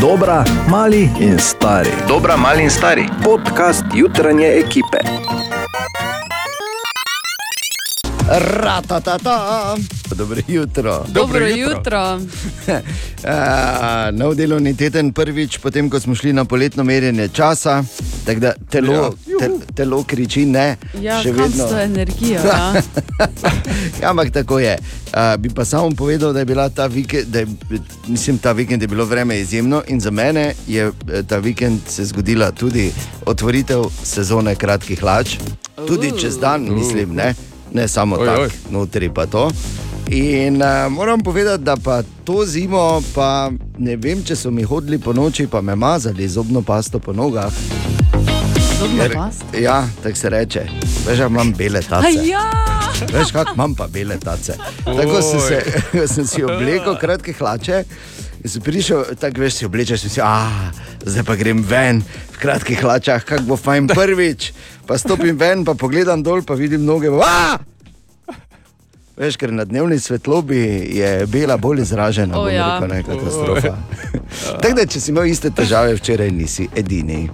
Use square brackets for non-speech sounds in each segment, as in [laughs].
Dobra, mali in stari. Dobra, mali in stari. Podcast jutranje ekipe. Ratatata. [laughs] Dobro jutro. Dobro jutro. Uh, [laughs] nov delovni teden, prvič, potem ko smo šli na poletno merjenje časa, tako da telo, te, telo kriči ne. Ja, še vedno. s to energijo? [laughs] Ja? Ja, ampak tako je. Uh, bi pa samo povedal, da je, bila ta vikend, da je, mislim, ta vikend je bilo vreme izjemno in za mene je eh, ta vikend se zgodila tudi otvoritev sezone kratkih hlač, tudi čez dan, mislim, ne, ne samo tako, notri pa to. In uh, moram povedati, da pa to zimo, pa ne vem, če so mi hodili po noči, pa me mazali zobno pasto po nogah. Zobna Ker- pasta. Ja, tako se reče. Veš, da imam bele tace. A Ja, Veš, kako imam pa bele tace. Tako sem, se, [laughs] sem si oblekel kratke hlače. Sem prišel, tako veš, si oblečeš, in si, ah, zdaj pa grem ven v kratkih hlačah, kako bo fajn prvič. Pa stopim ven, pa pogledam dol, pa vidim noge. Ah! Veš, ker na dnevni svetlobi je bela bolj izražena, O, bom ja. rekel, ne katastrofa. [laughs] Tako da, če si imel iste težave včeraj, nisi edini.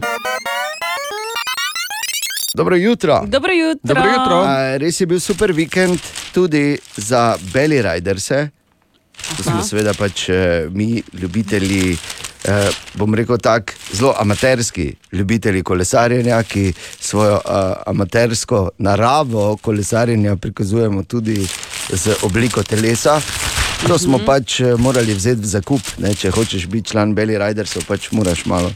Dobro jutro. dobro jutro. Dobro jutro. A, res je bil super vikend tudi za Belly Riderse. To smo seveda pač eh, mi, ljubitelji, eh, bom rekel tako, zelo amaterski ljubitelji kolesarjenja, ki svojo eh, amatersko naravo kolesarjenja prikazujemo tudi z obliko telesa. To smo pač eh, morali vzeti v zakup. Ne? Če hočeš biti član Belly Ridersov, pač moraš malo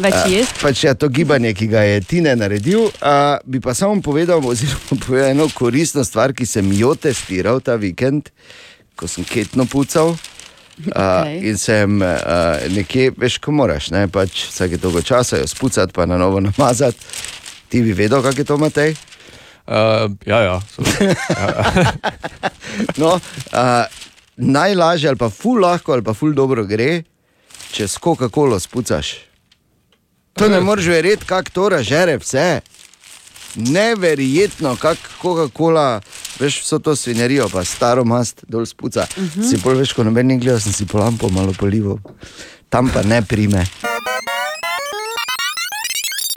Več jesti. Pač je to gibanje, ki ga je Tine naredil. Uh, bi pa samo povedal, oziroma [laughs] povedal eno koristno stvar, ki sem jo testiral ta vikend, ko sem ketno pucal. Uh, Okej. In sem uh, nekje, veš, ko moraš, ne, pač vsake dolgo časa jo spucati, pa na novo namazati. Ti bi vedel, kako je to, Matej? Uh, ja, ja. [laughs] No, uh, najlažje ali pa ful lahko ali pa ful dobro gre, če s Coca-Colo spucaš. To ne moreš verjeti, kako to ražere vse. Neverjetno, kako Coca-Cola, veš, vso to svinjarijo, pa staro mast dol spuca. Uh -huh. Si bolj veš, ko noben ni gledal, sem si po lampo malo polival. Tam pa ne prime.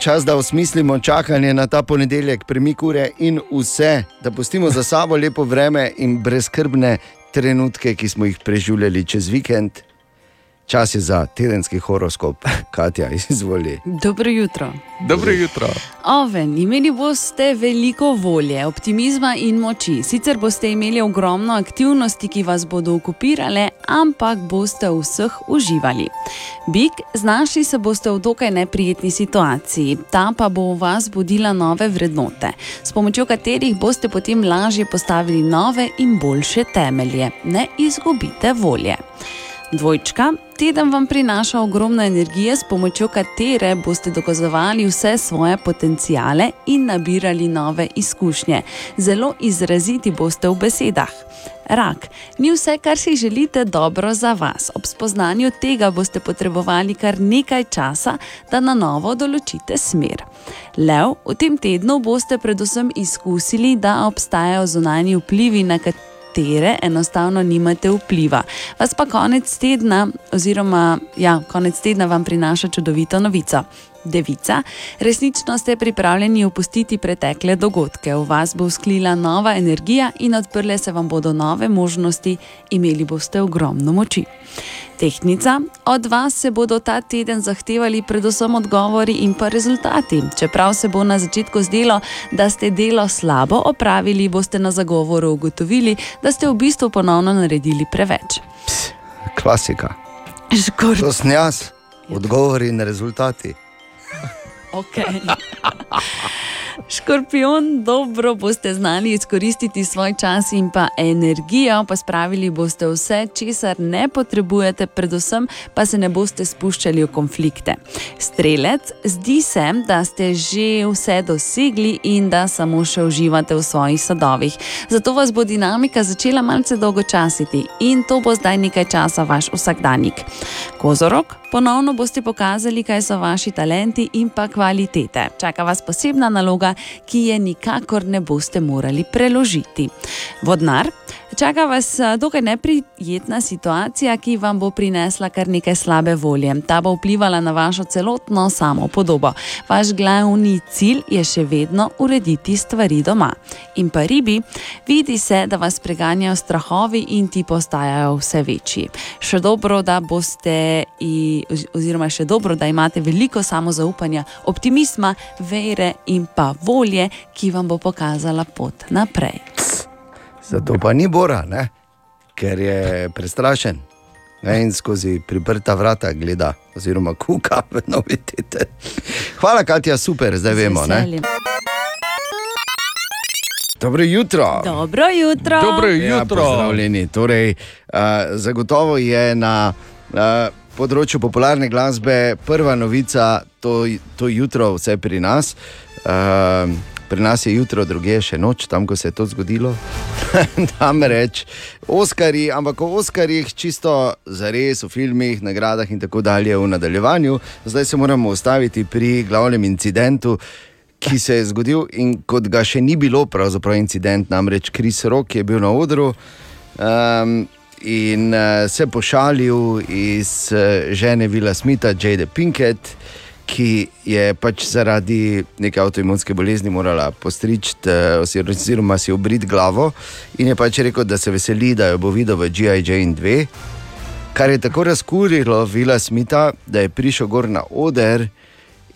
Čas, da osmislimo čakanje na ta ponedeljek, premik ure in vse, da pustimo za sabo lepo vreme in brezkrbne trenutke, ki smo jih preživljali čez vikend. Čas je za tedenski horoskop, [laughs] Katja, izvoli. Dobro jutro. Dobro jutro. Oven, imeli boste veliko volje, optimizma in moči. Sicer boste imeli ogromno aktivnosti, ki vas bodo okupirale, ampak boste vseh uživali. Bik, znašli se boste v dokaj neprijetni situaciji, ta pa bo v vas budila nove vrednote, s pomočjo katerih boste potem lažje postavili nove in boljše temelje. Ne izgubite volje. Dvojčka, teden vam prinaša ogromno energije, s pomočjo katere boste dokazovali vse svoje potencijale in nabirali nove izkušnje. Zelo izraziti boste v besedah. Rak, ni vse, kar si želite, dobro za vas. Ob spoznanju tega boste potrebovali kar nekaj časa, da na novo določite smer. Lev, v tem tednu boste predvsem izkusili, da obstajajo zunanji vplivi, na katere katere enostavno nimate vpliva. Vas pa konec tedna, oziroma ja, konec tedna vam prinaša čudovito novico. Devica, resnično ste pripravljeni opustiti pretekle dogodke. V vas bo vzklila nova energija in odprle se vam bodo nove možnosti, imeli boste ogromno moči. Tehnica, od vas se bodo ta teden zahtevali predvsem odgovori in pa rezultati. Čeprav se bo na začetku zdelo, da ste delo slabo opravili, boste na zagovoru ugotovili, da ste v bistvu ponovno naredili preveč. Klasika. Škor, To sem jaz, odgovori in rezultati. Okay. [laughs] Škorpion, dobro boste znali izkoristiti svoj čas in pa energijo, pa spravili boste vse, česar ne potrebujete, predvsem pa se ne boste spuščali v konflikte. Strelec, zdi se, da ste že vse dosegli in da samo še uživate v svojih sadovih. Zato vas bo dinamika začela malce dolgočasiti in to bo zdaj nekaj časa vaš vsakdanjik. Kozorok, ponovno boste pokazali, kaj so vaši talenti in pa kvalitete. Čaka vas posebna naloga, ki je nikakor ne boste morali preložiti. Vodnar, Čaka vas a, dokaj neprijetna situacija, ki vam bo prinesla kar nekaj slabe volje. Ta bo vplivala na vašo celotno samopodobo. Vaš glavni cilj je še vedno urediti stvari doma. In pa ribi, vidi se, da vas preganjajo strahovi in ti postajajo vse večji. Še dobro, da boste, i, oz- oziroma še dobro, da imate veliko samozaupanja, optimizma, vere in pa volje, ki vam bo pokazala pot naprej. Zato pa ni Bora, ne? ker je prestrašen. Ne, in skozi priprta vrata gleda, oziroma kuka v novitete. Hvala, Katja, super, zdaj vemo. Ne? Dobro jutro. Dobro jutro. Dobro Ja, jutro. pozdravljeni. Torej, uh, zagotovo je na uh, področju popularne glasbe prva novica to, to jutro, vse pri nas. Uh, pri nas je jutro, druge je še noč, tam, ko se je to zgodilo. [laughs] Namreč Oskari, ampak o Oskarjih čisto za res v filmih, nagradah in tako dalje v nadaljevanju. Zdaj se moramo ustaviti pri glavnem incidentu, ki se je zgodil in kot ga še ni bilo, pravzaprav incident, namreč Kris Rock je bil na odru. Um, In uh, se pošalil iz uh, žene Vila Smitha, Jade Pinkett, ki je pač zaradi neke avtoimunske bolezni morala postriči, uh, oziroma si obriti glavo. In je pač rekel, da se veseli, da jo bo videl v G.I. Jane 2. Kar je tako razkurilo Vila Smitha, da je prišel gor na oder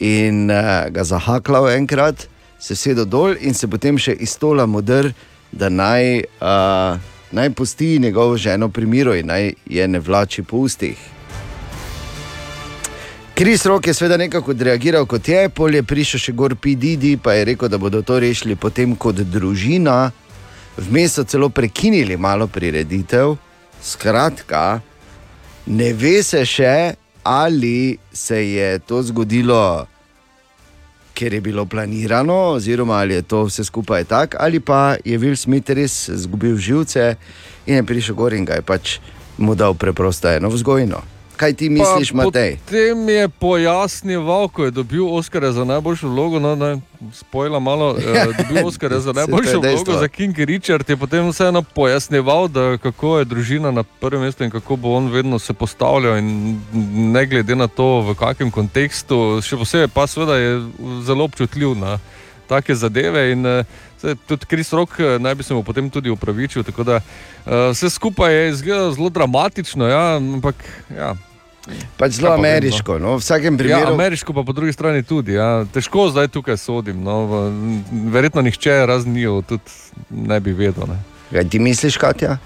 in uh, ga zahaklal enkrat, se sedel dol in se potem še iz stola modr, da naj, uh, naj pusti njegovo ženo pri miru in naj je ne vlači po ustih. Kris Rok je seveda nekako odreagiral kot je, pol je prišel še gor PDD, pa je rekel, da bodo to rešili potem kot družina, vmes so celo prekinili malo prireditev. Skratka, ne ve se še, ali se je to zgodilo, ker je bilo planirano, oziroma ali je to vse skupaj tako, ali pa je Will Smith res izgubil živce in je prišel gor in ga je pač mu dal preprosto eno vzgojno. Kaj ti misliš, Matej? Potem je pojasnil, ko je dobil Oscara za najboljšo vlogo. No, ne, spojila malo, eh, dobil [laughs] Oscara za najboljšo vlogo za King Richard. Je potem vseeno pojasnjeval, da kako je družina na prvem mestu in kako bo on vedno se postavljal. in Ne glede na to, v kakem kontekstu, še posebej pa seveda je zelo občutljiv na take zadeve. In, eh, Zdaj, tudi Kris Rok eh, naj bi se mu potem tudi upravičil. Da uh, vse skupaj je izgledalo zelo dramatično, ja, ampak ja, Pač zelo no. ameriško. No? V vsakem Ja, primeru. ameriško pa po drugi strani tudi. Ja. Težko zdaj tukaj sodim. No. Verjetno nihče razen njiju tudi ne bi vedel. Ne. Kaj ti misliš, Katja?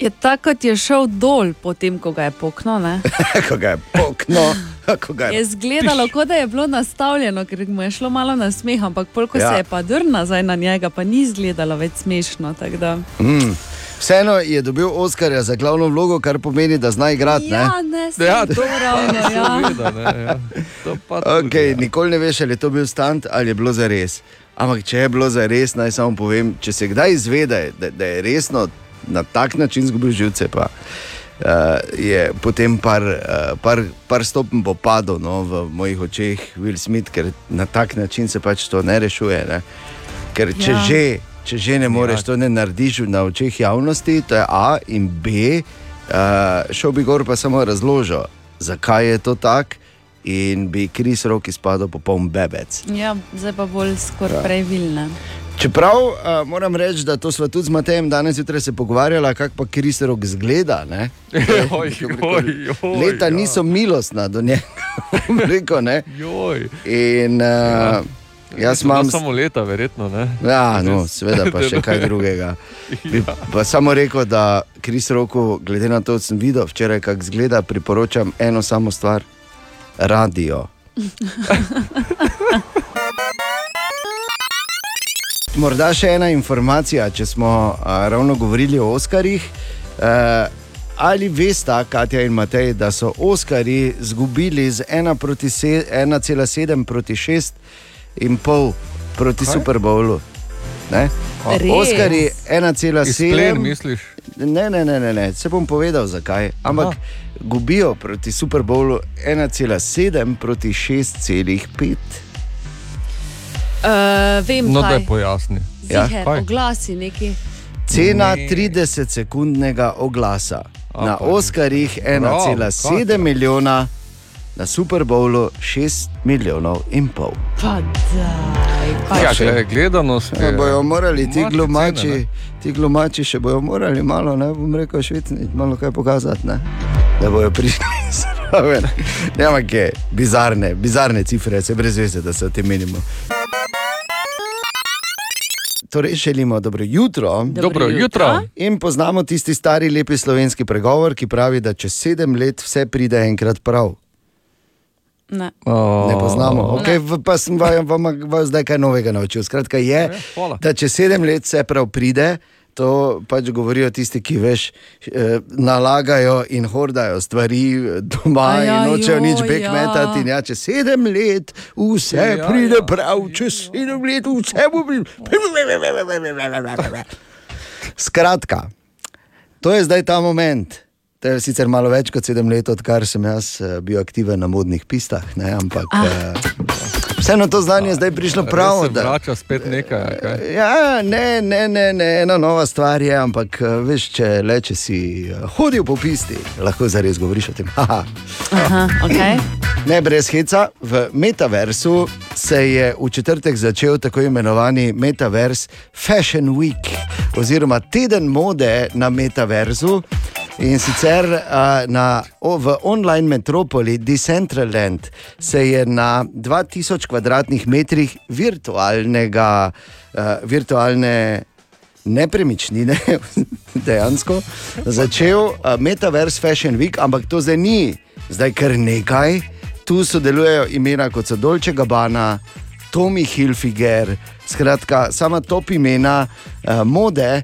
Je tako, kot je šel dol, potem ko ga je poknil. ne? [laughs] Ko ga je pokno, [laughs] ko ga Je je. zgledalo, kot da je bilo nastavljeno, ker mu je šlo malo na smeh, ampak polk Ja. se je pa drl nazaj na njega, pa ni izgledalo več smešno. tako da- Mm. Vseeno je dobil Oskarja za glavno vlogo, kar pomeni, da zna igrati. ne? Ja, ne, saj Ja, to to ravno. Ja. Seveda, ne, ja. To Okay, ja. nikoli ne veš, ali je to bil stand ali je bilo za res. Ampak če je bilo za res, naj samo povem, če se kdaj izvede, da, da je resno na tak način izgubil živce, pa uh, je potem par, uh, par, par stopenj bo padlo no, v mojih očeh, Will Smith, ker na tak način se pač to ne rešuje. Ne? Ker če, Ja. ja. že, če že ne moreš, Ja. to ne narediš na očeh javnosti, to je A in B. Uh, šel bi gor pa samo razložil, zakaj je to tako. In bi Kris rok izpadel popoln bebec. ja, zdaj pa bolj skoraj previlne. Čeprav uh, moram reči, da to smo tudi z Matejem danes zjutraj se pogovarjali, kako pa Kris rok zgleda. ne. Joj, joj, joj, Leta ja. niso milostna do njega, [laughs] rekel. Ne? Joj. In uh, jaz imam. Samo leta, verjetno. Ne? Ja, no, seveda pa še kaj [laughs] drugega. Bi pa samo rekel, da Kris Roku, glede na to, da sem videl včeraj, kako izgleda, priporočam eno samo stvar: radio. [laughs] Morda še ena informacija, če smo a, ravno govorili o Oskarjih. E, ali veste, Katja in Matej, da so Oskarji izgubili z 1 proti 1,7 proti 6 in pol proti? Super Bowlu? Oskarji Izplen, 1,7. misliš? Ne, ne, ne, ne, ne, se bom povedal zakaj. Ampak Aha. gubijo proti Super Bowlu 1,7 proti 6,5. Uh, vem, No, kaj. da je pojasni. Ja, Ziher, oglasi neki. Cena Ne. 30-sekundnega oglasa. A, Na Oskarjih 1,7 Prav, milijona, na Super Bowlu 6 milijonov in pol. Pa daj, pa Ja, še? gled- gledanost Ja, je- bojo morali ti glumači, cene, ne? ti glumači še bojo morali malo, ne bom rekel, švicniti, malo kaj pokazati, ne? da bojo prišli [laughs] zraven. Ne, ampak je bizarne, bizarne cifre, se brez veze, da se o tem menimo. Torej, želimo dobro jutro. Dobro jutro. In poznamo tisti stari lepi slovenski pregovor, ki pravi, da čez sedem let vse pride enkrat prav. Ne. Ne poznamo. O, Okay, v- pa sem vam, vam, vam zdaj kaj novega naučil. Skratka, je, hvala. da če sedem let vse prav pride, to pač govorijo tisti, ki veš, eh, nalagajo in hordajo stvari doma A ja, in nočejo nič joj, ja. bekmetati. In ja, če sedem let vse Ja, pride ja. prav, če sedem let vse bo bilo. Skratka, to je zdaj ta moment. To je sicer malo več kot sedem let, odkar sem jaz eh, bil aktiven na modnih pistah, ne? ampak ah. vseeno to znanje je zdaj prišlo prav. Da, vrača spet nekaj. kaj? ja, ne, ne, ne, ne, ena nova stvar je, ampak eh, veš, če le če si eh, hodil po pisti, lahko zares govoriš o tem. Haha. [laughs] Aha, okay. Ne, brez heca. V metaversu se je v četrtek začel tako imenovani Metaverse Fashion Week, oziroma teden mode na metaversu. In sicer uh, na, o, v online metropoli Decentraland se je na 2000 kvadratnih metrih virtualnega, uh, virtualne nepremičnine, [laughs] dejansko začel uh, Metaverse Fashion Week, ampak to zdaj ni, zdaj kar nekaj. Tu sodelujejo imena kot so Dolce Gabbana, Tommy Hilfiger, skratka, sama top imena uh, mode.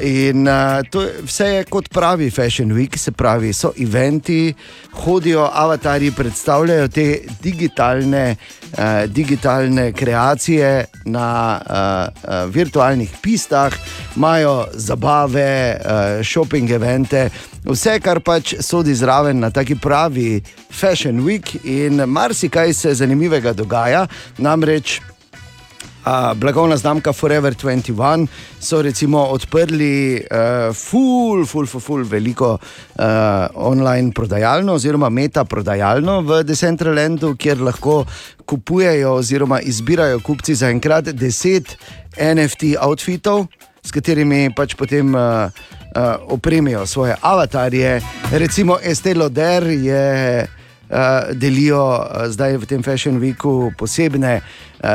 In uh, to je, vse je kot pravi Fashion Week, se pravi, so eventi, hodijo avatari, predstavljajo te digitalne, uh, digitalne kreacije na uh, uh, virtualnih pistah, imajo zabave, uh, shopping evente, vse, kar pač sodi zraven na taki pravi Fashion Week, in marsikaj se zanimivega dogaja, namreč. Blagovna znamka Forever 21 so recimo odprli uh, ful, ful, ful, ful veliko uh, online prodajalno oziroma meta prodajalno v Decentralandu, kjer lahko kupujejo oziroma izbirajo kupci za enkrat 10 NFT outfitov, s katerimi pač potem uh, uh, opremijo svoje avatarje. Recimo Estée Lauder je delijo uh, zdaj v tem Fashion Weeku posebne uh,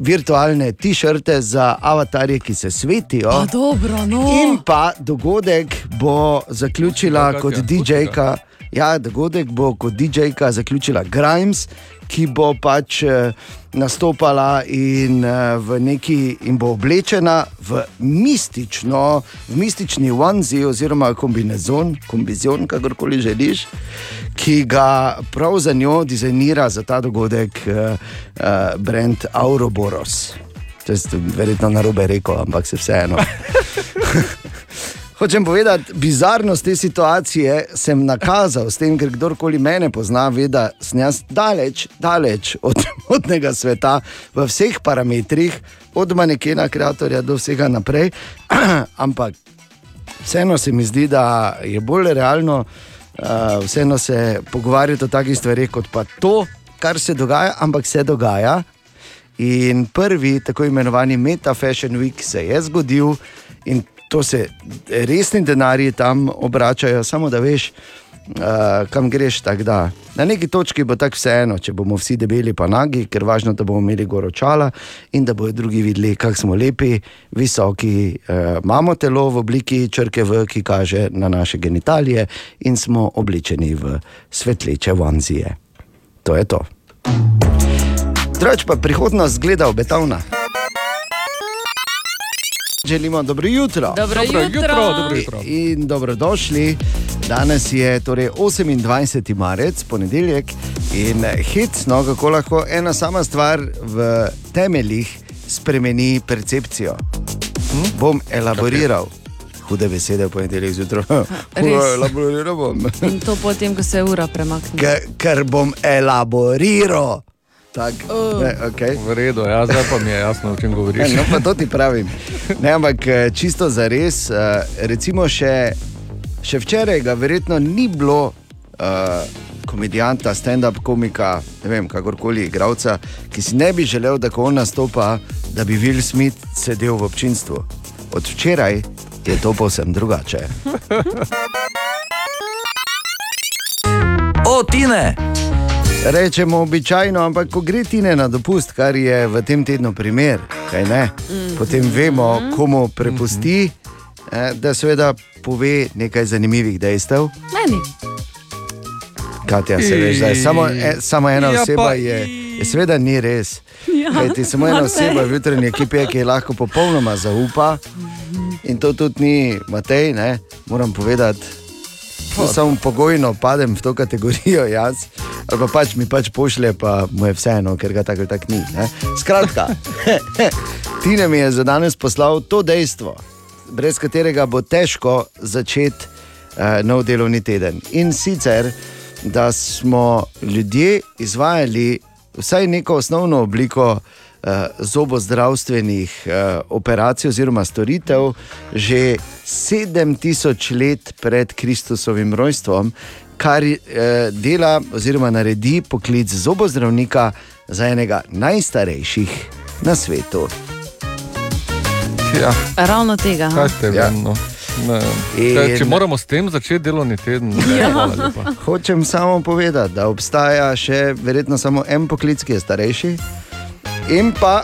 virtualne t-shirte za avatarje, ki se svetijo. Pa dobro, no. In pa dogodek bo zaključila kot ga. DJ-ka. Ja, dogodek bo kot DJ-ka zaključila Grimes, ki bo pač eh, nastopala in, eh, v neki, in bo oblečena v mistično, v mistični onesie oziroma kombinezon, kombizon, kakorkoli želiš, ki ga prav za njo dizajnira za ta dogodek uh, uh, brand Auroboros. To je verjetno na robe rekel, ampak se vseeno. [laughs] Hočem povedati, bizarnost te situacije sem nakazal s tem, ker kdorkoli mene pozna, ve, da sem jaz daleč, daleč od [laughs] modnega sveta v vseh parametrih, od manekena, kreatorja do vsega naprej. [clears throat] Ampak vseeno se mi zdi, da je bolj realno, uh, vseeno se pogovarjati o takih stvareh, kot pa to, kar se dogaja, ampak se dogaja. In prvi, tako imenovani Meta Fashion Week, se je zgodil in to se resni denarji tam obračajo, samo da veš, uh, kam greš. Da. Na neki točki bo tako vseeno, če bomo vsi debeli pa nagi, ker važno, da bomo imeli goročala in da bodo drugi videli, kako smo lepi, visoki, uh, imamo telo v obliki črke V, ki kaže na naše genitalije in smo oblečeni v svetleče vanzije. To je to. Drugač pa prihodnost gleda obetavna. Želimo dobro jutro. Dobro, Dobro jutro. jutro, dobro jutro. In dobrodošli. Danes je torej 28. marec, ponedeljek in hecno, kako lahko ena sama stvar v temeljih spremeni percepcijo. Hm? Bom elaboriral. Hude besede v ponedeljek zjutraj. [laughs] res. [laughs] Elaboriral bom. In to potem, ko se ura premakne. Ker, ker bom elaboriral. Tak, Oh. ne, okay. V redu, ja, zdaj pa mi je jasno, o čem Ne, govoriš. no, pa to ti pravim. Ne, ampak eh, čisto za res, recimo še, še včeraj ga verjetno ni bilo uh, komedijanta, stand-up komika, ne vem, kakorkoli igralca, ki si ne bi želel, da ko on nastopa, da bi Will Smith sedel v občinstvu. Od včeraj je to povsem drugače. O, Tine! Rečemo običajno, ampak ko gre ti ne na dopust, kar je v tem tednu primer, kaj ne, potem vemo, komu prepusti, eh, da seveda pove nekaj zanimivih dejstev. Meni. Katja, se veš, da je samo, e, samo ena Ja, oseba, pa- je, je seveda ni res. Ja, Kajti samo ena oseba v jutranji ekipi, je, ki je lahko popolnoma zaupa. In to tudi ni Matej, ne? moram povedati. To samo pogojno padem v to kategorijo, jaz. Ali pa pač mi pač pošlje, pa mu je vseeno, ker ga tako tako ni. Ne? Skratka, [laughs] Tine mi je za danes poslal to dejstvo, brez katerega bo težko začeti uh, nov delovni teden. In sicer, da smo ljudje izvajali vsaj neko osnovno obliko zobozdravstvenih uh, operacij oziroma storitev že 7000 let pred Kristusovim rojstvom, kar uh, dela oziroma naredi poklic zobozdravnika za enega najstarejših na svetu. Ja, Ravno tega. kaj ste Ja. vi? No? Ne. In- Če moramo s tem začeti delovni teden, ne, Ja. Hočem samo povedati, da obstaja še verjetno samo en poklic, ki je starejši, in pa,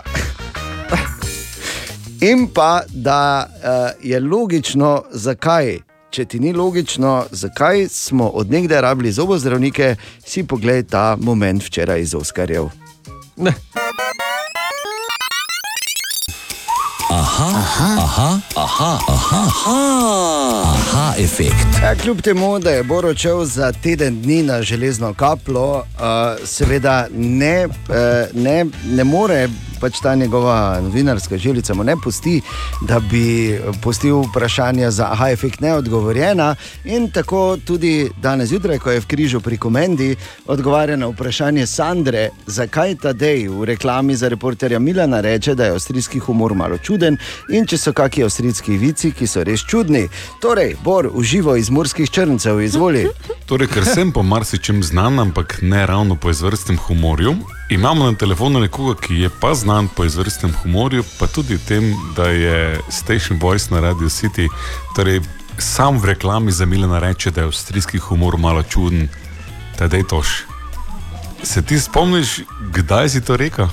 in pa da uh, je logično, zakaj. Če ti ni logično, zakaj smo odnegdaj rabili zobozdravnike, si poglej ta moment včeraj iz Oskarjev. Ne. Aha, efekt. Ja, kljub temu, da je Bor odšel za teden dni na železno kaplo, uh, seveda ne, uh, ne, ne more. Pač ta njegova novinarska želica mu ne pusti, da bi pustil vprašanja za aha, efekt neodgovorjena. In tako tudi danes zjutraj, ko je v križu pri komendi, odgovarja na vprašanje Sandre, zakaj ta dej v reklami za reporterja Milana reče, da je avstrijski humor malo čuden in če so kakšni avstrijski vici, ki so res čudni. Torej, Bor, uživo iz morskih črncev, izvoli. [laughs] Torej, ker sem po marsičem znan, ampak ne ravno po izvrstnem humorju, imamo na telefonu nekoga, ki je pa znan po izvrstnem humorju, pa tudi tem, da je Station Voice na Radio City. Torej, sam v reklami za Milena reče, da je avstrijski humor malo čuden. Tadej toš. Se ti spomniš, kdaj si to rekel?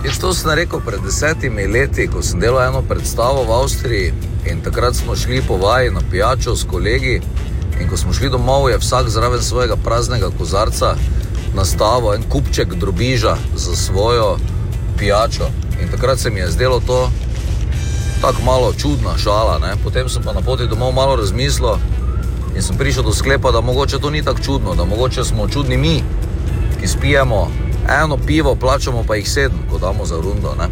Jaz to sem rekel pred desetimi leti, ko sem delal eno predstavo v Avstriji in takrat smo šli po vaji na pijačo s kolegi. In ko smo šli domov, je vsak zraven svojega praznega kozarca nastavil en kupček drobiža za svojo pijačo. In takrat se mi je zdelo to tako malo čudna šala. Ne? Potem sem pa na poti domov malo razmislil in sem prišel do sklepa, da mogoče to ni tako čudno, da mogoče smo čudni mi, ki spijemo eno pivo, plačamo pa jih sedem, ko damo za rundo. Ne?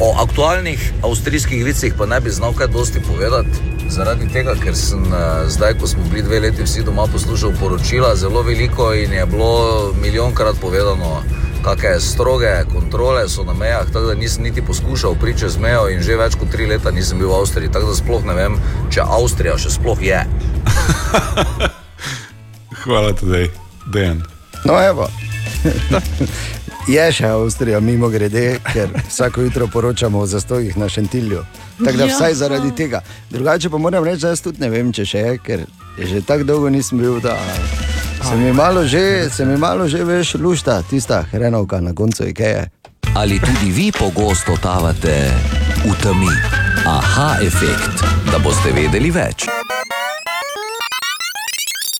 O aktualnih avstrijskih vicih pa ne bi znal kaj dosti povedati, zaradi tega, ker sem eh, zdaj, ko smo bili dve leti vsi doma poslušal poročila, zelo veliko in je bilo milijonkrat povedano, kakšne stroge kontrole so na mejah, tako da nisem niti poskušal priti čez mejo in že več kot tri leta nisem bil v Avstriji, tako da sploh ne vem, če Avstrija še sploh je. [laughs] Hvala, tadej, Dejan. No, evo. [laughs] Je še Avstrija, mimo grede, ker vsako jutro poročamo o zastojih na Šentilju. Tako da Ja. vsaj zaradi tega. Drugače pa moram reči, da jaz tudi ne vem, če še je, ker že tako dolgo nisem bil, da se mi malo že, se mi malo že veš, lušta, tista hrenovka na koncu Ikeje. Ali tudi vi pogosto tavate v temi? Aha, efekt, da boste vedeli več.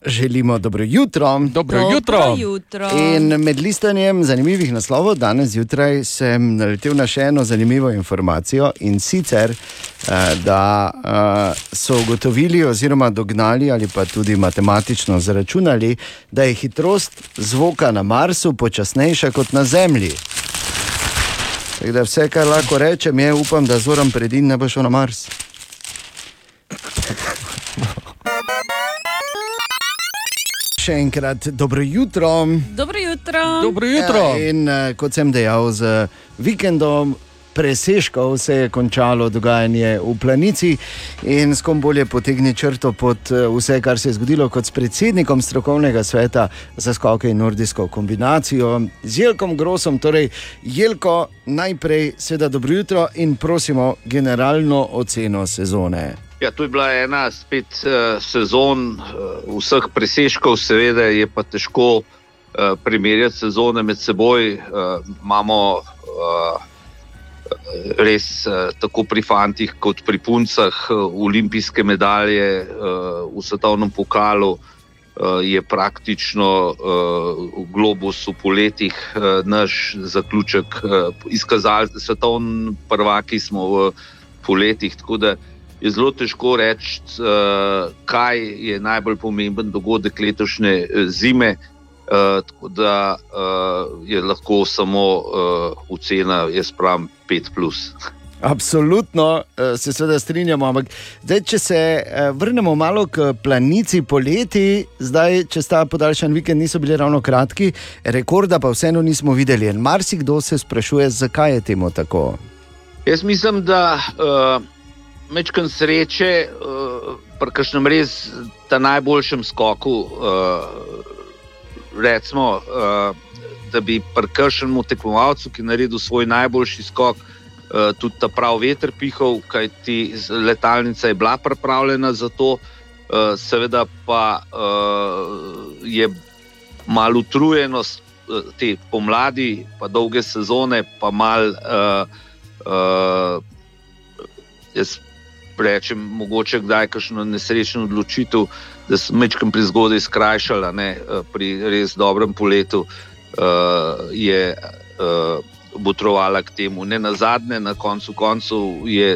Želimo dobro jutro. Dobro Dobro jutro. jutro. In med listanjem zanimivih naslovov danes zjutraj sem naletel na še eno zanimivo informacijo in sicer, eh, da eh, so ugotovili oziroma dognali ali pa tudi matematično zračunali, da je hitrost zvoka na Marsu počasnejša kot na Zemlji. Tako da vse, kar lahko rečem, je, upam, da zoram predin ne bo šel na Mars. Še enkrat dobro jutro. Dobro jutro. Dobro jutro. Ja, in uh, kot sem dejal, z vikendom. Preseškov se je končalo dogajanje v planici, in s kom bolje potegne črto pod eh, vse, kar se je zgodilo, kot s predsednikom strokovnega sveta za skoke in nordijsko kombinacijo, z Jelkom Grosom. Torej, Jelko, najprej, seveda, dobro jutro in prosimo generalno oceno sezone. Ja, to je bila ena spet uh, sezon uh, vseh preseškov, seveda je pa težko primerjati sezone med seboj. Imamo res uh, tako pri fantih kot pri puncah uh, olimpijske medalje uh, v svetovnem pokalu. Je praktično globus v poletjih naš zaključek uh, izkazal, svetovni prvaki smo v poletjih. Tako da je zelo težko reči, kaj je najbolj pomemben dogodek letošnje zime. Uh, tako da uh, je lahko samo uh, ocena, jaz pravim, 5. [laughs] Absolutno se seveda strinjamo. Ampak zdaj, če se vrnemo malo k planici poleti, zdaj, če sta podaljšan vikend, niso bili ravno kratki, rekorda pa vseeno nismo videli. In marsikdo se sprašuje, zakaj je temu tako. Jaz mislim, da uh, mečkam sreče, uh, pri kažem res ta najboljšem skoku. Uh, recimo, uh, da bi prkršnemu tekmovalcu, ki je naredil svoj najboljši skok, uh, tudi ta pravi veter pihal, kajti letalnica je bila pripravljena za to, uh, seveda pa uh, je malo utrujenost uh, te pomladi, pa dolge sezone, pa mal. Uh, uh, jaz rečem, mogoče kdaj kakšno nesrečno odločitev, da sem večkrat pri zgodaj skrajšala, ne, eh, pri res dobrem poletu uh, je uh, botrovala k temu. Ne na zadnje, na koncu koncev je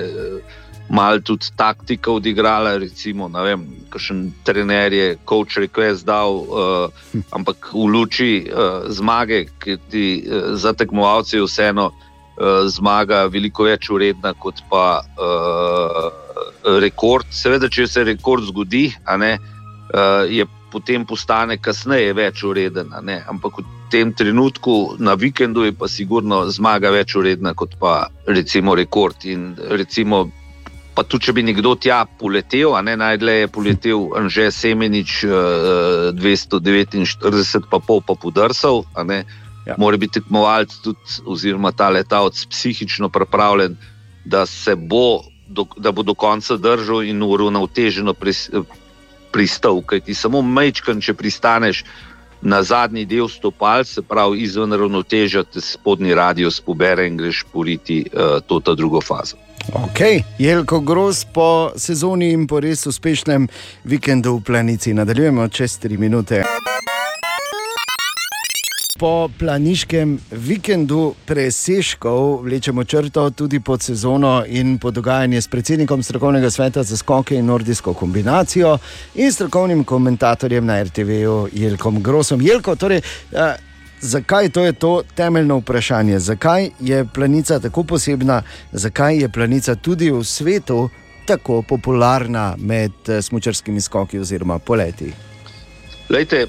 mal tudi taktika odigrala, recimo, ne vem, kakšen trener je coach request dal, uh, ampak v luči uh, zmage, ki ti uh, za tekmovalce je vseeno. Zmaga je veliko več uredna kot pa uh, rekord. Seveda, če se rekord zgodi, ne, uh, uh, je potem postane kasneje več ureden. Ampak v tem trenutku na vikendu je pa sigurno zmaga več uredna kot pa recimo rekord. In recimo, pa tudi če bi nekdo tja poletel, a ne najdlje je poletel Anže Semenič uh, 249, pa pol pa podrsal. Ja. Mora biti tekmovalec tudi, oziroma ta letalec, psihično pripravljen, da se bo do, da bo do konca držal in uravnoteženo pristal, kaj ti samo mečkan, če pristaneš na zadnji del stopal, se pravi izven ravnotežja, te spodnji radio spobere in greš poriti uh, to ta drugo fazo. Ok, Jelko Gros po sezoni in po res uspešnem vikendu v Planici. Nadaljujemo čez 3 minute po planiškem vikendu preseškov vlečemo črto tudi pod sezono in po dogajanje s predsednikom strokovnega sveta za skoke in nordijsko kombinacijo in strokovnim komentatorjem na RTV-ju Jelkom Grosom. Jelko, torej, eh, zakaj to je to temeljno vprašanje? Zakaj je planica tako posebna, zakaj je planica tudi v svetu tako popularna med eh, smočarskimi skoki oziroma poleti? Lejte,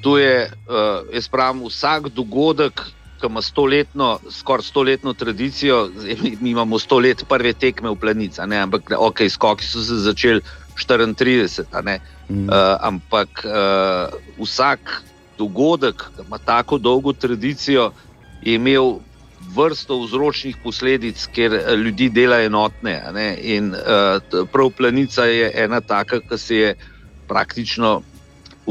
To je, uh, jaz pravim, vsak dogodek, ki ima stoletno, skoraj stoletno tradicijo, mi, imamo sto let prve tekme v Planici, ampak ok, skoki so se začeli 34. Mm. Uh, ampak uh, vsak dogodek, ki ima tako dolgo tradicijo, je imel vrsto vzročnih posledic, ker ljudi dela enotne. In uh, prav Planica je ena taka, ki se je praktično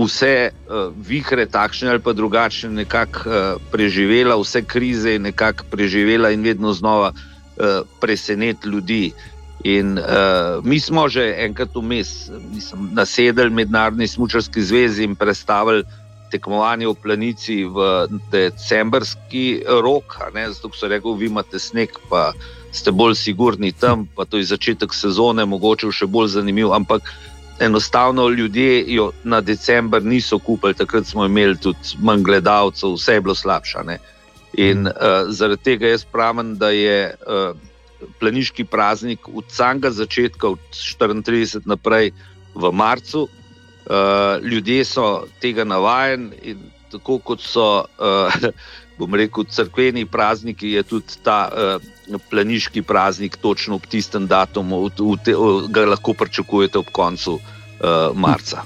vse uh, vihre, takšne ali pa drugačne, nekako uh, preživela, vse krize je nekako preživela in vedno znova uh, preseneti ljudi. In uh, mi smo že enkrat vmes, mislim, nasedli Mednarodni smočarski zvezi in predstavili tekmovanje v planici v decembrski rok. Zato so rekli, vi imate sneg, pa ste bolj sigurni tam, pa to je začetek sezone, mogoče še bolj zanimiv. Ampak uh, enostavno ljudje jo na decembr niso kupili, takrat smo imeli tudi manj gledalcev, vse je bilo slabše. Ne? In uh, zaradi tega jaz pravim, da je uh, planiški praznik od samega začetka, od 34 naprej v marcu. Uh, ljudje so tega navajeni in tako kot so, uh, bom rekel, crkveni prazniki, je tudi ta uh, planiški praznik točno ob tistem datumu, v, te, v, ga lahko pričakujete ob koncu uh, marca.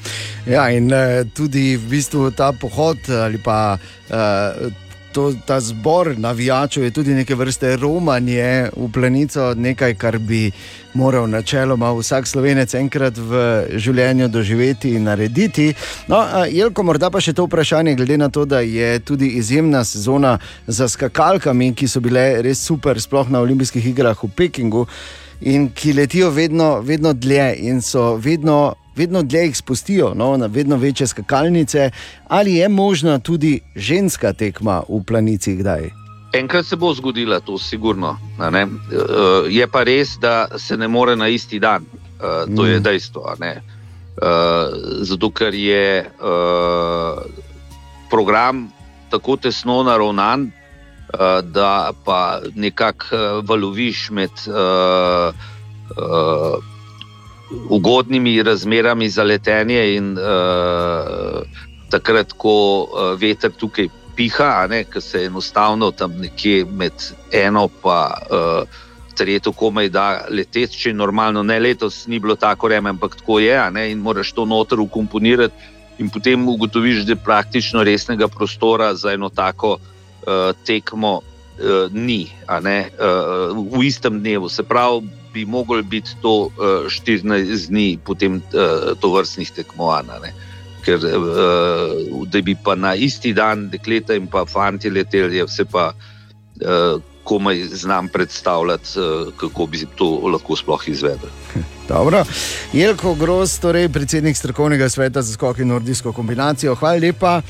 Ja, in uh, tudi v bistvu ta pohod ali pa. Uh, To, ta zbor navijačev je tudi neke vrste romanje v planico, nekaj, kar bi moral načeloma vsak slovenec enkrat v življenju doživeti in narediti. No, Jelko, morda pa še to vprašanje, glede na to, da je tudi izjemna sezona za skakalkami, ki so bile res super, sploh na olimpijskih igrah v Pekingu in ki letijo vedno, vedno dlje in so vedno vedno dlje jih spustijo no, na vedno večje skakalnice, ali je možna tudi ženska tekma v planici kdaj? Enkrat se bo zgodila to, sigurno. Uh, je pa res, da se ne more na isti dan. Uh, to mm. je dejstvo. Uh, zato, ker je program tako tesno naravnan, da pa nekako valoviš med. Uh, uh, ugodnimi razmerami za letenje in uh, takrat, ko uh, veter tukaj piha, ki se enostavno tam nekje med eno in uh, tretjo komaj da leteti, če normalno ne letos ni bilo tako reme, ampak tako je, in moraš to noter ukomponirati. In potem ugotoviš, da praktično resnega prostora za eno tako uh, tekmo uh, ni, uh, v istem dnevu. Se pravi, bi mogel biti to uh, eh, 14 dni potem uh, to vrstnih tekmovanj. Ker uh, da bi pa na isti dan dekleta in pa fanti leteli, je vse pa komaj znam predstavljati, kako bi to lahko sploh izvedel. Dobro. Jelko Gross, torej predsednik strokovnega sveta za skok in nordijsko kombinacijo, hvala lepa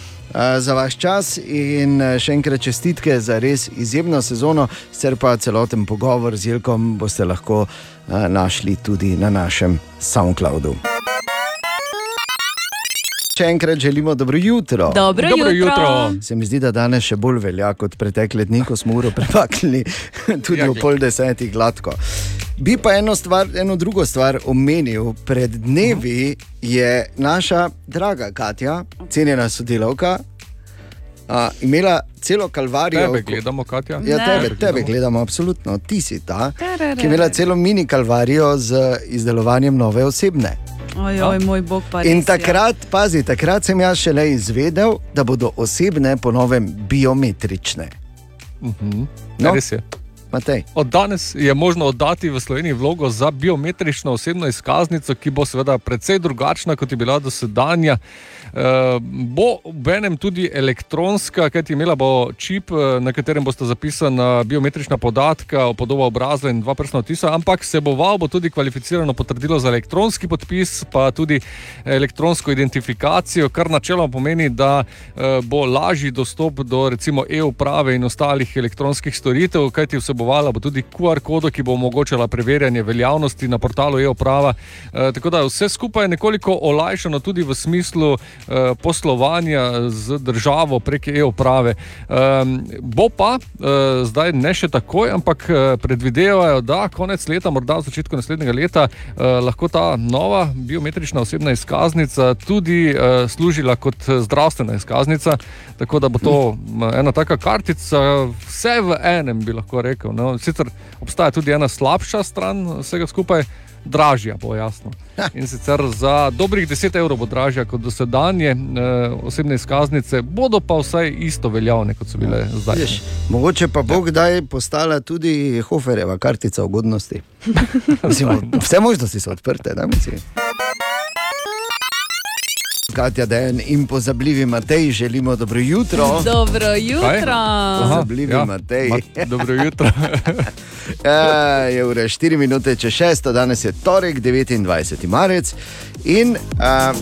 za vaš čas in še enkrat čestitke za res izjemno sezono, sicer pa celoten pogovor z Jelkom boste lahko uh, našli tudi na našem SoundCloudu. Še enkrat želimo dobro jutro. Dobro, Dobro jutro. jutro. Se mi zdi, da danes še bolj velja kot pretekle dni, ko smo uro premaknili, [laughs] tudi Ja, v pol desetih gladko. Bi pa eno, stvar, eno drugo stvar omenil. Pred dnevi je naša draga Katja, cenjena sodelavka, a, imela celo kalvarijo. Tebe gledamo, Katja. Ja, Ne. tebe, tebe gledamo, absolutno, ti si ta, ki je imela celo mini kalvarijo z izdelovanjem nove osebne. Ojoj, moj bog, pa res. In ja. takrat, pazi, takrat sem jaz šele izvedel, da bodo osebne po novem biometrične. Mhm. No. Res je. Matej. Od danes je možno oddati v Sloveniji vlogo za biometrično osebno izkaznico, ki bo seveda precej drugačna, kot je bila dosedanja. E, bo v enem tudi elektronska, kajti imela bo čip, eh, na katerem bosta zapisana biometrična podatka, podoba obraza in dva prstna odtisa, ampak seboval bo tudi kvalificirano potrdilo za elektronski podpis, pa tudi elektronsko identifikacijo, kar načeloma pomeni, da eh, bo lažji dostop do recimo e-uprave in ostalih elektronskih storitev, kajti vsebovala bo tudi QR kodo, ki bo omogočala preverjanje veljavnosti na portalu e-uprava. Eh, Tako da vse skupaj je nekoliko olajšano tudi v smislu eh, poslovanja z državo prek e-uprave. Ehm, Bo pa eh, zdaj ne še takoj, ampak predvidevajo, da konec leta, morda v začetku naslednjega leta, eh, lahko ta nova biometrična osebna izkaznica tudi eh, služila kot zdravstvena izkaznica. Tako da bo to ena taka kartica, vse v enem, bi lahko rekel. No. Sicer obstaja tudi ena slabša stran vsega skupaj. Dražja bo jasno. In sicer za dobrih 10 evrov bo dražja kot dosedanje eh, osebne izkaznice, bodo pa vsaj isto veljavne, kot so bile zdaj. Vidiš, mogoče pa bo kdaj postala tudi Hoferjeva kartica ugodnosti. [laughs] Vse možnosti so odprte, da mislim. Katja, je in pozabljivi Matej, želimo dobro jutro. Dobro jutro. Pozabljivi ja, Matej. Ma, dobro jutro. [laughs] Ja, je ura 4 minute čez 6, danes je torek, 29. marec. In uh,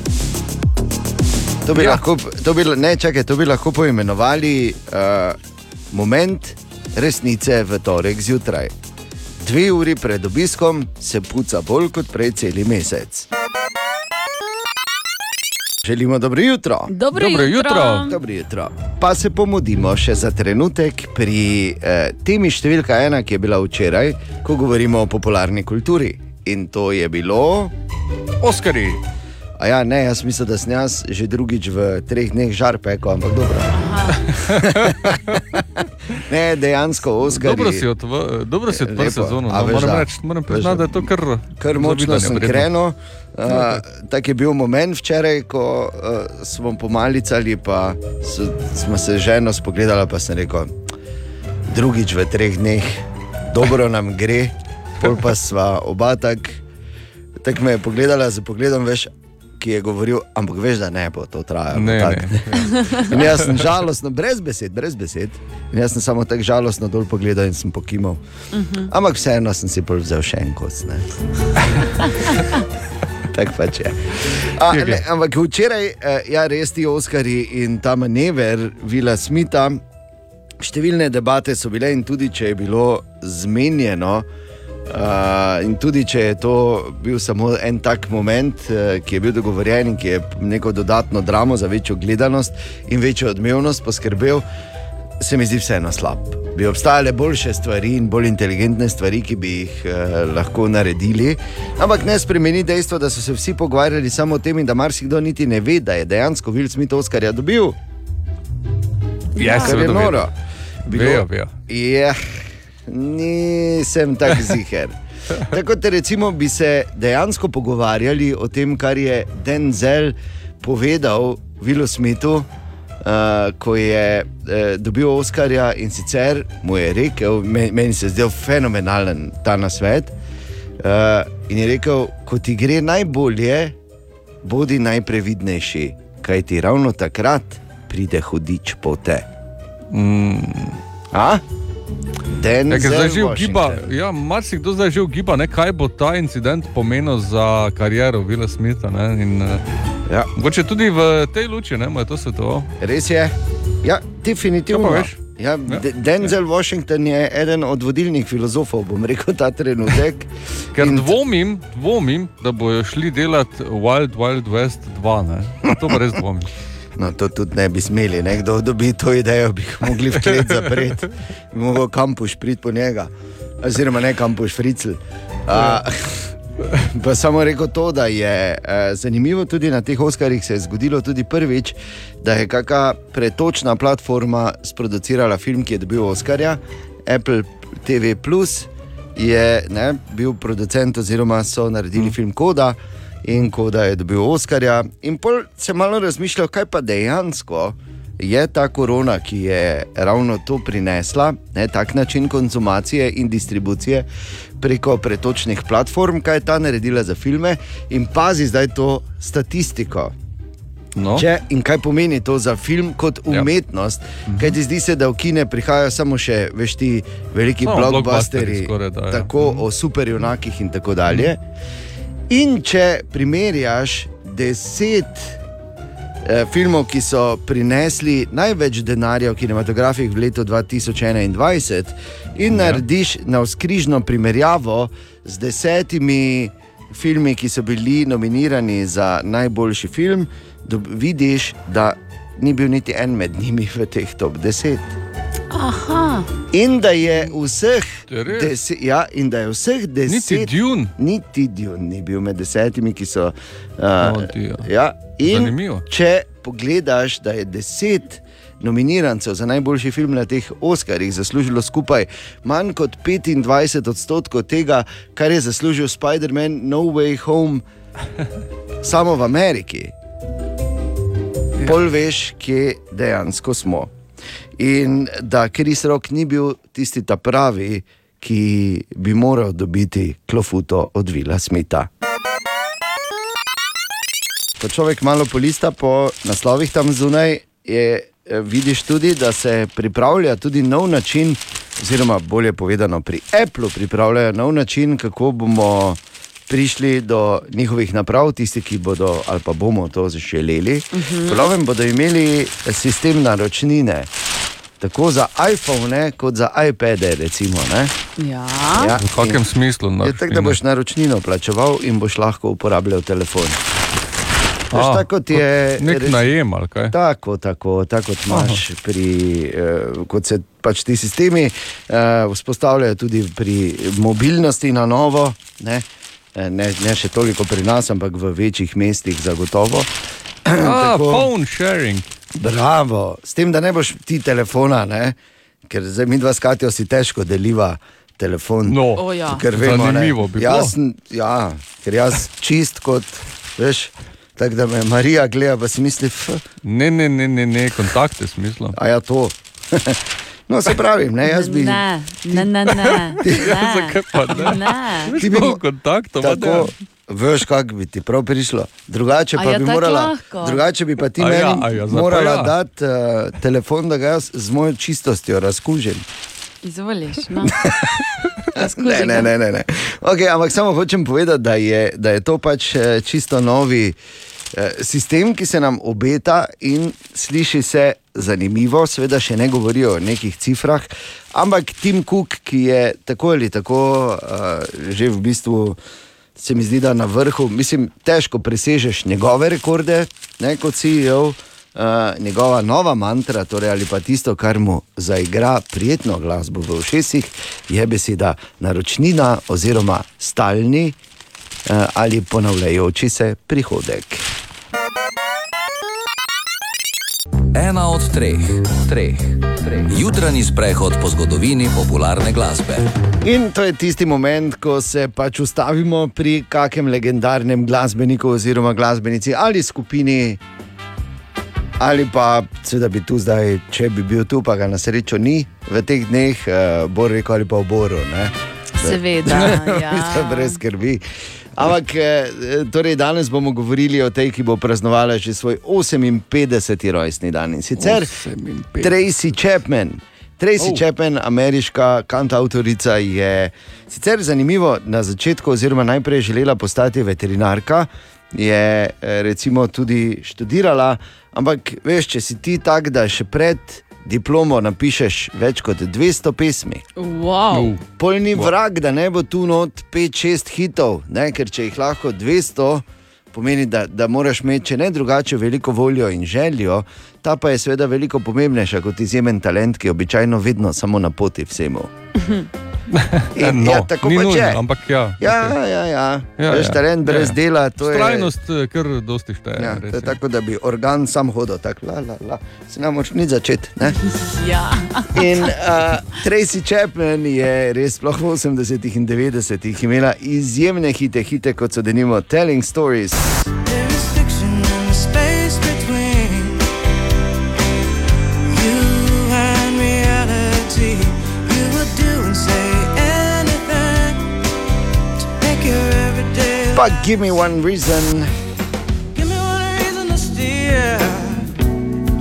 to, bi Ja. ja. lahko, to, bi, ne, čakaj, to bi lahko poimenovali uh, moment resnice v torek zjutraj. Dve uri pred obiskom se puca bolj kot prej celi mesec. Želimo dobro jutro. Dobro, Dobro jutro. Dobro jutro. Pa se pomudimo še za trenutek pri eh, temi številka ena, ki je bila včeraj, ko govorimo o popularni kulturi. In to je bilo, Oskari. A ja, ne, jaz mislim, da sem jaz že drugič v treh dneh žar pekel, ampak dobro. [laughs] ne, dejansko Oskar. Dobro si odprl Lepo. sezono. No, moram da. reči, moram priznati, da. je to kar, Kar močno sem krenil. Uh, tak je bil moment včeraj, ko uh, smo pomalicali, pa so, smo se ženo spogledali, pa sem rekel, drugič v treh dneh, dobro nam gre, pol pa sva oba tak, tak me je pogledala z pogledom, veš, ki je govoril, ampak veš, da ne bo to trajalo. Ne, tako." ne. [laughs] In jaz sem žalostno, brez besed, brez besed. In jaz sem samo tako žalostno dol pogledal in sem pokimal. Ampak vseeno sem si pol vzel še en kos. [laughs] Tako pač je. A, ne, ampak včeraj, eh, ja, res ti Oskari in ta manever Vila Smita, številne debate so bile in tudi če je bilo zmenjeno. Uh, in tudi če je to bil samo en tak moment, uh, ki je bil dogovorjen in ki je neko dodatno dramo za večjo gledanost in večjo odmevnost poskrbel, se mi zdi vseeno slab. Bi obstajale boljše stvari in bolj inteligentne stvari, ki bi jih eh, lahko naredili, ampak ne spremeni dejstvo, da so se vsi pogovarjali samo o tem, in da marsikdo niti ne ve, da je dejansko Will Smith Oscarja dobil. Ja, Kar je noro. vedo. Vejo, vejo. Ja, nisem tako ziger. [laughs] Tako da recimo bi se dejansko pogovarjali o tem, kar je Denzel povedal Willu Smithu, uh, ko je uh, dobil Oscarja in sicer mu je rekel, me- meni se je zdel fenomenalen ta nasvet. Uh, in je rekel, ko ti gre najbolje, bodi najprevidnejši, kaj ti ravno takrat pride hudič po te. A? Ja, Denzel ker zdaj že ugiba, ja, marsikdo zdaj že ugiba, ne, kaj bo ta incident pomenil za kariero Vila Smitha. Ne, in, eh, Ja. Mogoče tudi v tej luči, ne, je to svetoval. Res je. Ja, definitivno. Ja. Ja, De- Denzel Washington je eden od vodilnih filozofov, bom rekel, ta trenutek. [laughs] Ker In- dvomim, dvomim, da bojo šli delati Wild Wild West 2. Ne. To pa res dvomim. No, to tudi ne bi smeli, nekdo dobi to idejo, bi jih mogli v klet zapreti, bi mogel kampuš priti po njega, oziroma ne kampuš fricl. A, [laughs] Pa samo rekel to, da je eh, zanimivo tudi na teh Oskarjih se je zgodilo tudi prvič, da je kakšna pretočna platforma sproducirala film, ki je dobil Oskarja, Apple TV Plus je ne, bil producent oziroma so naredili mm. film Koda in Koda je dobil Oskarja. In pol se malo razmišljal, kaj pa dejansko je ta korona, ki je ravno to prinesla, ne, tak način konzumacije in distribucije preko pretočnih platform, kaj je ta naredila za filme in pazi zdaj to statistiko. No. Če, in kaj pomeni to za film kot Ja. umetnost? Ja. Kaj ti zdi se, da v kine prihajajo samo še veš, ti veliki Samo blockbusteri, blockbusterji skoraj da, ja. tako o superjunakih in tako dalje. In če primerjaš deset eh, filmov, ki so prinesli največ denarja v kinematografih v letu 2021, in ja. narediš na vzkrižno primerjavo z desetimi filmi, ki so bili nominirani za najboljši film, vidiš, da ni bil niti en med njimi v teh top 10. Aha, In da je vseh deset, ja, in da je vseh deset, Niti Dune. niti Dune ni bil med desetimi, ki so. Uh, No, ti, ja. ja, in Zanimivo. če pogledaš, da je deset nominirancev za najboljši film na teh Oskarjih zaslužilo skupaj manj kot 25 odstotkov tega, kar je zaslužil Spider-Man No Way Home [laughs] samo v Ameriki. Pol veš, kje dejansko smo. In da Kris Rock ni bil tisti ta pravi, ki bi moral dobiti klofuto od Vila Smita. Ko človek malo polista po naslovih tam zunaj, je, eh, vidiš tudi, da se pripravlja tudi nov način, oziroma bolje povedano, pri Applu pripravljajo nov način, kako bomo prišli do njihovih naprav, tisti, ki bodo ali pa bomo to želeli. Uh -huh. Polovem bodo imeli sistem naročnine. Tako za iPhone, kot za iPade. Recimo, ne? ja. Ja, V kakem in- smislu? Je tako, da boš naročnino plačeval in boš lahko uporabljal telefon. Veš, A, tako je. Nek res- najem ali kaj. Tako, tako, tako kot imaš, pri, eh, kot se pač ti sistemi eh, vzpostavljajo tudi pri mobilnosti na novo. Ne? Eh, Ne, ne še toliko pri nas, ampak v večjih mestih zagotovo. [clears throat] Ah, Tako- phone sharing. Bravo, s tem, da ne boš ti telefona, ne? ker zdaj mi dva skatijo si težko deliva telefon. No, O, ja. ker vemo, ne. Zanimivo bi bilo. jaz, sem- ja, ker jaz čist kot, veš, tako da me Marija gleda, pa si misli, f, Ne, ne, ne, ne, ne kontakte smisla. a ja to. [laughs] no, se pravi, ne, jaz bi. Ne, ne, ne. ne, ne. [laughs] Zakaj pa ne? ne. Ti bi mo- kontaktov, Tako, veš, kako bi ti prav prišlo. Drugače pa ja, bi morala, lahko? drugače bi pa ti A meni ja, a ja, pa morala ja. dati uh, telefon, da ga jaz z mojo čistostjo razkužim. Izvoliš. No. [laughs] Ne, ne, ne. ne, ne. Okay, ampak samo hočem povedati, da je, da je to pač eh, čisto novi eh, sistem, ki se nam obeta in sliši se zanimivo, seveda še ne govorijo o nekih cifrah, ampak Tim Cook, ki je tako ali tako uh, že v bistvu. Se mi zdi, da na vrhu, mislim, težko presežeš njegove rekorde, ne kot CEO. Uh, njegova nova mantra, torej ali pa tisto, kar mu zaigra prijetno glasbo v ušesih, je beseda naročnina oziroma stalni uh, ali ponavljajoči se prihodek. Ena od treh, treh, treh. Jutranji sprehod po zgodovini popularne glasbe. In to je tisti moment, ko se pač ustavimo pri kakem legendarnem glasbeniku oziroma glasbenici ali skupini. Ali pa, seveda bi tu zdaj, če bi bil tu, pa ga na srečo ni v teh dneh, uh, bo rekel ali pa v Boru. Ne? Seveda. [laughs] Ja. Mislim, brez skrbi. Ampak eh, torej danes bomo govorili o tej, ki bo praznovala že svoj 58. rojstni dan in sicer 58. Tracy Chapman. Tracy oh. Oh. Chapman, ameriška kantautorica, je sicer zanimivo na začetku, oziroma najprej želela postati veterinarka, je eh, recimo tudi študirala, ampak veš, če si ti tak, da še pred diplomo napišeš več kot 200 pesmi. Wow. Polni vrag, da ne bo tu not 5-6 hitov, ne? ker če jih lahko 200, pomeni, da, da moraš imeti, če ne drugače, veliko voljo in željo, ta pa je seveda veliko pomembnejša kot izjemen talent, ki je običajno vedno samo na poti vsemu. In, no, ja, tako ni pač nujno, je. ampak ja. Ja, okej. ja, ja. Ja, Veš, ja. talent brez Ja. dela, to je. Eh, kar dosti šteje. Ja, res to je tako, da bi organ sam hodil, tako la, la, la. se nam moč ni začeti. ne? [laughs] Ja. In uh, Tracy Chapman je res sploh v 80-ih in 90-ih imela izjemne hite, hite kot so denimo Telling Stories. There But give me one reason. Give me one reason to steer,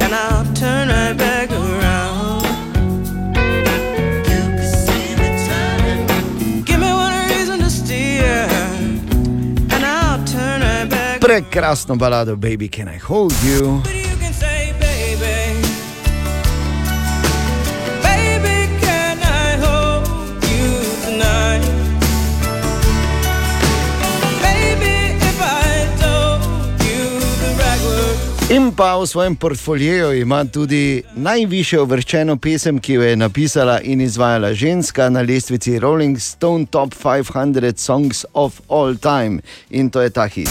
and I'll turn right back around. You can see me turning. Give me one reason to steer, and I'll turn right back. Prekrasno balado Baby Can I Hold You. In pa v svojem portfoliju ima tudi najviše uvrščeno pesem, ki jo je napisala in izvajala ženska na lestvici Rolling Stone Top 500 Songs of All Time. In to je ta hit.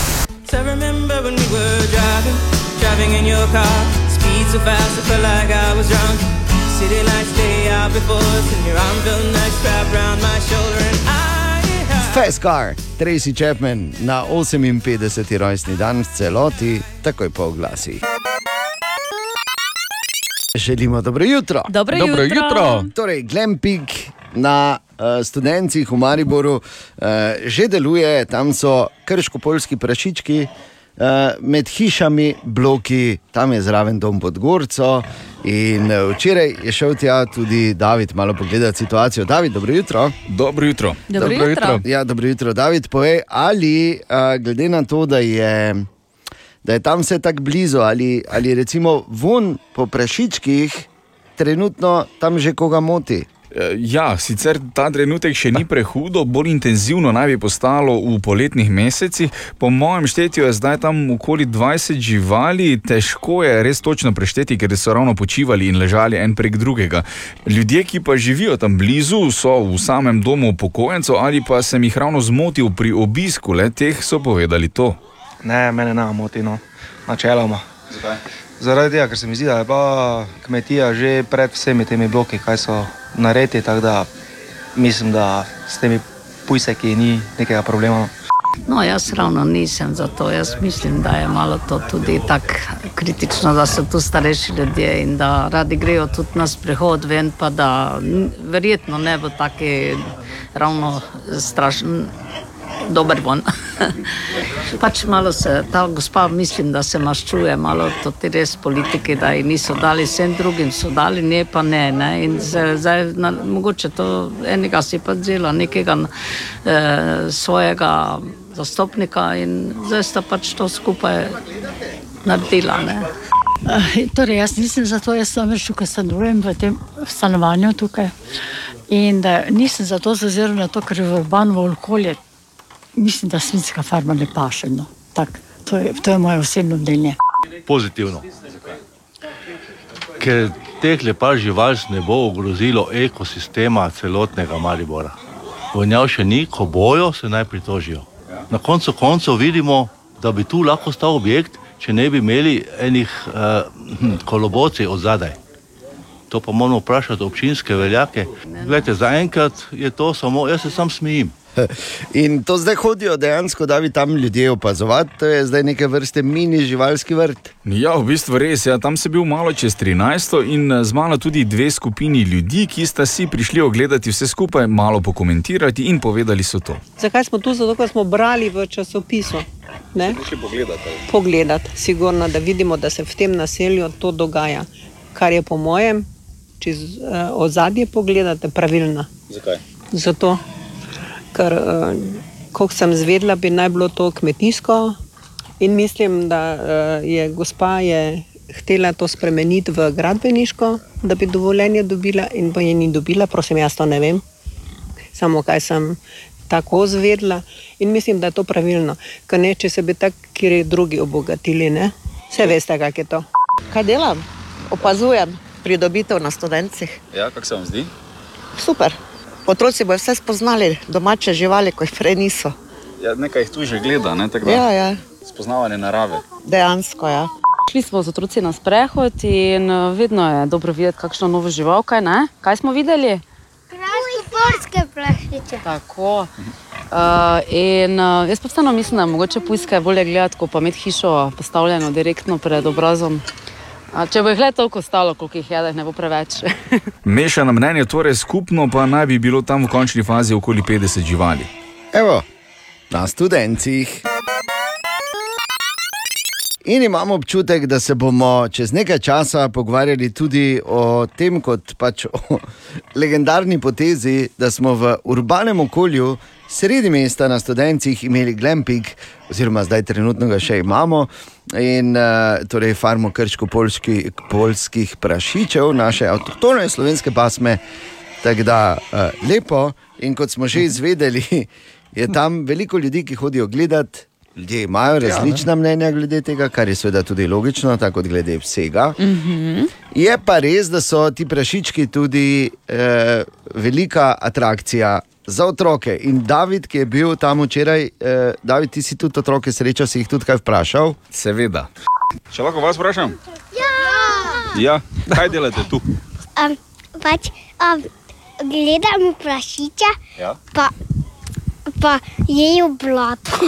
Driving, in your car. Speed so fast, I felt like I was drunk. City lights stay out before us, and your arm felt nice wrapped around my shoulder, and I. Fast Car, Tracy Chapman na 58. rojstni dan v celoti, takoj po oglasih. Želimo dobro jutro. Dobro, Dobro jutro. jutro. Torej, Glamping na uh, Studencih v Mariboru uh, že deluje, tam so krško-polski prašički, med hišami, bloki, tam je zraven dom pod Gorco. In uh, včeraj je šel tja tudi David, malo pogledati situacijo. David, dobro jutro. Dobro jutro. Dobro, Dobro jutro. jutro. Ja, dobro jutro, David. Povej, ali uh, glede na to, da je, da je tam vse tako blizu, ali, ali recimo von po prašičkih, trenutno tam že koga moti. Eh, Ja, sicer ta trenutek še ni prehudo, bolj intenzivno naj bi postalo v poletnih mesecih. Po mojem štetju je zdaj tam okoli 20 živali, težko je res točno prešteti, ker so ravno počivali in ležali en prek drugega. Ljudje, ki pa živijo tam blizu, so v samem domu upokojencev ali pa sem jih ravno zmotil pri obisku, le teh so povedali to. Ne, mene ne moti, no, načeloma. Zakaj? Zaradi tega, ker se mi zdi, da je pa kmetija že pred vsemi temi bloki, kaj so narejeni, tako da mislim, da s temi pujseki ni nekega problema. No, jaz ravno nisem za to. Jaz mislim, da je malo to tudi tako kritično, da so tu starejši ljudje in da radi grejo tudi na sprehod ven, pa da verjetno ne bo taki ravno strašen. Dober von. [laughs] pač malo se ta gospa, mislim, da se maščuje, malo to ti res politiki, da ji niso dali vsem drugim, so dali, ne pa ne. ne? In zdaj, na, mogoče to enega si pa vzela, nekega eh, svojega zastopnika in zdaj sta pač to skupaj naredila. Ne? Eh, Torej, jaz nisem za to, jaz sem več tukaj stanujem v tem stanovanju tukaj. In da nisem za to zaziral na to, ker je urbano okolje, mislim, da svinska farma ne paše. No. Tak, to, je, to je moje osebno mnenje. Pozitivno. Ker teh lepar živalstv ne bo ogrozilo ekosistema celotnega Maribora. Vonjav še ni, ko bojo, se naj pritožijo. Na koncu koncev vidimo, da bi tu lahko stal objekt, če ne bi imeli enih uh, kolobocij od zadaj. To pa moramo vprašati občinske veljake. Glede, zaenkrat je to samo, jaz se sam smejim. [laughs] In to zdaj hodijo dejansko, da bi tam ljudje opazovali, to je zdaj neke vrste mini živalski vrt. Ja, v bistvu res. Ja. Tam sem bil malo čez 13 in eh, z mano tudi dve skupini ljudi, ki sta si prišli ogledati vse skupaj, malo pokomentirati in povedali so to. Zakaj smo tu? Zato, ker smo brali v časopisu. Ne? pogledati. Pogledati, sigurno, da vidimo, da se v tem naselju to dogaja. Kar je po mojem, če uh, ozadje pogledate, pravilno. Zakaj? Zato, ker, uh, kot sem zvedla, bi naj bilo to kmetijsko in mislim, da uh, je gospa je htela to spremeniti v gradbeniško, da bi dovoljenje dobila in pa je ni dobila, prosim, jaz to ne vem. Samo kaj sem tako zvedla in mislim, da je to pravilno. Ker ne, če se bi taki drugi obogatili, ne? Vse veste, kak je to. Kaj delam? Opazujem pridobitev na študencih. Ja, kako se vam zdi? Super. Otroci bodo vse spoznali, domače živali, ko jih prej niso. Ja, nekaj jih tu že gleda, ne? tako Ja, ja, spoznavanje narave. dejansko. Ja. Šli smo z otroci na sprehod in eh, vedno je dobro videti, kakšno novo žival. Kaj, ne? kaj smo videli? Kraško-polske prašiče. Tako. Uh, in uh, jaz pa vseeno mislim, da je mogoče pujske bolje gledati, kot pa imeti hišo postavljeno direktno pred obrazom. A, če bo jih le toliko stalo, koliko jih je, da jih ne bo preveč. [laughs] Mešano mnenje, torej skupno pa naj bi bilo tam v končni fazi okoli 50 živali. Evo, na študencih. In imamo občutek, da se bomo čez nekaj časa pogovarjali tudi o tem, kot pač o legendarni potezi, da smo v urbanem okolju sredi mesta na študencih imeli glamping, oziroma zdaj trenutno ga še imamo. In uh, torej farmo krško-polskih prašičev, naše avtohtone slovenske pasme, tako da uh, lepo. In kot smo že izvedeli, je tam veliko ljudi, ki hodijo gledati. Ljudje imajo različna mnenja glede tega, kar je seveda tudi logično, tako kot glede vsega. Je pa res, da so ti prašički tudi eh, velika atrakcija za otroke. In David, ki je bil tam včeraj, eh, David, ti si tudi otroke srečal, si jih tudi kaj vprašal? Seveda. Če lahko vas vprašam? Ja, kaj delate tu? Um, pač, um, gledamo prašiče, Ja. pa, pa jejo blato. [laughs]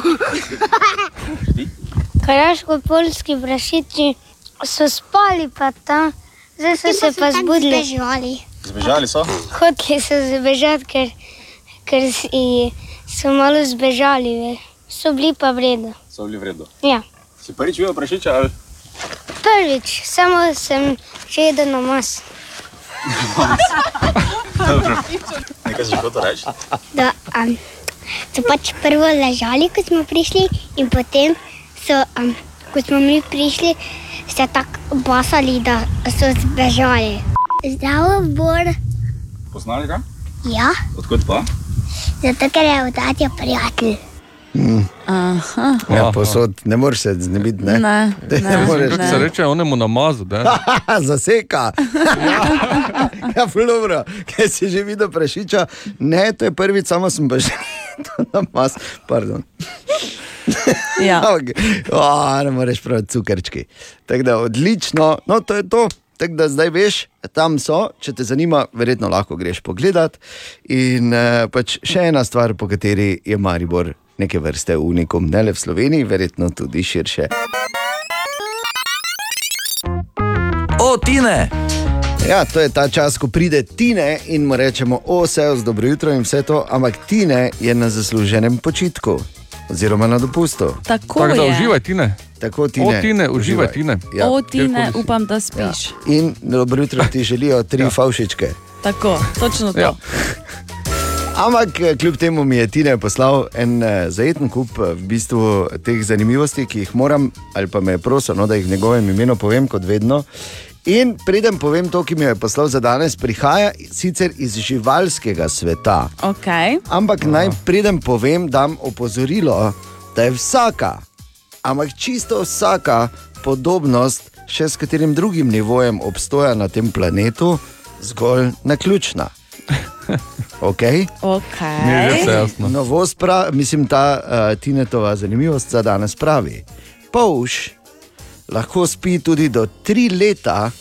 Kraško-polski prašiči so spali, pa tam, zdaj so se pa zbudili. Zbežali. Zbežali so? Hoteli so zbežati, ker, ker si, so malo zbežali, ve. so bili pa vredni. So bili vredno. Ja. Si prvič videl prašiča ali? Prvič, samo sem še jedel na mas. [laughs] Dobro. Nekaj si hotel reči? Da, um, so pač prvo ležali, ko smo prišli, in potem so, um, ko smo mi prišli, se tako basali, da so zbežali. Zdravo, Bor. Poznali ga? Ja, Odkud pa? zato ker je odatja prijatelj. Mm. Aha. Ja, posod, ne moreš se znebiti. Ne, Ne, ne, moreš. Kako se reče, onemu namazu, da [laughs] Zaseka. [laughs] ja, dobro, ker si že videl prašiča. Ne, to je prvič, samo sem pa že [laughs] namaz. Pardon. Ja. oh, ne moreš prav cukrčki. Tako da odlično, no to je to. Tako da zdaj veš, tam so, če te zanima, verjetno lahko greš pogledat. In uh, pač še ena stvar, po kateri je Maribor neke vrste unikum, ne le v Sloveniji, verjetno tudi širše. O, Tine! Ja, to je ta čas, ko pride Tine in mu rečemo, o, vse z dobro jutro in vse to, ampak Tine je na zasluženem počitku oziroma na dopustu. Tako Tako da je. uživaj, Tine. Tako Tine. O, Tine, uživaj, Tine. Ja. O, Tine, upam, da spiš. In dobro jutro ti želijo tri ja. favšičke. Tako, točno to. Ja. [laughs] Ampak eh, kljub temu mi je Tine poslal en eh, zajeten kup eh, v bistvu teh zanimivosti, ki jih moram, ali pa me je prosil, no, da jih njegovem imenu povem, kot vedno. In preden povem to, ki mi je poslal za danes, prihaja sicer iz živalskega sveta. Okay. Ampak naj preden povem, dam opozorilo, da je vsaka, ampak čisto vsaka podobnost še s katerim drugim nivojem obstoja na tem planetu zgolj naključna. [laughs] Okay? Okay. Novost, pra, mislim, ta uh, Tinetova zanimivost za danes pravi. Pouš lahko spi tudi do tri leta,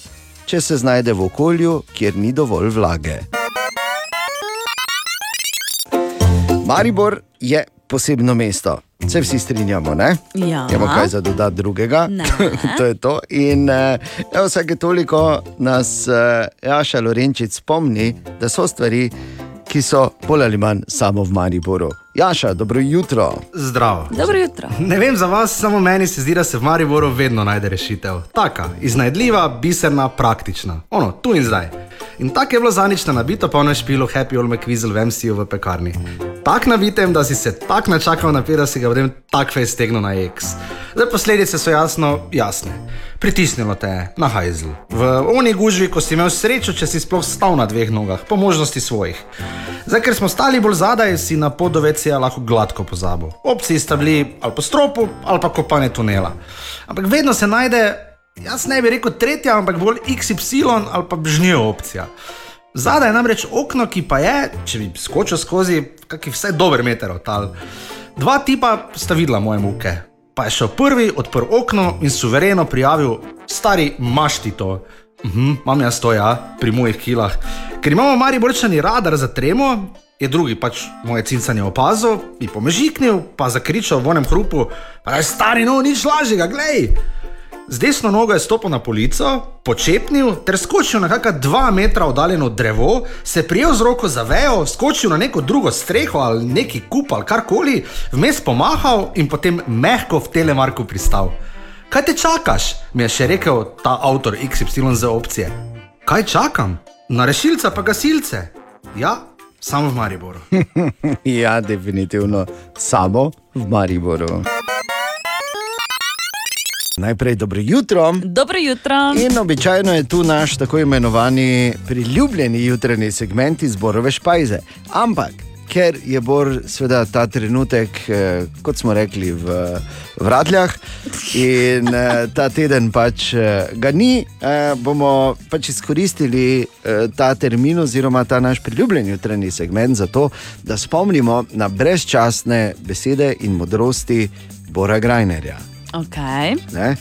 če se znajde v okolju, kjer ni dovolj vlage. Maribor je posebno mesto. Se vsi strinjamo, ne? Ja. Imamo kaj za dodati drugega? Ne. [laughs] to je to. In evo, vsake toliko nas uh, Jaša Lorenčic spomni, da so stvari, ki so bolj ali manj samo v Mariboru. Jaša, dobro jutro. Zdravo. Dobro jutro. Ne vem za vas, samo meni se zdi, da se v Mariboru vedno najde rešitev. Taka, iznajdljiva, biserna, praktična. Ono, tu in zdaj. In tako je bilo zanič na nabito polno špilo Happy Old McVizzle v MCU v pekarni. Tak nabitem, da si se tak načakal napet, da si ga potem tak fej stegnil na X. Zdaj posledice so jasno jasne. Pritisnilo te je na hajzl. V oni gužvi, ko si imel srečo, če si sploh stal na dveh nogah, po možnosti svojih. Zdaj, ker smo stali bolj zadaj, si na podovecija lahko gladko pozabil. Opcije sta bili ali po stropu, ali pa kopanje tunela. Ampak vedno se najde, jaz ne bi rekel tretja, ampak bolj XY ali pa bžnjo opcija. Zadaj je namreč okno, ki pa je, če bi skočil skozi, kakih vsaj dober meter od tal. Dva tipa sta videla moje muke. Pa je šel prvi, odprl okno in suvereno prijavil, stari mašti to. Mhm, imam jaz to, ja, pri mojih kilah. Ker imamo mari borčani radar za tremo, je drugi pač moje cincanje opazil, mi pomežiknil, pa zakričal v onem hrupu, pa je stari, no, nič lažjega, glej. Z desno nogo je stopil na polico, počepnil ter skočil na kakšna dva metra oddaljeno drevo, se prijel z roko za vejo, skočil na neko drugo streho ali neki kup ali karkoli, vmes pomahal in potem mehko v telemarku pristal. Kaj te čakaš? mi je še rekel ta avtor XY za opcije. Kaj čakam? Na rešilca pa gasilce. Ja, samo v Mariboru. [laughs] ja, definitivno samo v Mariboru. Najprej dobro jutro. Dobro jutro. In običajno je tu naš tako imenovani priljubljeni jutranji segment izborove špajze. Ampak, ker je Bor seveda ta trenutek, eh, kot smo rekli, v vratljah in eh, ta teden pač eh, ga ni, eh, bomo pač izkoristili eh, ta termin oziroma ta naš priljubljeni jutranji segment za to, da spomnimo na brezčasne besede in modrosti Bora Grajnerja. Okay. Ne?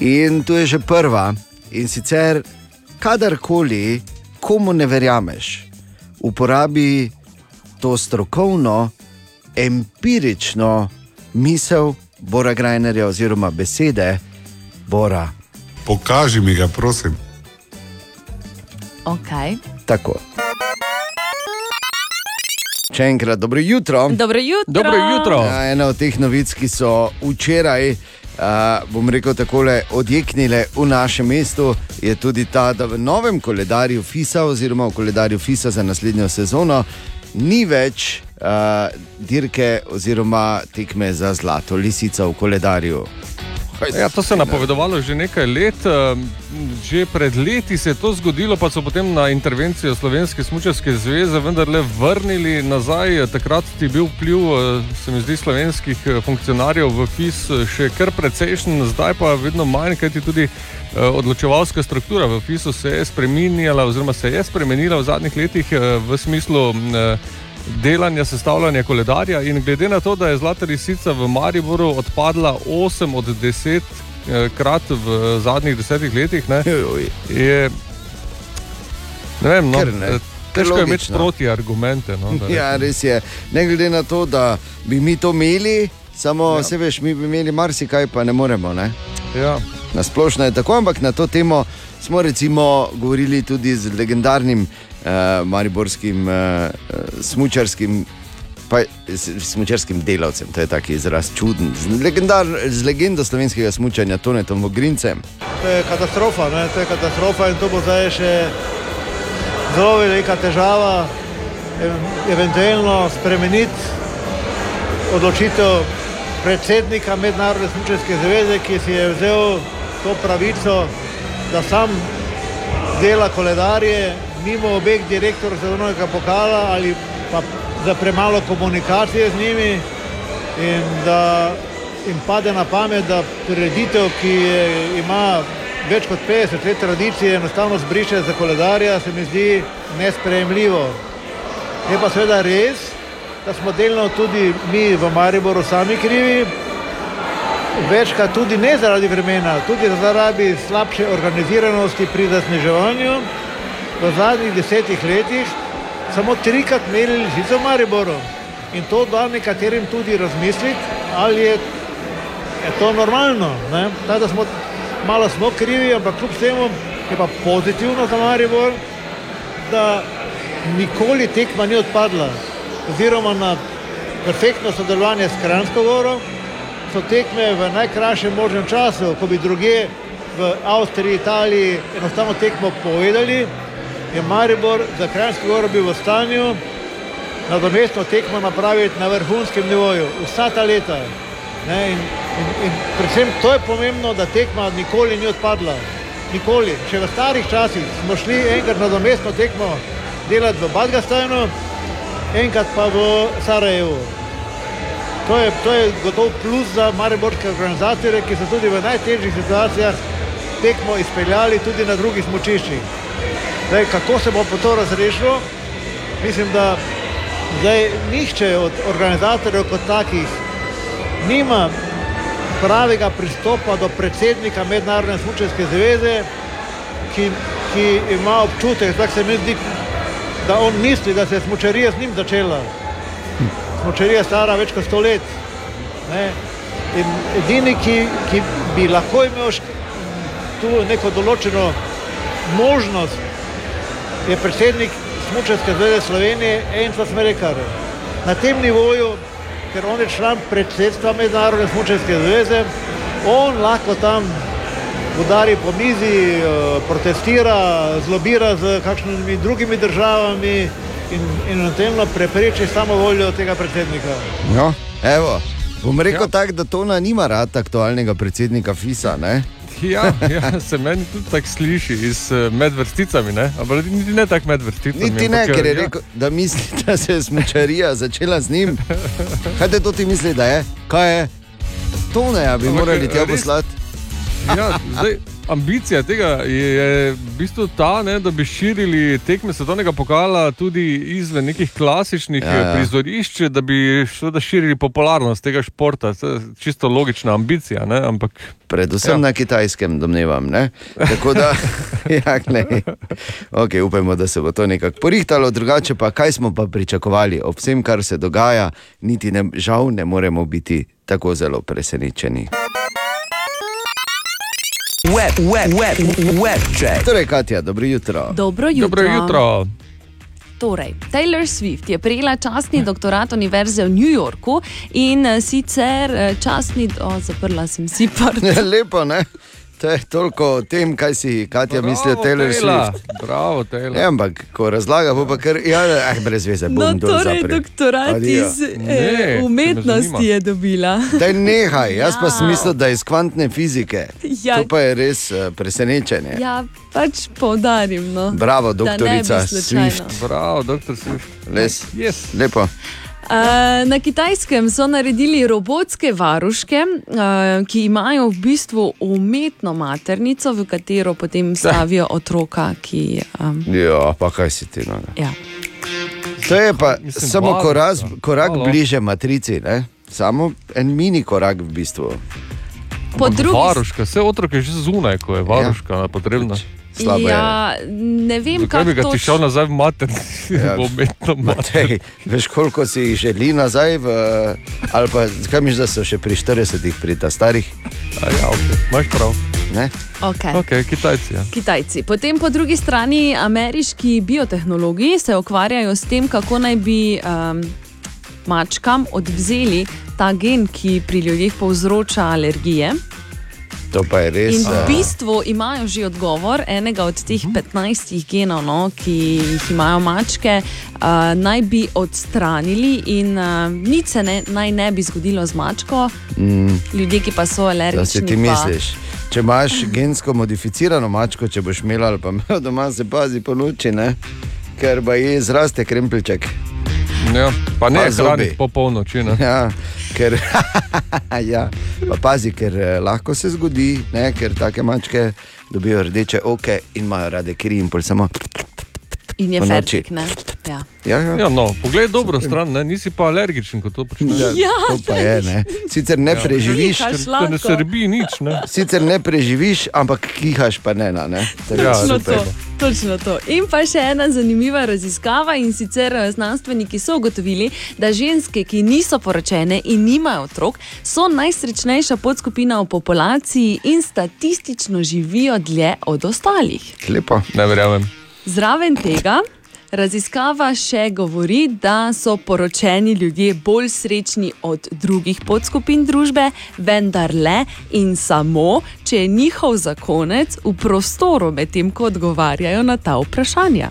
In tu je že prva. In sicer, kadarkoli komu ne verjameš, uporabi to strokovno, empirično misel Bora Grajnerja oziroma besede Bora. Pokaži mi ga, prosim. Okay. Tako. Še enkrat, dobro jutro. Dobro jutro. Dobro jutro. Ja, ena od teh novic, ki so včeraj, uh, bom rekel, tako odjeknile v našem mestu, je tudi ta, da v novem koledarju FISA, oziroma v koledarju FISA za naslednjo sezono, ni več uh, dirke oziroma tekme za zlato lisico v koledarju. Ja, to se je napovedovalo že nekaj let. eh, Že pred leti se je to zgodilo, pa so potem na intervencijo Slovenske smučarske zveze vendarle vrnili nazaj. Takrat je bil vpliv, eh, se mi zdi, slovenskih eh, funkcionarjev v FIS še kar precejšen, zdaj pa vedno manj, kajti tudi odločevalska struktura v FIS-u se je spremenjala, oziroma se je spremenila v zadnjih letih v smislu. Delanja, sestavljanja koledarja. In glede na to, da je Zlata Lisica v Mariboru odpadla 8 od 10 eh, krat v zadnjih desetih letih, ne, je. Ne vem, no, Kar ne. eh, težko je imeti proti argumente. No, [laughs] Ja, res je. Ne glede na to, da bi mi to imeli, samo ja. se veš, mi bi imeli marsikaj, pa ne moremo. Ne? Ja. Na splošno je tako, ampak na to temo smo recimo govorili tudi z legendarnim uh, mariborskim uh, smučarskim. Pa, s- smučarskim delavcem, to je taki izraz čuden, z, legendar, z legendo slovenskega smučanja, Tonetom Vogrincem. To je katastrofa, ne? to je katastrofa in to bo zdaj še zelo velika težava, ev- eventualno spremeniti odločitev predsednika Mednarodne smučarske zveze, ki si je vzel to pravico, da sam dela koledarje mimo obeh direktorjev svetovnega pokala ali pa za premalo komunikacije z njimi in da jim pade na pamet, da prireditev, ki je, ima več kot 50 let tradicije, enostavno zbriše za koledarja, se mi zdi nesprejemljivo. Je pa seveda res, da smo delno tudi mi v Mariboru sami krivi, večkrat tudi ne zaradi vremena, tudi zaradi slabše organiziranosti pri zasneževanju. V zadnjih desetih letih samo trikrat merili v Mariboru in to da nekaterim tudi razmisliti, ali je, je to normalno. ne. Tako da smo malo smo krivi, ampak kljub temu je pa pozitivno za Maribor, da nikoli tekma ni odpadla, oziroma na perfektno sodelovanje s Kranjsko goro so tekme v najkrajšem možnem času, ko bi druge v Avstriji, Italiji enostavno tekmo povedali, je Maribor za Kranjsko goro bil v stanju nadomestno tekmo napraviti na vrhunskem nivoju, vsa ta leta. Ne, in, in, in predvsem to je pomembno, da tekma nikoli ni odpadla. Nikoli. Še v starih časih smo šli enkrat na domestno tekmo delati v Badgastajnu, enkrat pa v Sarajevu. To je, to je gotov plus za mariborske organizatorje, ki so tudi v najtežjih situacijah tekmo izpeljali tudi na drugih smočiščih. Zdaj, kako se bo to razrešilo? Mislim, da zdaj nihče od organizatorjev kot takih nima pravega pristopa do predsednika Mednarodne smučarske zveze, ki, ki ima občutek, tako se mi zdi, da on misli, da se je smučarija z njim začela. Smučarija stara več kot sto let. Ne? In edini, ki, ki bi lahko imel tu neko določeno možnost, je predsednik Smučarske zveze Slovenije Enzo Smerekar. Na tem nivoju, ker on je član predsedstva Mednarodne smučarske zveze, on lahko tam udari po mizi, eh, protestira, zlobira z kakšnimi drugimi državami in, in eventualno prepreči samo voljo tega predsednika. No, evo, bom rekel ja. tako, da Tona nima rad aktualnega predsednika FISA. Ne? Ja, ja, se meni tudi tako sliši iz eh, med vrsticami, ne? ampak niti ne tako med vrsticami. Niti ne, ampak, ker je ja. rekel, da misli, [laughs] da se je smučarija začela z njim. Kaj te to ti misli, da je? Kaj je? Toneja bi Ampak, morali tja res- poslati. Ja, zdaj, ambicija tega je, v bistvu ta, ne, da bi širili tekme svetovnega pokala tudi izven nekih klasičnih Ja, ja, prizorišč, da bi seveda širili popularnost tega športa. To je čisto logična ambicija. Ne, ampak, Predvsem ja. na kitajskem, domnevam. Ne? Tako da, [laughs] ja, glej. okay, upajmo, da se bo to nekako porihtalo, drugače pa kaj smo pa pričakovali ob vsem, kar se dogaja, niti ne, žal ne moremo biti tako zelo presenečeni. Web, web, web, web check. Torej, Katja, dobro jutro. Dobro jutro. Dobro jutro. Torej, Taylor Swift je prejela častni doktorat Univerze v New Yorku in eh, sicer eh, častni, o, zaprla sem si. [laughs] Ja, lepo, ne? To je toliko o tem, kaj si Katja misli o Taylor. Swift. Bravo, Taylor. Ja, ampak ko razlaga, bo pa kar, ja, eh, brez veze, bom No, torej, zaprel. doktorat Adijo. iz eh, umetnosti je dobila. Daj nehaj, jaz pa Ja. sem mislil, da je iz kvantne fizike. Ja. To pa je res uh, presenečenje. Ja, pač poudarim. No, Bravo, ne doktorica. Swift. Bravo, doktor Swift. Les. Yes. Lepo. Uh, na kitajskem so naredili robotske varuške, uh, ki imajo v bistvu umetno maternico, v katero potem stavijo otroka. Ki, um, Ja, pa kaj si ti? No? ja. To je pa Mislim, samo varuška. korak, korak bliže matrici, ne? samo en mini korak v bistvu. Po drugi Varuška, vse otrok je že zunaj, ko je varuška ja. potrebna. Slabo je. Ja, ne vem, Zakaj bi kako ga ti šel nazaj v maternici, Ja. [laughs] v umetno Matej, veš, koliko si jih želi nazaj, v, ali pa kaj misliš, da so še pri 40-ih, pri ta starih? Ja, okay. Imaš prav. Ne? Okay. Okay, Kitajci. Ja. Kitajci. Potem po drugi strani ameriški biotehnologi se ukvarjajo s tem, kako naj bi um, mačkam odvzeli ta gen, ki pri ljudeh povzroča alergije. To pa je res. In v bistvu imajo že odgovor enega od teh 15 genov, no, ki jih imajo mačke, uh, naj bi odstranili, in uh, nič se ne, naj ne bi zgodilo z mačko. mm, Ljudje, ki pa so Da alergični. si ti pa- misliš. Če imaš gensko modificirano mačko, če boš imel ali pa [laughs] imel doma, se pazi po noči, ne? ker pa je zraste krempelček. Ja, pa ne Pa hraniti po polnoči. Ja, ker, [laughs] ja, pa pazi, ker eh, lahko se zgodi, ne, ker take mačke dobijo rdeče oke in imajo rade kri in pol samo. In je fertik, ne? Ja. Ja, ja. Ja, no, poglej dobro stran, ne? nisi pa alergičen, ko to počneš. Ja, to pa je. Ne. Sicer ne Ja. preživiš, ne srbi nič. Ne? sicer ne preživiš, ampak kihaš pa ne. na, ne. To je Ja, Točno super. to, točno to. In pa še ena zanimiva raziskava in sicer eh, znanstveniki so ugotovili, da ženske, ki niso poročene in nimajo otrok, so najsrečnejša podskupina v populaciji in statistično živijo dlje od ostalih. Lepo. Ne verjamem. Zraven tega. Raziskava še govori, da so poročeni ljudje bolj srečni od drugih podskupin družbe, vendar le in samo, če je njihov zakonec v prostoru, medtem ko odgovarjajo na ta vprašanja.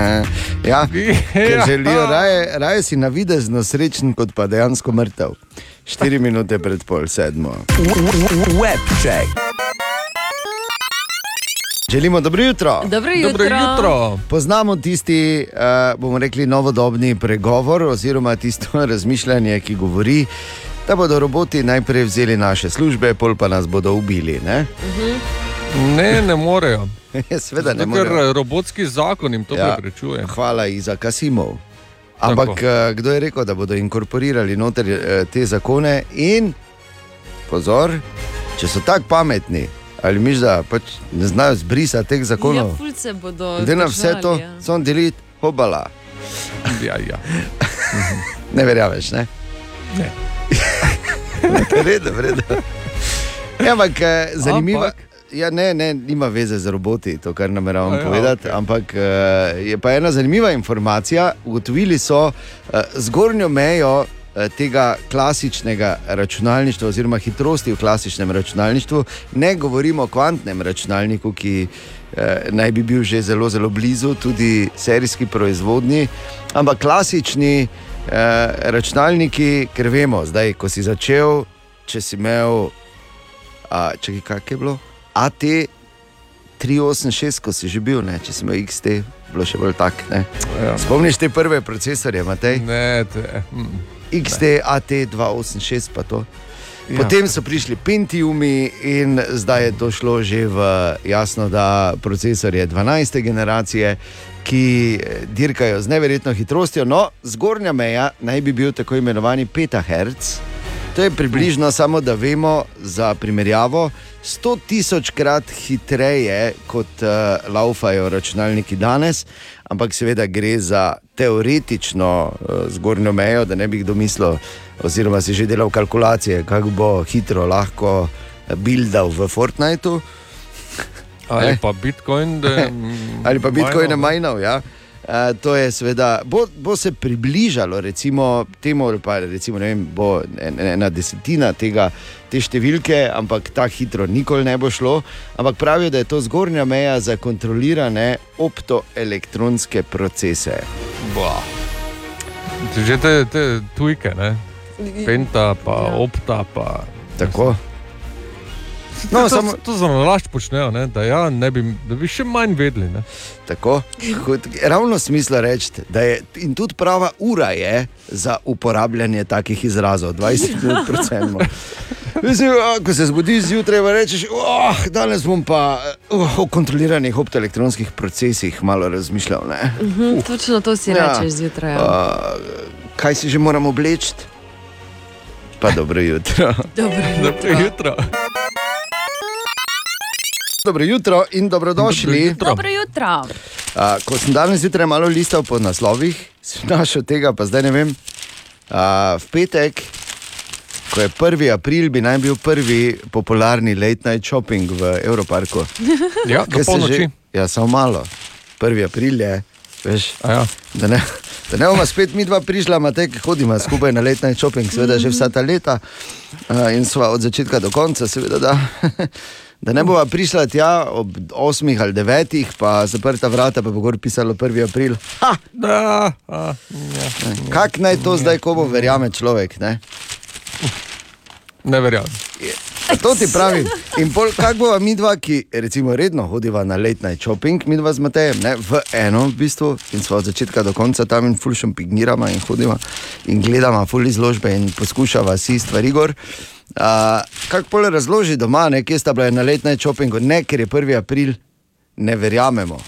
[laughs] ja, ker Ja. želijo raje, raje si navidezno srečen, kot pa dejansko mrtev. Štiri minute pred pol sedmo. Webcheck. Želimo dobro jutro. Dobro Dobro jutro. Poznamo tisti, uh, bomo rekli, novodobni pregovor oziroma tisto [laughs] razmišljanje, ki govori, da bodo roboti najprej vzeli naše službe, pol pa nas bodo ubili. Ne? Ne, ne morejo. [laughs] Sveda ne Zato, ker morejo. eh, robotski zakon jim to Ja. preprečuje. Hvala Iza Kasimov. Ampak Tako. eh, kdo je rekel, da bodo inkorporirali noter te zakone in pozor, če so tako pametni, ali miš, da pač ne znajo zbrisati teh Ja, zakonov. fulce bodo. Glede na vse to, ja. so deliti hobala. Ja, ja. [laughs] Ne verjameš, ne? Ne. [laughs] Redo, redo. Ja, ampak eh, zanimivo. Ja, ne, ne, nima veze z roboti, to, kar nameravam ja, povedati. okej. Ampak eh, je pa ena zanimiva informacija. Ugotovili so eh, zgornjo mejo tega klasičnega računalništva, oziroma hitrosti v klasičnem računalništvu. Ne govorimo o kvantnem računalniku, ki eh, naj bi bil že zelo, zelo blizu, tudi serijski proizvodnji, ampak klasični eh, računalniki, ker vemo, zdaj, ko si začel, če si imel, a, čakaj, kaj je bilo, AT 386, ko si že bil, ne? če si imel XT, bilo še bolj tak. Ne? Ja. Spomniš te prve procesorje, Matej? Ne, te, mm. XT, AT 286, pa to. Ja. Potem so prišli Pentiumi in zdaj je to šlo že v jasno, da procesorje 12. generacije, ki eh, dirkajo z neverjetno hitrostjo. No, zgornja meja naj bi bil tako imenovani petahertz. To je približno samo, da vemo za primerjavo. 100 tisočkrat hitreje kot uh, laufajo računalniki danes, ampak seveda gre za teoretično uh, zgornjo mejo, da ne bi kdo mislil, oziroma si že delal kalkulacije, kako bo hitro lahko eh, buildal v Fortniteu. Ali Ne? pa Bitcoin, da, [laughs] Ali pa Bitcoin je majnal. Ja. Uh, to je seveda, bo, bo se približalo recimo, temu, ali pa recimo, ne vem, bo en- ena desetina tega, te številke, ampak tako hitro nikoli ne bo šlo. Ampak pravijo, da je to zgornja meja za kontrolirane optoelektronske procese. Bah. Že te, te tujke, ne? Penta, pa ja. opta, pa. Tako. No, No, to, samo- to za nalašč počnejo, ne? da, ja, ne bi, da bi še manj vedeli. Ne? Tako, kot, ravno smisla reči, da je in tudi prava ura je za uporabljanje takih izrazov, 20 minut predvsem. [laughs] Mislim, ko se zbudiš zjutraj, pa rečeš, oh, danes bom pa oh, o kontroliranih optoelektronskih procesih malo razmišljal. ne." Mhm, točno to si Ja. rečeš zjutraj. Ja. A, kaj si že moram obleči? Pa dobro jutro. [laughs] Dobro jutro. jutro. Dobro jutro in dobrodošli. Dobro jutro. A, ko sem danes zjutraj malo listal po naslovih, sem našel tega, pa zdaj ne vem. A, v petek, ko je 1. april, bi naj bil prvi popularni late night shopping v Evroparku. Ja, do polnoči. že- Ja, samo malo. 1. april je, veš. Ja. Da ne, da ne bomo spet mi dva prišla, ki hodimo skupaj na late night shopping, seveda že vsa ta leta a, in sva od začetka do konca, seveda da. [laughs] Da ne bova prišla tja ob 8 ali 9, pa zaprta vrata, pa bo gor pisalo 1. april. Ha! Da, a, ja. Kak naj to zdaj, ko bo verjame človek? Ne, ne verjamem. [laughs] To ti pravim. In pol, kako bova mi dva, ki recimo redno hodiva na night shopping, mi dva z Matejem, ne, v eno v bistvu, in smo od začetka do konca tam in ful šampigniramo in hodimo in gledamo ful izložbe in poskušava si stvari gor. Uh, kako pol razloži doma, ne, kje sta bila na night shoppingu, ne, ker je 1. april, ne verjamemo.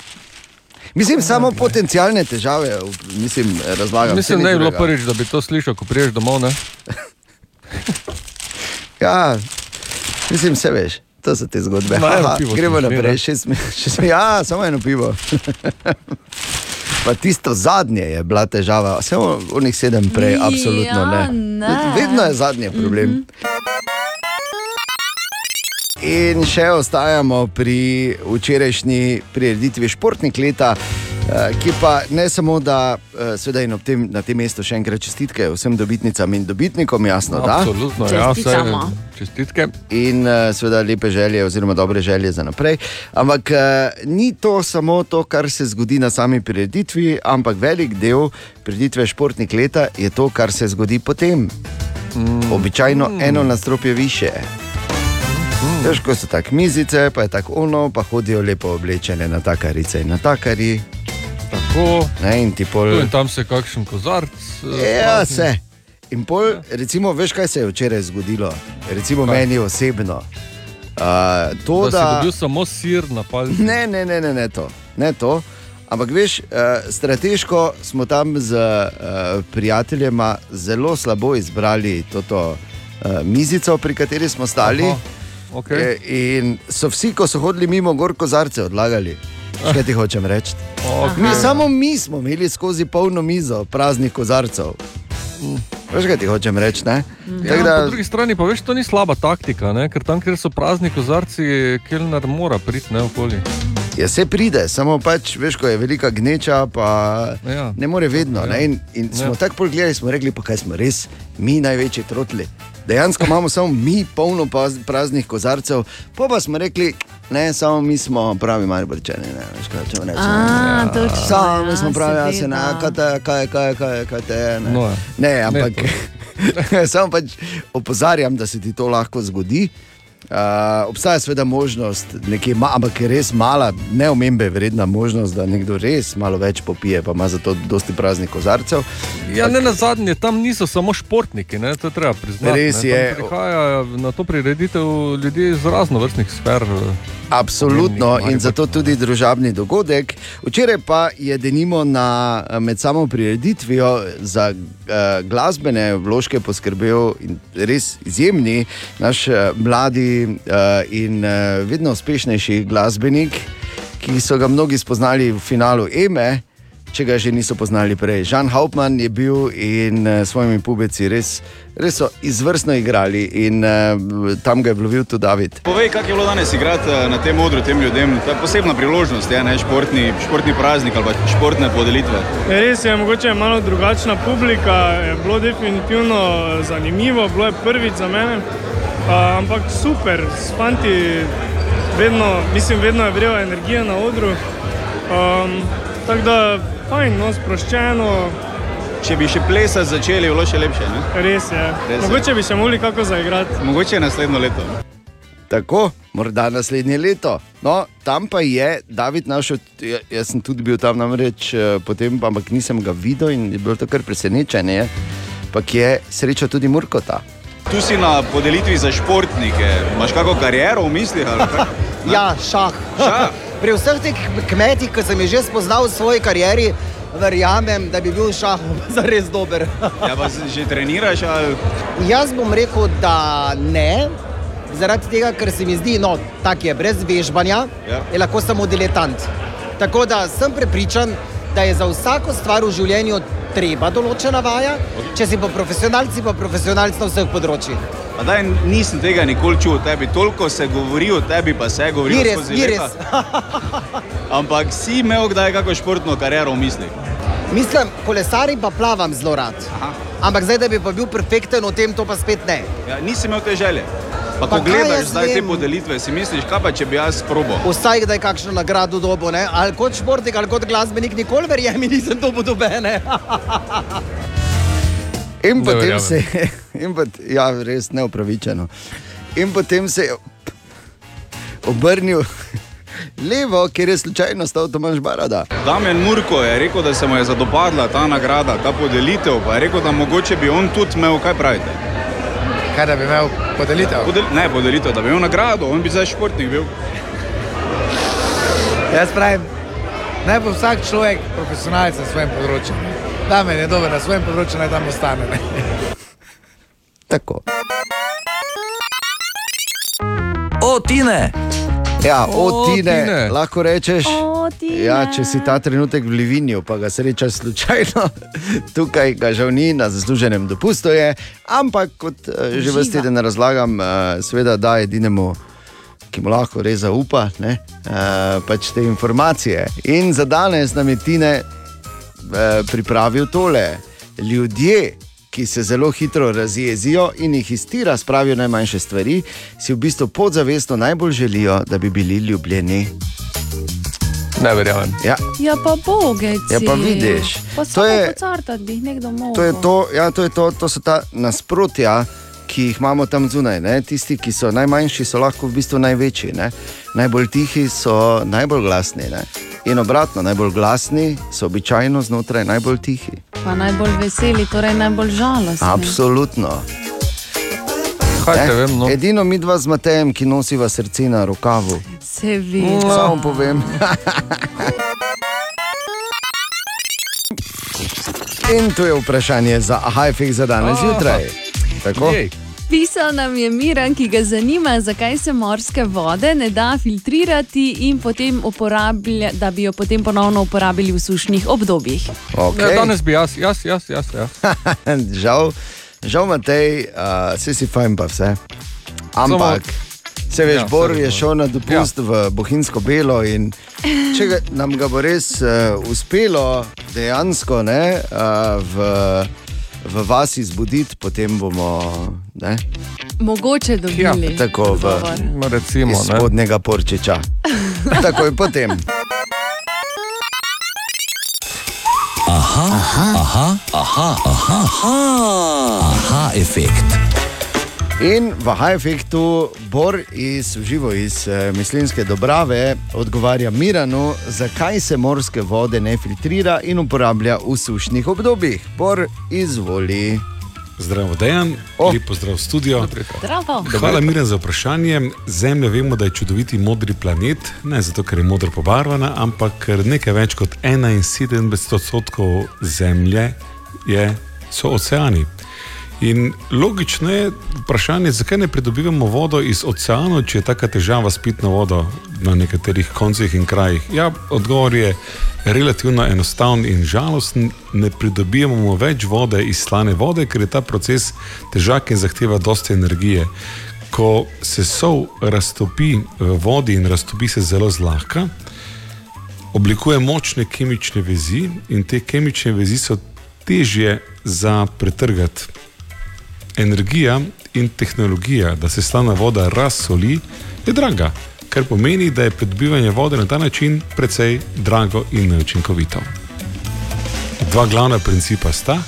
Mislim, samo potencijalne težave, mislim, razlagam. Mislim, ne bi bilo prvič, da bi to slišal, ko priješ domov. Ne? [laughs] Ja, mislim, vse veš. To so te zgodbe. Aha, gremo smo naprej. Šest, [laughs] minut. ja, samo eno pivo. [laughs] Pa tisto zadnje je bila težava, samo unih sedem prej, Ja, absolutno ne. ne. Vedno je zadnji problem. In še ostajamo pri včerajšnji prireditvi Športnik leta, ki pa ne samo, da eh, seveda in ob tem, na tem mestu še enkrat čestitke vsem dobitnicam in dobitnikom, jasno, da. Absolutno, ja, vse, čestitke. In uh, seveda lepe želje, oziroma dobre želje za naprej. Ampak ni to samo to, kar se zgodi na sami prireditvi, ampak velik del prireditve Športnik leta je to, kar se zgodi potem. Mm. Običajno mm. eno nadstropje više. Mm. Veš, ko so tako mizice, pa je tako ono, pa hodijo lepo oblečene na takarice in na takari. Tako. Ne, in ti pol. Tu in tam se kakšen kozarc. eh, Ja, se. In pol, recimo, veš, kaj se je včeraj zgodilo, recimo Kaj? meni osebno. Uh, to, Da si da, dobil samo sir na palcu. Ne, ne, ne, ne, ne to. Ne to. Ampak veš, uh, strateško smo tam z uh, prijateljema zelo slabo izbrali to uh, mizico, pri kateri smo stali. Aha, okej. E, In so vsi, ko so hodili mimo, gor kozarce odlagali. Kaj ti hočem reči? Okej. Mi, samo mi smo imeli skozi polno mizo praznih kozarcev. Veš, kaj ti hočem reči? ne? Ja, Tako da... Po drugi strani pa veš, to ni slaba taktika, ne? ker tam, kjer so prazni kozarci, kelner mora priti ne okoli. Ja, se pride, samo pač, veš, ko je velika gneča, pa Ja. ne more vedno. Ja. Ne? In, in smo Ja. tako pogledali, smo rekli, pa kaj smo res mi največji trotli. Dejansko imamo samo mi polno praznih kozarcev, pa pa smo rekli, ne, samo mi smo pravi mariborčani. Ne, veš, kaj hočem reči. A, ne. točno, Samo mi ja, smo pravi, ja, se ne, seveda. kaj te, kaj, kaj, kaj, kaj te. Ne, No, ja. ne ampak [laughs] samo pač opozarjam, da se ti to lahko zgodi. Uh, obstaja seveda možnost, nekje, ma, ampak je res mala, neomembe vredna možnost, da nekdo res malo več popije, pa ima zato dosti praznih kozarcev. Ja, ne na zadnje, tam niso samo športniki, ne? to treba priznati. Res ne. je. Tam Prihajajo na to prireditev ljudje iz raznovrstnih sfer. eh, Absolutno in zato tudi družabni dogodek. Včeraj pa je denimo na, med samo prireditvijo za uh, glasbene vložke poskrbel in res izjemni naš uh, mladi uh, in uh, vedno uspešnejši glasbenik, ki so ga mnogi spoznali v finalu EME. če ga že niso poznali prej. Žan Hauptmann je bil in uh, s svojimi pubeci res, res so izvrstno igrali in uh, tam ga je lovil tudi David. Povej, kako je bilo danes igrati eh, na tem odru tem ljudem. To je posebna priložnost, je, ne, športni, športni praznik ali pa športne podelitve. Ja, Res je, mogoče je malo drugačna publika, je bilo definitivno zanimivo, bilo je prvič za mene, a, ampak super, s fanti, vedno, mislim, vedno je vrela energija na odru. Um, tako da, fajn, no, sproščeno, Če bi še plesati začeli, bilo še lepše. Ne? res je. Res je. Mogoče bi še mogli kako zaigrati. Mogoče naslednjo leto. Tako, morda naslednje leto. No, tam pa je David našel, ja- jaz sem tudi bil tam namreč, eh, potem, pa- ampak nisem ga videl in je bilo to kar presenečenje. Ampak je sreča tudi Murkota. Tu si na podelitvi za športnike. Imaš kakšno kariero v mislih? [laughs] Ja, šah. Šah. Pri vseh teh kmetih, ki sem jih že spoznal v svoji karieri, verjamem, da bi bil šah [laughs] zares dober. [laughs] Ja, pa z- že treniraš? Ali... Jaz bom rekel, da ne, zaradi tega, ker se mi zdi, no, tak je brez vežbanja, Ja. je lahko samo diletant. Tako da sem prepričan, da je za vsako stvar v življenju treba določena vaja, če si pa profesionalc, si pa profesionalc na vseh področjih. Pa daj, nisem tega nikoli čutil o tebi, toliko se govori o tebi, pa se govori Ni res, skozi ni leta. [laughs] Ampak si imel kdaj kakšno športno kariero v mislih? Mislim, kolesarim pa plavam zelo rad. Ampak zdaj, da bi pa bil perfekten v tem, to pa spet ne. Ja, nisi imel te želje. Pa, Pa ko gledaš zdaj te vem? podelitve, si misliš, kaj pa če bi jaz probo? Vsaj kdaj kakšno nagrado dobo, ne? ali kot športnik, ali kot glasbenik, nikoli verjemi, nisem dobil dobene. [laughs] In potem se je, ja, res neupravičeno. In potem se je obrnil [laughs] levo, ker je slučajno stal Tomaž Barada. Damien Murko je rekel, da se mu je zadopadla ta nagrada, ta podelitev, pa je rekel, da mogoče bi on tudi imel, kaj pravite? Kaj da bi imel podelitev? Podel, ne podelitev, da bi imel nagrado, on bi zdaj športnik bil. Jaz pravim, naj bo vsak človek profesionalec na svojem področju. Da me je dobro, na svojem področju naj tam ostane. Ne? Tako. O, Tine! Ja, o, O, tine, Tine. lahko rečeš. O, Tine. Ja, če si ta trenutek v Livinju, pa ga srečaš slučajno, [laughs] tukaj ga žal ni, na zasluženem dopustu je, ampak kot uh, že Uživa. veste, teden razlagam, uh, seveda da edinemu, ki mu lahko res zaupa, ne, uh, pač te informacije. In za danes nam je Tine uh, pripravil tole. Ljudje, ki se zelo hitro razjezijo in jih iz tira spravijo najmanjše stvari, si v bistvu podzavestno najbolj želijo, da bi bili ljubljeni. Ne verjamem. Ja. Ja, pa bogeci. Ja, pa vidiš, Pa to je- mogel. To je to, ja, to, je to, to so ta nasprotja, ki jih imamo tam zunaj. Ne? Tisti, ki so najmanjši, so lahko v bistvu največji. Ne? Najbolj tihi so najbolj glasni. Ne? In obratno, najbolj glasni so običajno znotraj najbolj tihi. Pa najbolj veseli, torej najbolj žalostni. Absolutno. Kaj te Ne? vem, no. Edino mi dva z Matejem, ki nosiva srce na rokavu. Seveda. Samo povem. [laughs] In to je vprašanje za Hajfik za danes zjutraj. Tako? Jej. Pisal nam je Miran, ki ga zanima, zakaj se morske vode ne da filtrirati in potem uporablja, da bi jo potem ponovno uporabili v sušnih obdobjih. Okay. Ja, danes bi jaz, jaz, jaz, jaz. jaz. [laughs] žal, žal Matej, uh, vse si fajn, pa vse. Ampak, se veš, Ja, Bor je šel na dopust ja. v Bohinjsko Belo in če ga, nam ga bo res uh, uspelo dejansko ne, uh, v, v vas izbuditi, potem bomo ne, Mogoče dobili. tako v. Recimo, spodnjega porčiča. Takoj potem. Aha, aha, aha, aha, aha, aha, aha efekt. In v Hajfektu Bor iz živo iz eh, Mislinske Dobrave odgovarja Miranu, zakaj se morske vode ne filtrira in uporablja v sušnih obdobjih. Bor, izvoli. Zdravo, Dejan, oh. lepo zdrav studio. Zdravo. Hvala, Miren, za vprašanje. Zemlja vemo, da je čudoviti modri planet, ne zato, ker je modro pobarvana, ampak ker nekaj več kot 71 odstotkov Zemlje je, so oceani. In logično je vprašanje, zakaj ne pridobivamo vodo iz oceanov, če je taka težava s pitno vodo. na nekaterih koncih in krajih? Ja, odgovor je relativno enostaven in žalosten. Ne pridobivamo več vode iz slane vode, ker je ta proces težak in zahteva dosti energije. Ko se sol raztopi v vodi in raztopi se zelo zlahka, oblikuje močne kemične vezi in te kemične vezi so težje za pretrgati. Energija in tehnologija, da se slana voda razsoli, je draga, kar pomeni, da je pridobivanje vode na ta način precej drago in neučinkovito. Dva glavna principa sta: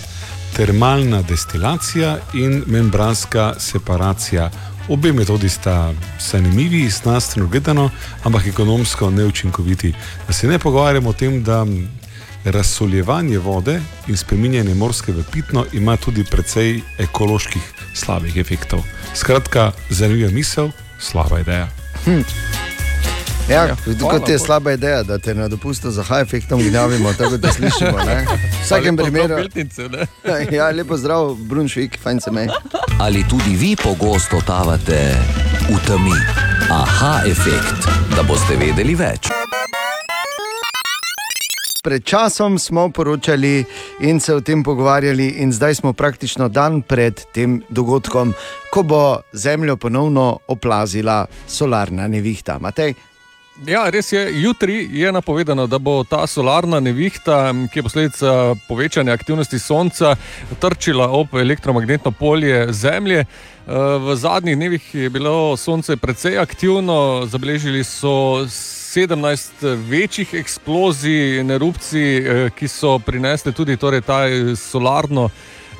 termalna destilacija in membranska separacija. Obe metodi sta zanimivi, znanstveno gledano, ampak ekonomsko neučinkoviti. Da se ne pogovarjamo o tem, da razsoljevanje vode in spreminjanje morske v pitno ima tudi precej ekoloških slabih efektov. Skratka, zanimiva misel, slaba ideja. Hm. Ja, ja, kot je slaba ideja, da te na dopustu za high-efektom gnjavimo, tako da slišimo. Ne? [laughs] V vsakem primeru. Ne? [laughs] ja, lepo zdrav, Brunšvik, fajn se me. Ali tudi vi pogosto totavate v temi? Aha, efekt, da boste vedeli več. Pred časom smo poročali in se o tem pogovarjali, in zdaj smo praktično dan pred tem dogodkom, ko bo Zemljo ponovno oplazila solarna nevihta. Matej? Ja, res je. Jutri je napovedano, da bo ta solarna nevihta, ki je posledica povečanja aktivnosti Sonca, trčila ob elektromagnetno polje Zemlje. E, V zadnjih dnevih je bilo Sonce precej aktivno, zabeležili so 17 večjih eksplozij in erupcij, eh, ki so prinesle tudi torej, ta eh, solarno,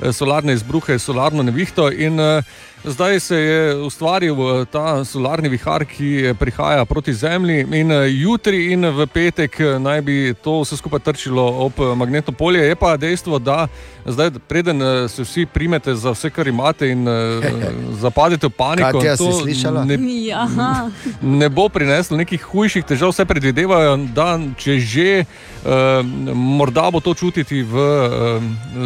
eh, solarne izbruhe, solarno nevihto. In eh, zdaj se je ustvaril eh, ta solarni vihar, ki eh, prihaja proti Zemlji. In eh, jutri in v petek naj bi to vse skupaj trčilo ob magnetno polje. Je pa dejstvo, da zdaj, preden se vsi primete za vse, kar imate in [laughs] zapadete v paniko, Katja? Ne, Ja. [laughs] ne bo prineslo nekih hujših težav, vse predvidevajo, da če že, eh, morda bo to čutiti v eh,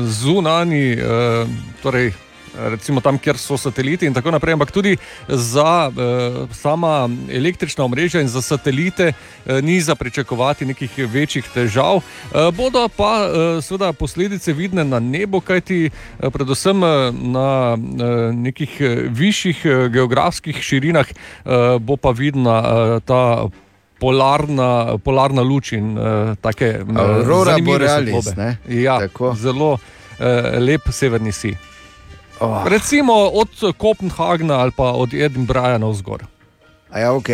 zunani, eh, torej. Recimo tam, kjer so sateliti, in tako naprej, ampak tudi za eh, sama električna omrežja in za satelite eh, ni za pričakovati nekih večjih težav. Eh, bodo pa eh, seveda posledice vidne na nebu, kajti eh, predvsem eh, na eh, nekih eh, višjih eh, geografskih širinah eh, bo pa vidna eh, ta. Polarna, polarna luč in uh, tako Aurora borealis? Ja, zelo uh, lep severni si. Oh. Recimo od Kopenhagna ali pa od Edinburgha navzgor. A ja, ok.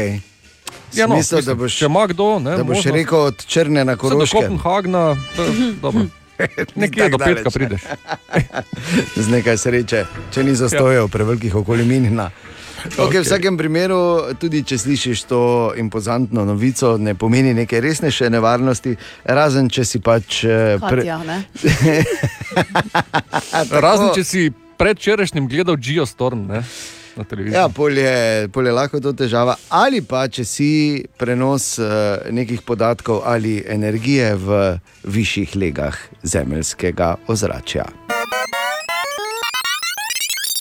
Ja, no, Smisel, da mislim, boš, če ima kdo, ne, da boš možnost- rekel od Črne na do Koroške. Kopenhagna, da, dobro. [laughs] Nekje do petka prideš. [laughs] Z nekaj sreče, če ni zastojev, prevelikih okoli Minina. Okay, [laughs] Okej. v vsakem primeru, tudi če slišiš to impozantno novico, ne pomeni neke resnejše nevarnosti, razen če si pač. eh, Katja, ne? Razen če si predčerajšnjim gledal Geostorm ne, na televiziji. Ja, polje, polje lahko to težava. Ali pa če si prenos uh, nekih podatkov ali energije v višjih legah zemeljskega ozračja.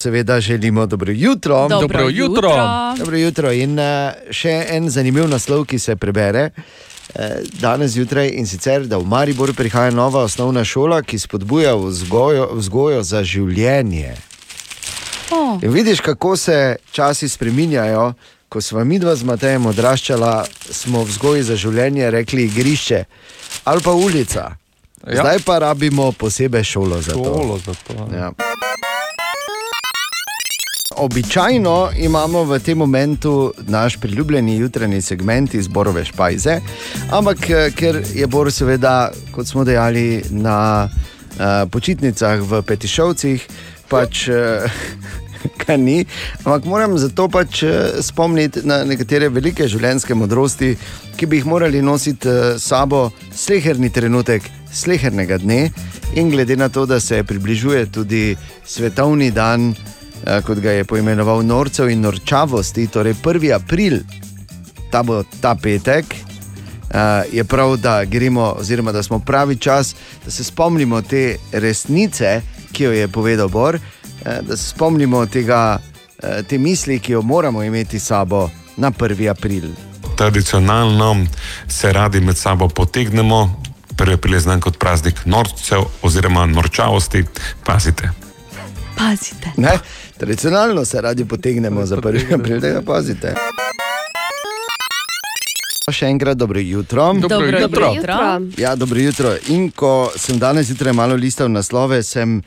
Seveda želimo dobro jutro. Dobro Dobro jutro. jutro. Dobro jutro. In uh, še en zanimiv naslov, ki se prebere. Danes zjutraj in sicer, da v Mariboru prihaja nova osnovna šola, ki spodbuja vzgojo, vzgojo za življenje. Oh. In vidiš, kako se časi spreminjajo. Ko smo mi dva z Matejem odraščala, smo v vzgoji za življenje rekli igrišče ali pa ulica. Ja. Ja. Zdaj pa rabimo posebej šolo za to. Šolo za to. Ja. Običajno imamo v tem momentu naš priljubljeni jutranji segment iz Borove špajze, ampak eh, ker je Bor, seveda, kot smo dejali, na uh, počitnicah v Petišovcih, pač uh, [laughs] ga ni. Ampak moram zato pač eh, spomniti na nekatere velike življenjske modrosti, ki bi jih morali nositi eh, s sabo sleherni trenutek, slehernega dne. In glede na to, da se približuje tudi svetovni dan, eh, kot ga je poimenoval Norcev in Norčavosti, torej 1. april, ta bo ta petek. Uh, je prav, da gremo, oziroma da smo pravi čas, da se spomnimo te resnice, ki jo je povedal Bor, uh, da se spomnimo tega, te misli, ki jo moramo imeti s sabo na 1. april. tradicionalno se radi med sabo potegnemo. 1. april je znan kot praznik norcev oziroma norčavosti. Pazite. Pazite. Ne? Tradicionalno se radi potegnemo za prvi april, tega pazite. Še enkrat dobro jutro. Dobro Dobro jutro. jutro. Ja, dobro jutro. In ko sem danes zjutraj malo listal naslove, sem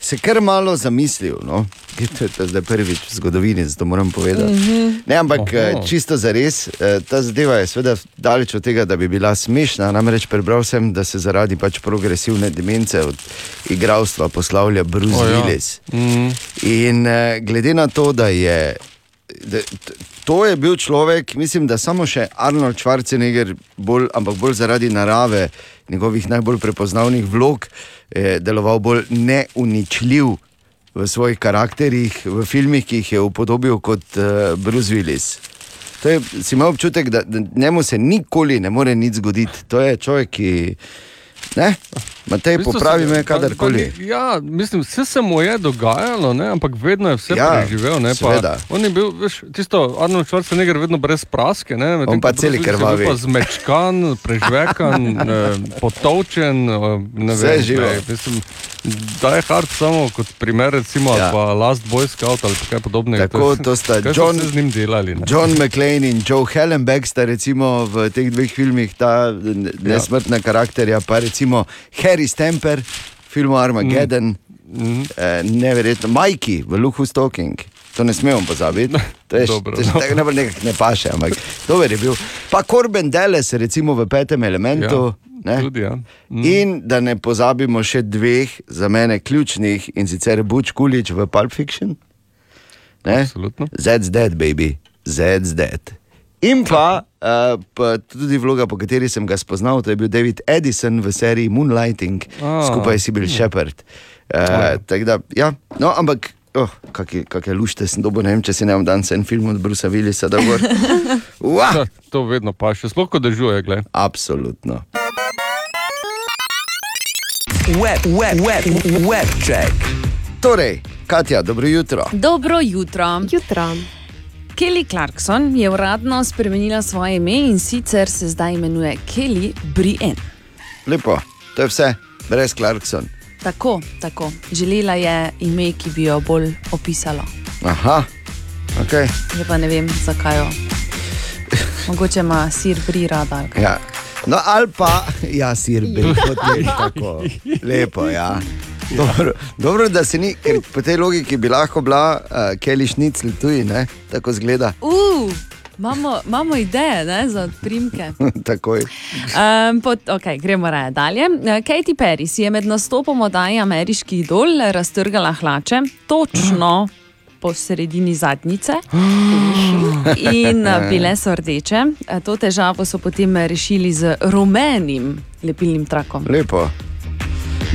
se kar malo zamislil. No? To je to zdaj prvič v zgodovini, zato moram povedati. Mhm. Ne, ampak Oho. eh, čisto za res, ta zadeva je seveda daleč od tega, da bi bila smešna. Namreč prebral sem, da se zaradi pač progresivne demence od igralstva poslavlja Bruce O, ja. Willis. Mhm. In uh, glede na to, da je. Da, to je bil človek, mislim, da samo še Arnold Schwarzenegger, bolj, ampak bolj zaradi narave njegovih najbolj prepoznavnih vlog, je deloval bolj neuničljiv v svojih karakterih, v filmih, ki jih je upodobil kot uh, Bruce Willis. To je, si imel občutek, da, da njemu se nikoli ne more nič zgoditi. To je človek, ki. Ne? Matej, V bistvu popravi se- me pa- pa kadarkoli. ni- Ja, mislim, vse se mu je dogajalo, ne, ampak vedno je vse Ja, ja, preživel. Ne, pa, on je bil, veš, tisto Arnold Schwarzenegger, vedno brez praske. Ne, medtem On pa celi krvavi. Pa zmečkan, [laughs] prežvekan, eh, potovčen. eh, ne Vse vem, živo. ne, Mislim, da je hard samo kot primer, recimo, Ja. ja. pa Last Boy Scout ali pa kaj podobnega. Tako, to sta John- z njim delali. Ne? John McClane in Joe Hellenbeck sta recimo v teh dveh filmih ta n- nesmrtna ja. karakterja, pa recimo Harry Stamper v filmu Armageddon, mm. Mhm. eh, neverjetno, Majki v Luhu Stalking. To ne smemo pozabiti. To je, Dobro, to je dobro. tako najbolj nekako ne paše, ampak dober je bil. Pa Corben Dallas, recimo v petem elementu. Ja, ne? tudi, ja. Mm. In da ne pozabimo še dveh, za mene ključnih, in sicer Butch Kulič v Pulp Fiction. Ne? Absolutno. That's dead, baby, that's dead. In pa, uh, pa tudi vloga, po kateri sem ga spoznal, to je bil David Edison v seriji Moonlighting, oh. skupaj s Sibyl Shepard. Uh, tako da, ja, no, ampak. Oh, Kakšne lušte sem dobil, ne vem, če si ne bom danes en film od Brusa Willisa, da [laughs] gor. Ja, to vedno pa še, sploh ko dežuje. Gled. Absolutno. Web, web, web, web check. Torej, Katja, dobro jutro. Dobro jutro. Jutro. Kelly Clarkson je uradno spremenila svoje ime in sicer se zdaj imenuje Kelly Brien. Lepo, to je vse, brez Clarkson. Tako, tako. Želela je ime, ki bi jo bolj opisalo. Aha, ok. Je pa ne vem, zakaj jo. Mogoče ima sir bri rada. Ja. No, ali pa, ja, sir, bil potem tako. Lepo, ja. Dobro, dobro, da se ni, ker po tej logiki bi lahko bila uh, Kelly Šnicl tudi, ne? tako zgleda. Uh, imamo, imamo ideje ne, za primke. [laughs] Takoj. Um, pot, okay, gremo raje dalje. Eh, Katy Perry si je med nastopom oddaji Ameriški idol raztrgala hlače, točno po sredini zadnjice. [gasps] In eh, bile so rdeče. Eh, To težavo so potem rešili z rumenim lepilnim trakom. Lepo.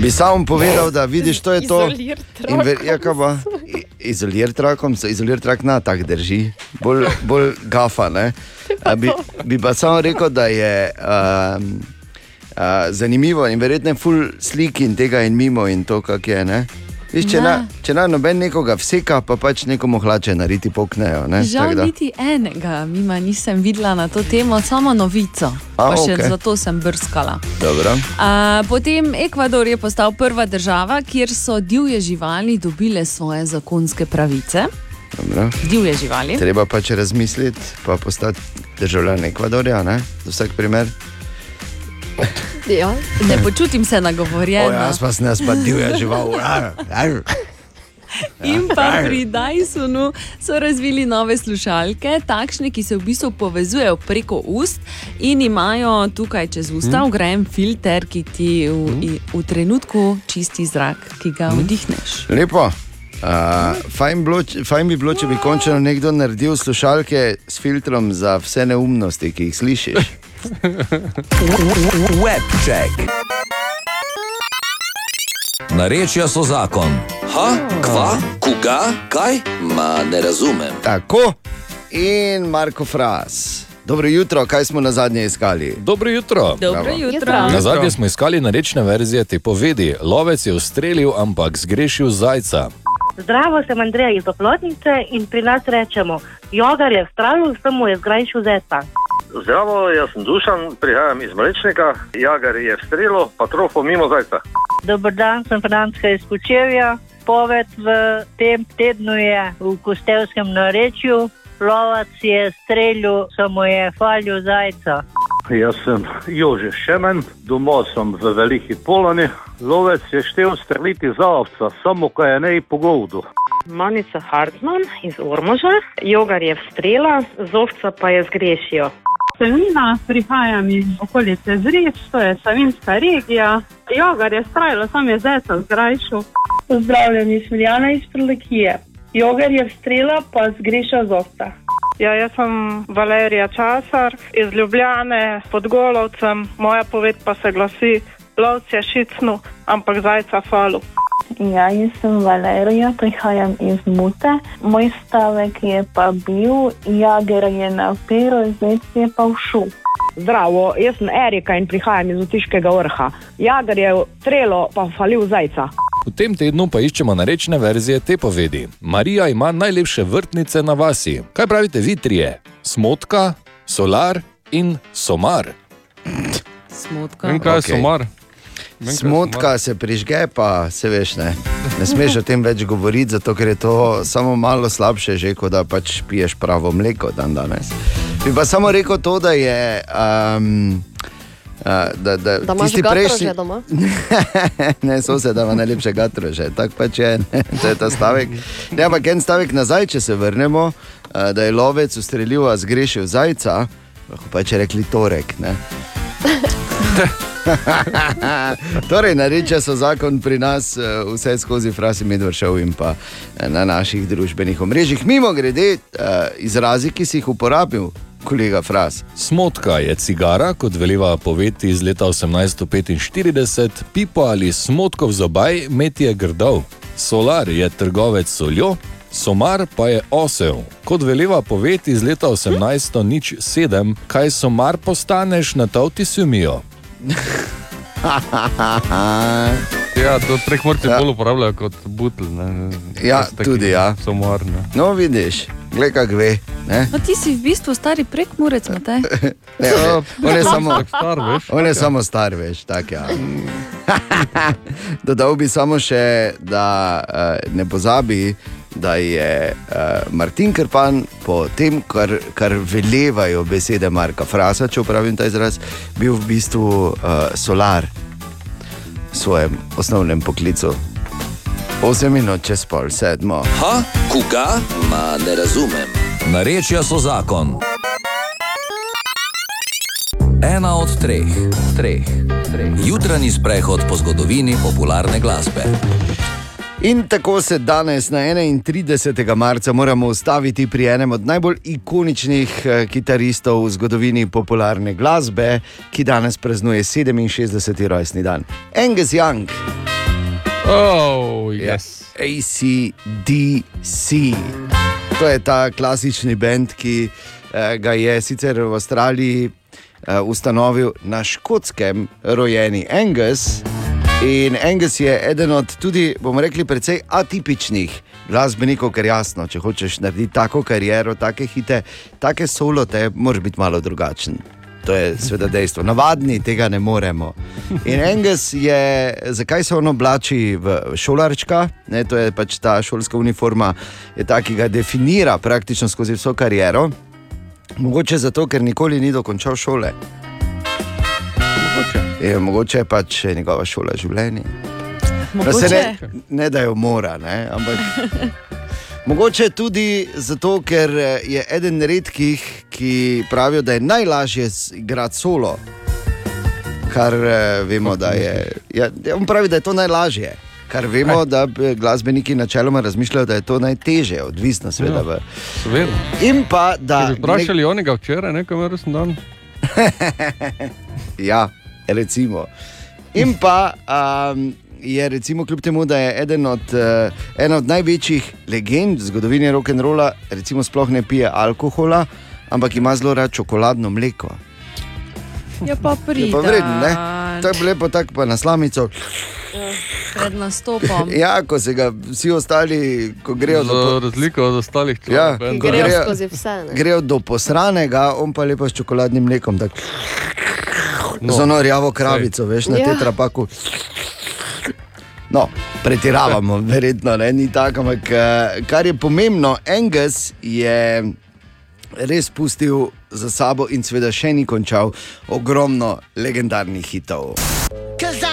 Bi samo povedal, da vidiš, to je to. Izolir ja, trakom, so izolir trak na tak drži, bolj, bolj gafa. Ne? Bi, bi pa samo rekel, da je um, uh, zanimivo in verjetno je full slik in tega in mimo in to, kak je. Ne? Viš, če, na, če na noben nekoga vseka, pa pač nekomu hlače nariti poknejo. Ne? Žal niti enega, mima nisem videla na to temo, samo novico. A, Pa še okej. zato sem brskala. Dobro. A, potem Ekvador je postal prva država, kjer so divje živali dobile svoje zakonske pravice. Dobro. Divje živali. Treba pač razmisliti, pa postati državljan Ekvadorja, ne? za vsak primer. Ja. Ne počutim se nagovorjena. O, jaz pa sem pa divja žival. In pa pri Dysonu so razvili nove slušalke, takšne, ki se v bistvu povezujejo preko ust in imajo tukaj čez usta Mm. ugrajen filter, ki ti v, i- v trenutku čisti zrak, ki ga vdihneš. Lepo. Uh, fajn, bilo, fajn bi bilo, če bi končno nekdo naredil slušalke s filtrom za vse neumnosti, ki jih slišiš. Web check. Narečja so zakon. Ha, kva, koga, kaj? Ma ne razumem. Tako in Marko Fras. Dobro jutro, kaj smo na zadnje iskali? Dobro jutro. Dobro jutro. Na zadnje smo iskali narečne verzije te povedi. Lovec je ustrelil, ampak zgrešil zajca. Zdravo, sem Andreja iz Oplotnice in pri nas rečemo, jogar je v stralu, sem mu je zgrajšil zeca. Zdravo, jaz sem Dušan, prihajam iz Mlečnika, Jagar je v strelu, pa trofo mimo zajca. Dober dan, sem Franska iz Kučevja. Poved v tem tednu je v Kostevskem narečju. Lovac je streljal, samo je falil zajca. Jaz sem Jože Šemen, doma sem v Veliki Polani. Lovec je štel streliti za ovca, samo ko je ne pogovdu. Monica Hartman iz Ormoža, jogar je strela, zovca pa je zgrešil. Selina, prihajam iz okolice Zrič, to je Savinska regija. Jogar je strajalo, sam je zeca zgrajšal. Pozdravljeni, Smiljana iz Prlekije. Jogar je strela, pa zgreša zovca. Ja, jaz sem Valerija Časar iz Ljubljane pod Golovcem. Moja poved pa se glasi: lovce šicnu, ampak zajca falu. Ja, jaz sem Valerija, prihajam iz Mute. Moj stavek je pa bil, jager je na pero, zdaj je pa všel. Zdravo, jaz sem Erika in prihajam iz Utiškega vrha. Jagar je strelo, pa falil zajca. V tem tednu pa iščemo narečne verzije te povedi. Marija ima najlepše vrtnice na vasi. Kaj pravite vi trije? Smotka, solar in somar. Smotka. Vem, kaj je somar. Je Smotka se prižge, pa se veš, ne. ne smeš o tem več govoriti, zato ker je to samo malo slabše, že kot da pač piješ pravo mleko dan danes. Bi pa samo rekel to, da je. Um, da, da, Da imaš tisti gatro prejšnji- doma? [laughs] ne, soseda ima najlepše gatro že, tako pač je, ne, to je ta stavek. Ne, ampak en stavek nazaj, če se vrnemo, da je lovec ustrelil, a zgrešil zajca, lahko pač rekli torek. Ne. [laughs] torej, nareče so zakon pri nas, eh, vse skozi frasi medvršev in pa eh, na naših družbenih omrežjih. Mimo grede, izrazi, ki si jih uporabil, kolega Fras. Smotka je cigara, kot veleva poveti iz leta 1845, pipo ali smotkov zobaj metje grdov. Solar je trgovec soljo, somar pa je osel. Kot veleva poveti iz leta 1807, kaj somar postaneš na tavti sumijo. Ja, to prekmorci ja. bolj uporabljajo kot butl. Ne. Ja, To so taki tudi ja. Somar, ne. No, vidiš, gledaj, kako ve. Ne? No, ti si v bistvu stari prekmurec, Matej. [laughs] Ne, on, on je samo star, veš. On je samo star, veš, tak ja. [laughs] Dodal bi samo še, da uh, ne pozabi, da je uh, Martin Krpan po tem, kar, kar velevajo besede Marka Frasa, če upravim ta izraz, bil v bistvu uh, solar v svojem osnovnem poklicu. 8 minut čez pol sedmo. Ha, koga? Ma ne razumem. Narečja so zakon. Ena od treh, treh, treh. Jutranji sprehod po zgodovini popularne glasbe. In tako se danes, na 31. marca, moramo ustaviti pri enem od najbolj ikoničnih eh, kitaristov v zgodovini popularne glasbe, ki danes praznuje 67. rojstni dan. Angus Young. Oh, yes. ACDC. To je ta klasični bend, ki eh, ga je sicer v Avstraliji eh, ustanovil na škotskem rojeni Angus. In Angus je eden od tudi, bomo rekli, precej atipičnih glasbenikov, ker jasno, če hočeš narediti tako kariero, take hite, take solote, moraš biti malo drugačen. To je seveda dejstvo. Navadni tega ne moremo. In [laughs] Angus je, zakaj se on oblači v šolarčka, ne, to je pač ta šolska uniforma, je ta, ki ga definira praktično skozi vso kariero. Mogoče zato, ker nikoli ni dokončal šole. Mogoče. Je, mogoče je pač njegova šola življenja. Se ne, ne da jo mora, ne, ampak. [laughs] Mogoče tudi zato, ker eh, je eden redkih, ki pravijo, da je najlažje igrati solo. Kar eh, vemo, da je. Ja, on pravi, da je to najlažje. Kar vemo, da eh, glasbeniki načeloma razmišljajo, da je to najtežje, odvisno seveda. Ja, Seveda. In pa da. Če bi vprašali nek... onega včeraj, nekaj resen dan. [laughs] ja, recimo. In pa um, je, recimo, kljub temu, da je eden od, uh, ena od največjih legend v zgodovini rock'n'rolla, recimo, sploh ne pije alkohola, ampak ima zelo rad čokoladno mleko. Ja, pa Je pride. pa vreden, ne? Je lepo, tako pa na slamico. pred nastopom. Ja, ko se ga vsi ostali, ko grejo Za do, razliko od ostalih ja, članov ko benda. Grejo grejo, skozi vse. ne. grejo do posranega, on pa lepo s čokoladnim mlekom. Tak, No. Z ono rjavo kravico, veš, na Ja. tetrapaku. No, pretiravamo, [laughs] verjetno ne, ni tako, ampak eh, kar je pomembno, Angus je res pustil za sabo in seveda še ni končal ogromno legendarnih hitov. Cause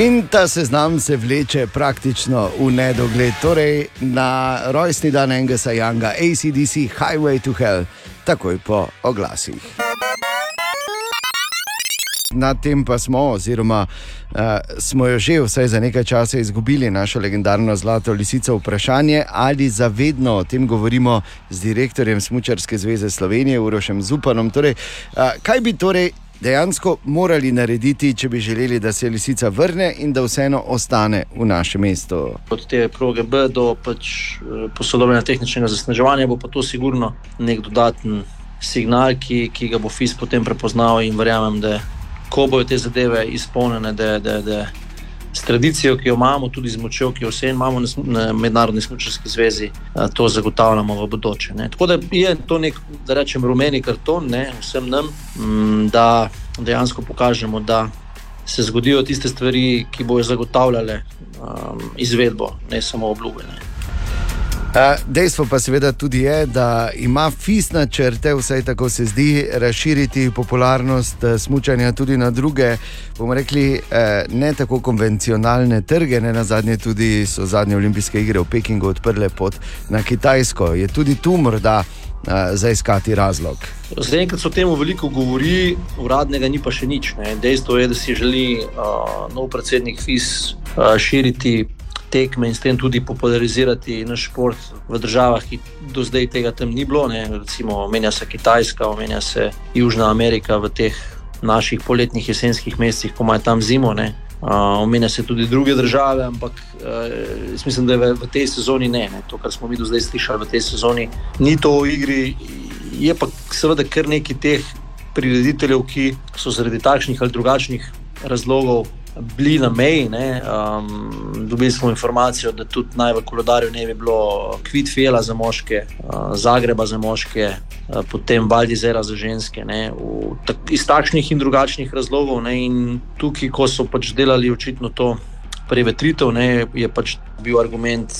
In ta seznam se vleče praktično v nedogled, torej na rojstni dan Angusa Younga, ACDC Highway to Hell, takoj po oglasih. Na tem pa smo, oziroma uh, smo jo že vsaj za nekaj časa izgubili, našo legendarno zlato lisico. Vprašanje, ali zavedno o tem govorimo z direktorjem Smučarske zveze Slovenije, Urošem Zupanom. Torej, uh, kaj bi torej dejansko morali narediti, če bi želeli, da se lisica vrne in da vseeno ostane v našem mestu? od te proge B do pač, eh, posodobljanja tehničnega zasneževanja, bo pa to sigurno nek dodaten signal, ki, ki ga bo FIS potem prepoznal in verjamem, da ko bojo te zadeve izpolnjene, da, da, da s tradicijo, ki jo imamo, tudi z močjo, ki jo vse imamo na, Mednarodni smučarski zvezi, eh, to zagotavljamo v bodoče. Ne. Tako da je to nek, da rečem, rumeni karton ne, vsem nam, mm, da dejansko pokažemo, da se zgodijo tiste stvari, ki bojo zagotavljale um, izvedbo, ne samo obljube. Ne. Dejstvo pa seveda tudi je, da ima FIS načrte, vsaj tako se zdi, razširiti popularnost uh, smučanja tudi na druge, bomo rekli, uh, ne tako konvencionalne trge. Ne na zadnje tudi so zadnje olimpijske igre v Pekingu odprle pot na Kitajsko. Je tudi tu morda uh, za iskati razlog. Zaenkrat se o tem veliko govori, uradnega ni pa še nič. Ne. Dejstvo je, da si želi uh, nov predsednik FIS uh, širiti tekme in s tem tudi popularizirati naš šport v državah, ki do zdaj tega tam ni bilo. Ne. Recimo, omenja se Kitajska, omenja se Južna Amerika v teh naših poletnih, jesenskih mesecih, ko imajo tam zimo. Ne. Uh, omenja se tudi druge države, ampak uh, mislim, da v, v tej sezoni ne, ne. To, kar smo mi do zdaj slišali v tej sezoni, ni to v igri. Je pa seveda kar nekaj teh prirediteljev, ki so zaradi takšnih ali drugačnih razlogov bili na meji. ne. Um, dobili smo informacijo, da tudi naj v koledarju ne bi bilo Kvitfela za moške, uh, Zagreba za moške, uh, potem Valdizera za ženske. ne. V, tak, iz takšnih in drugačnih razlogov. Ne. In tukaj, ko so pač delali očitno to prevetritev, ne, je pač bil argument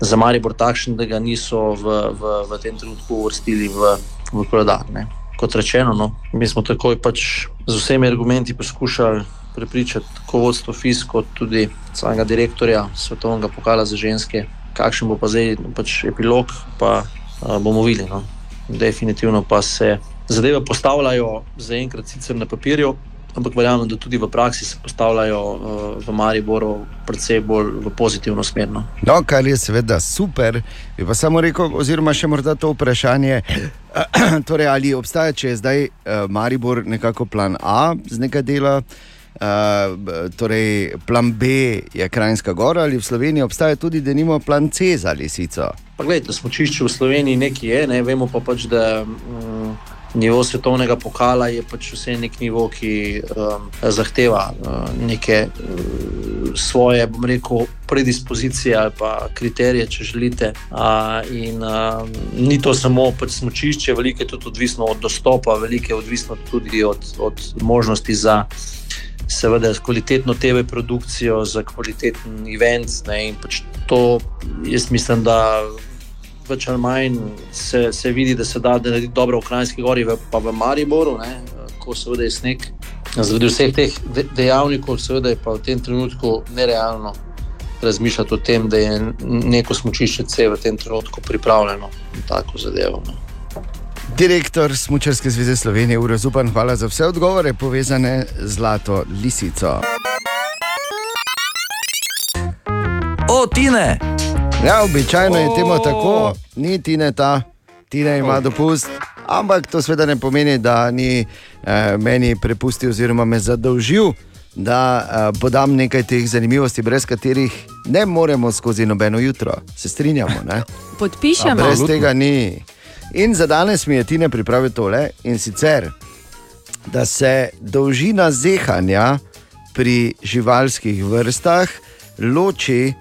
za Maribor takšen, da ga niso v, v, v tem trenutku uvrstili v, v koledar. Ne. Kot rečeno, no, mi smo takoj pač z vsemi argumenti poskušali prepričati tako vodstvo FIS, kot tudi samega direktorja Svetovnega pokala za ženske, kakšen bo pa zdaj pač epilog, pa a, bomo videli. No. Definitivno pa se zadeve postavljajo zaenkrat sicer na papirju, ampak verjamem, da tudi v praksi se postavljajo uh, v Mariboru predvsej bolj v pozitivno smer. No. No, kar je seveda super, bi pa samo rekel, oziroma še morda to vprašanje, [clears throat] torej, ali obstaja, če je zdaj Maribor nekako plan A z nekaj dela. Uh, torej, plan B je Krajinska gora ali v Sloveniji obstaja tudi, da nimamo plan C za lisico. Pa gledajte, smočišče v Sloveniji nekaj je, ne? vemo pa pač, da um, nivo svetovnega pokala je pač vse nek nivo, ki um, zahteva uh, neke uh, svoje, bom rekel, predispozicije ali pa kriterije, če želite. Uh, in uh, ni to samo pač smočišče, veliko je tudi odvisno od dostopa, veliko je odvisno tudi od, od možnosti za seveda kvalitetno TV produkcijo, za kvaliteten event. Ne, in pač to jaz mislim, da več ali manj se, se vidi, da se da narediti dobro v Krajinski gori, v- pa v Mariboru, ne, ko seveda je sneg Zaradi vseh teh de dejavnikov, seveda je pa v tem trenutku nerealno razmišljati o tem, da je neko smočišče C v tem trenutku pripravljeno na tako zadevo. No. Direktor Smučarske zveze Slovenije, Uro Zupan, hvala za vse odgovore povezane z Zlato Lisico. O, Tine! Ja, običajno je temu tako, ni Tine ta, Tine ima dopust. Ampak to seveda ne pomeni, da ni eh, meni prepustil oziroma me zadolžil, da eh, podam nekaj teh zanimivosti, brez katerih ne moremo skozi nobeno jutro. Se strinjamo, ne? Podpišemo. A Brez tega ni. In za danes mi je Tina pripravil tole in sicer, da se dolžina zehanja pri živalskih vrstah loči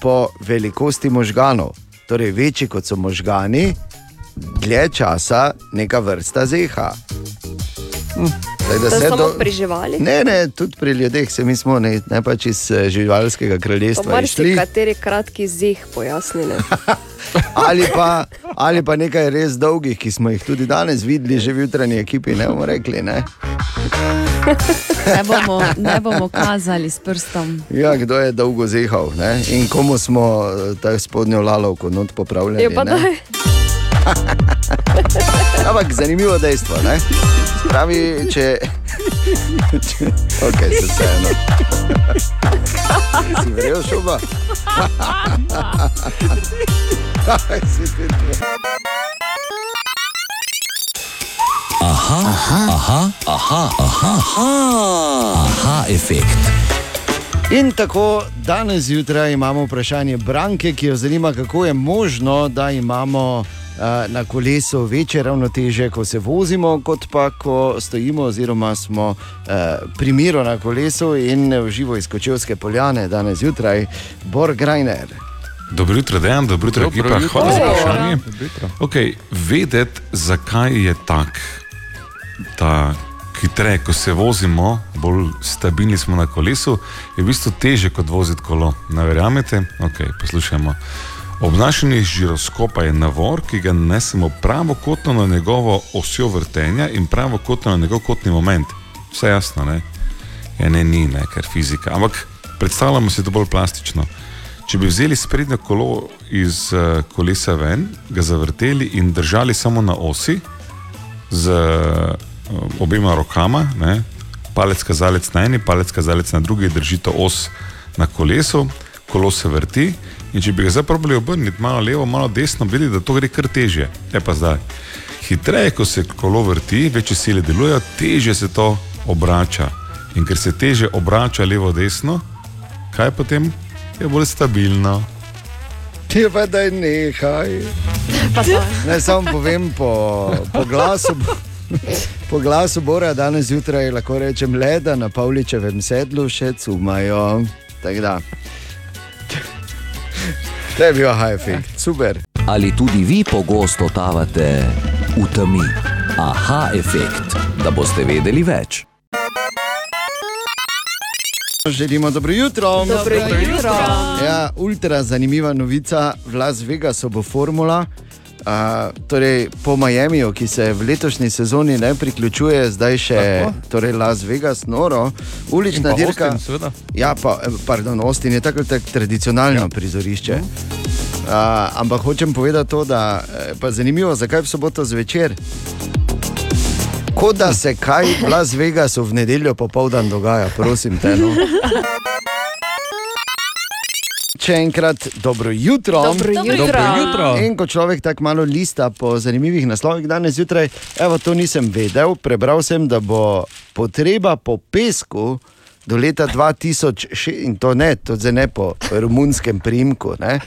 po velikosti možganov. Torej, večji kot so možgani, dlje časa neka vrsta zeha. Tako To se je samo do- pri živalih? Ne, ne, tudi pri ljudeh, se mi smo ne, ne pač iz eh, živalskega To kraljestva marsikateri išli. kateri kratki zeh pojasnili. [laughs] Ali pa, ali pa nekaj res dolgih, ki smo jih tudi danes videli, že v jutranji ekipi, ne bomo rekli. Ne? Ne bomo, ne bomo kazali s prstom. Ja, kdo je dolgo zehal ne? in komu smo eh, ta spodnjo lalovko not popravljali. Je Ja, pa? [laughs] Ampak zanimivo dejstvo. Ne? Pravi, če. če ok, se vseeno. si verjel, to? Aha, aha, aha, aha, aha, aha, aha efekt. In tako danes zjutraj imamo vprašanje Branke, ki jo zanima, kako je možno, da imamo na kolesu večje ravnoteže, ko se vozimo, kot pa ko stojimo, oziroma smo uh, pri miru na kolesu in v živo iz Kočevske poljane danes zjutraj, Bor Grajner. Dobro jutro, Dejan, dobro jutro, Dobro ekipa. jutro. Hvala za vprašanje. Okay, vedeti, zakaj je tak, da hitreje, ko se vozimo, bolj stabilni smo na kolesu, je v bistvu teže kot voziti kolo. Ne verjamete? Okay, poslušajmo. Obnašanje žiroskopa je navor, ki ga nesemo pravokotno na njegovo osjo vrtenja in pravokotno na njegov kotni moment. Vse jasno, ne? Ja, ne, ni, ne, ker fizika. Ampak predstavljamo si to bolj plastično. Če bi vzeli sprednjo kolo iz uh, kolesa ven, ga zavrteli in držali samo na osi, z uh, obema rokama, ne, palec kazalec na eni, palec kazalec na drugi, držite os na kolesu, kolo se vrti. In če bi ga zdaj probali obrniti, malo levo, malo desno, vidi, da to gre kar težje. Je pa zdaj. Hitreje, ko se kolo vrti, večje sile delujejo, težje se to obrača. In ker se teže obrača levo-desno, kaj potem je bolj stabilno. Ti pa da je nekaj. Naj samo povem po, po glasu. Po glasu Bora danes zjutraj lahko rečem le, da na Pavličevem sedlu še cumajo. Tako da. To je bil hajfik, super. Ali tudi vi pogosto totavate v temi? Aha efekt, da boste vedeli več. Želimo dobro jutro. Dobro jutro. Ja, ultra zanimiva novica, v Las Vegasu bo formula. Uh, torej, po Miamiju, ki se v letošnji sezoni ne priključuje, zdaj še torej Las Vegas, noro, ulična dirka. Austin, seveda. Ja, pa, eh, pardon, Austin je tako tako tradicionalno ja. prizorišče. Uh, ampak hočem povedati to, da je pa zanimivo, zakaj v soboto zvečer. Kot da se kaj v Las Vegasu v nedeljo popoldan dogaja, prosim te. No. [laughs] Še enkrat dobro jutro. Dobro jutro. Dobro jutro. In ko človek tako malo lista po zanimivih naslovih danes zjutraj, evo to nisem vedel, prebral sem, da bo potreba po pesku do leta 2006, in to ne, to zdaj ne po romunskem primku, ne?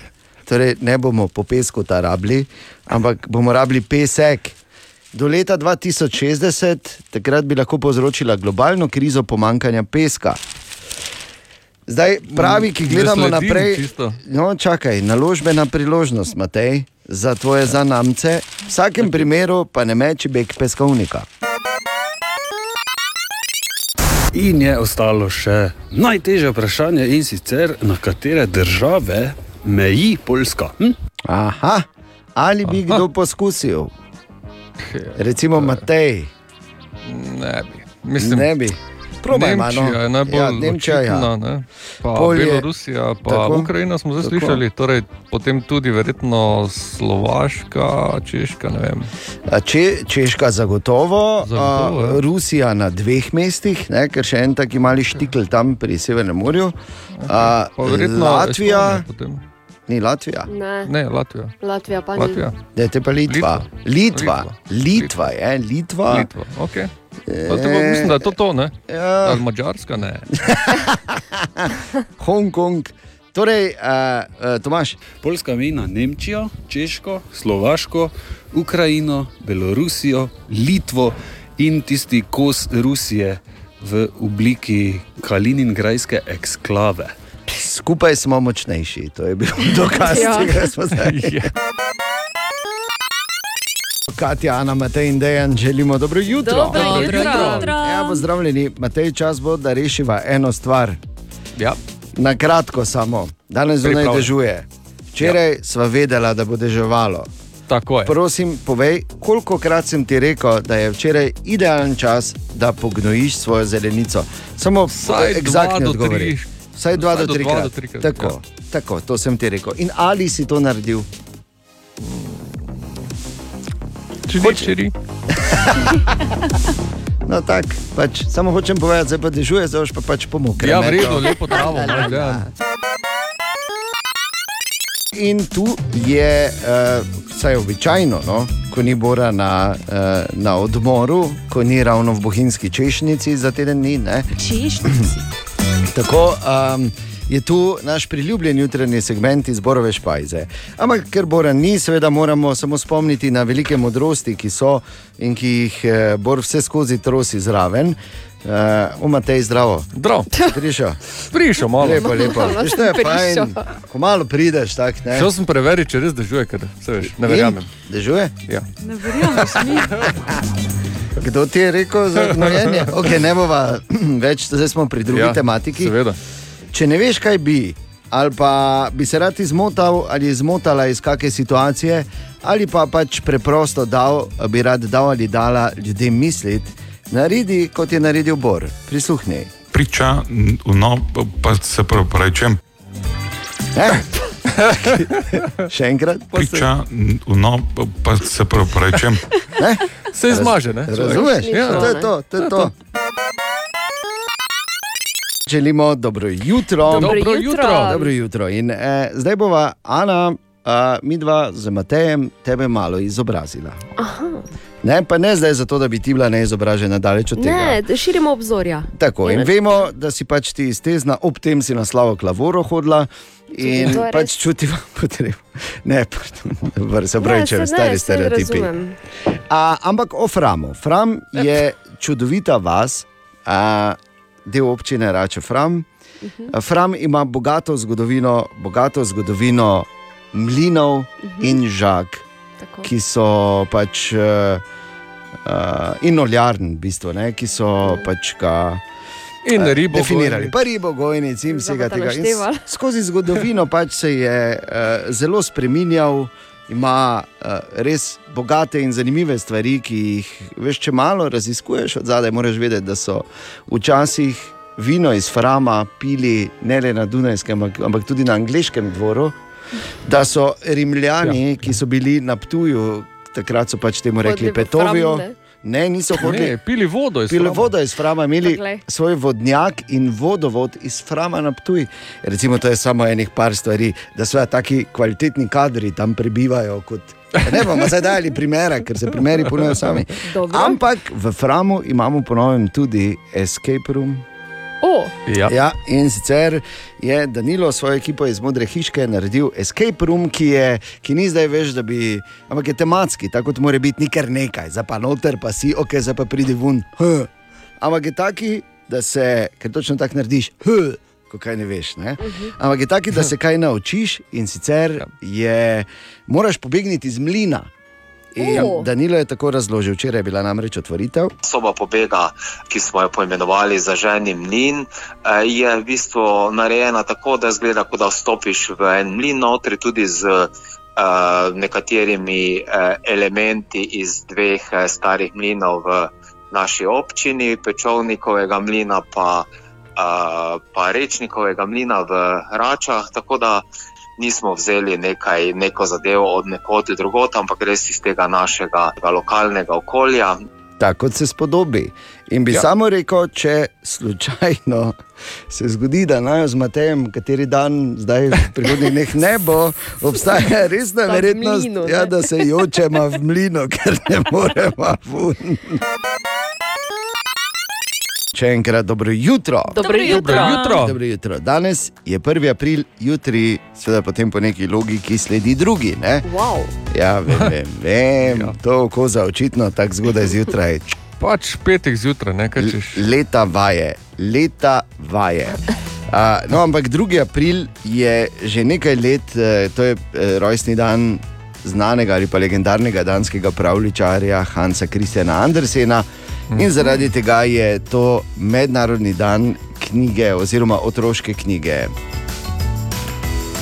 torej ne bomo po pesku ta rabili, ampak bomo rabili pesek. Do leta 2060, takrat bi lahko povzročila globalno krizo pomankanja peska. Zdaj, pravi, ki gledamo sledim naprej, čisto. no, čakaj, naložbena priložnost, Matej, za tvoje zanamce, v vsakem primeru pa ne meči beg peskovnika. In je ostalo še najtežje vprašanje, in sicer na katere države meji Poljska. Hm? Aha, ali bi Aha. kdo poskusil? Recimo Matej. Ne bi. Mislim, ne bi. Probaj, no. Nemčija je najbolj Ja, Nemčija, ja. očitna, ne? pa Pol je- Belorusija, pa Tako. Ukrajina smo zdaj Tako. slišali, torej potem tudi verjetno Slovaška, Češka, ne Če, Češka zagotovo, Zagotovo, ja. a, Rusija na dveh mestih, ne, ker še en taki mali štikl tam pri Severnem morju. A, Latvija, Estonija ni Latvija. Ne. Ne, Latvija. Latvija pa ni. Latvija. Dajte pa Litva. Litva, Litva je, Litva. Litva, okay. Pa to pa mislim, da je to to, ne? Ja. Ali Mačarska, ne. [laughs] Hongkong. Torej, uh, uh, Tomaš. Poljska meji na Nemčijo, Češko, Slovaško, Ukrajino, Belorusijo, Litvo in tisti kos Rusije v obliki Kaliningrajske eksklave. Skupaj smo močnejši, to je bil [laughs] dokaz Ja. tega, smo zdaj. Katja, Ana, Matej in Dejan, želimo dobro jutro. Dobro Dobro jutro. jutro. Ja, pozdravljeni, Matej, čas bo, da rešiva eno stvar. Ja. Na kratko samo, danes zunaj dežuje. Včeraj ja. sva vedela, da bo deževalo. Tako je. Prosim, povej, koliko krat sem ti rekel, da je včeraj idealen čas, da pognojiš svojo zelenico. Samo Vsaj eksaktni dva do odgovori. tri. Vsaj dva Vsaj do tri krat. trikrat, Tako, ja. tako, to sem ti rekel. In ali si to naredil? Čiri, čiri. [laughs] No, tako, pač, samo hočem povedati, zdaj pa dežuje, zdaj pa pač pomokal. Ja, v redu, lepo travo, [laughs] imaš, ja. In tu je, uh, vsaj običajno, no, ko ni Bora na, uh, na odmoru, ko ni ravno v bohinjski češnjici za teden dni. ne. Češnjici. Tako um, je tu naš priljubljen jutranji segment iz Borove špajze. Ampak ker Bora ni, seveda moramo samo spomniti na velike modrosti, ki so in ki jih eh, Bor vse skozi trosi zraven. Uh, Umatej zdravo. Zdravo. Prišel. Prišel malo. Lepo, lepo. Malo Veš, to je fajn. Ko malo prideš, tak, ne. Šel sem preveriti, če res dežuje, ker se veš, ne verjamem. In? Dežuje? Ja. Ne verjameš mi. [laughs] Kdo ti je rekel za gnojenje? Okay, ne bova [clears throat] več, zdaj smo pri drugi Ja, tematiki. seveda. Če ne veš, kaj bi, ali pa bi se rad izmotal ali izmotala iz kakšne situacije, ali pa pač preprosto dal, bi rad dal ali dala ljudem misliti, naredi kot je naredil Bor. Prisluhni. Priča, no, pa se pravičujem. [laughs] Še enkrat. Priča, no, pa se pravičujem. Se izmaže, ne? Razumeš? Ja. To je to, to je to. Želimo dobro jutro. Dobro Dobro jutro. jutro. Dobro jutro. In, eh, zdaj bova Ana, eh, mi dva z Matejem, tebe malo izobrazila. Aha. Ne, pa ne zdaj zato, da bi ti bila neizobražena daleč od tega. Ne, da širimo obzorja. Tako, in vemo, da si pač ti iztezna, ob tem si na slavo klavoro hodila in pač čutiva [laughs] potrebo. Ne, pardon, dobro, se pravi, če Ne, v stari stereotipi. A, ampak o Framu. Fram je čudovita vas, a, del občine Rače Fram. A, Fram ima bogato zgodovino, bogato zgodovino mlinov in žag, ki so pač. Uh, uh, in oljarn, v bistvu, ne, ki so pač ga. In eh, ribogojnic. Definirali, pa ribogojnic in vsega tega. In skozi zgodovino pač se je uh, zelo spremenjal, ima uh, res bogate in zanimive stvari, ki jih veš, če malo raziskuješ od zadaj, moraš vedeti, da so včasih vino iz Frama pili ne le na Dunajskem, ampak, tudi na angliškem dvoru. Da so Rimljani, ja. ki so bili na Ptuju, takrat so pač temu rekli Petovijo. Ne? Niso hodili. Ne, pili vodo iz Pili Frama. vodo iz Frama, imeli Poglej. svoj vodnjak in vodovod iz Frama na Ptuj. Recimo, to je samo enih par stvari, da so taki kvalitetni kadri tam prebivajo. Kot, ne bomo zdaj dali primere, ker se primeri ponujajo sami. Dobro. Ampak v Framu imamo ponovem tudi escape room. O, Ja. Ja, in sicer je Danilo svojo ekipo iz Modre hiške naredil escape room, ki, je, ki ni zdaj več, da bi. Ampak je tematski, tako kot mora biti, ni kar nekaj, zdaj pa noter, pa si, ok, zdaj pa pridi ven. Huh. Ampak je taki, da se, ker točno tako narediš, huh, ko kaj ne veš. Ne? Ampak je taki, da se [laughs] kaj naučiš in sicer je, moraš pobegniti iz mlina. In O. Danilo je tako razložil, včeraj je bila namreč otvoritev. Soba pobega, ki smo jo poimenovali za ženi mlin, eh, je v bistvu narejena tako, da zgleda, kot da vstopiš v en mlin notri, tudi z uh, nekaterimi elementi iz dveh starih mlinov v naši občini, Pečovnikovega mlina pa, pa Rečnikovega mlina v Račah, tako da nismo vzeli nekaj, neko zadevo od nekod drugot, ampak res iz tega našega lokalnega okolja. Tako kot se spodobi. In bi ja. Samo rekel, če slučajno [laughs] se zgodi, da naj z Matejem, kateri dan, zdaj v prihodnjih dneh ne bo, obstaja [laughs] resna verjetnost, mlinu, ja, da se jočemo v mlino, ker ne moremo ven. [laughs] Še enkrat dobro jutro. Dobro jutro. Dobro jutro. Dobro jutro. Danes je 1. april, jutri, seveda potem po neki logiki sledi drugi. Ne? Wow. Ja, vem, vem, [laughs] vem. Ja. to koza očitno tako zgodaj zjutraj. Pač petek zjutraj, ne kaj češ. Leta vaje, leta vaje. Uh, no, ampak 2. april je že nekaj let, uh, to je uh, rojstni dan znanega ali pa legendarnega danskega pravličarja Hansa Kristjana Andersena. In zaradi tega je to mednarodni dan knjige oziroma otroške knjige.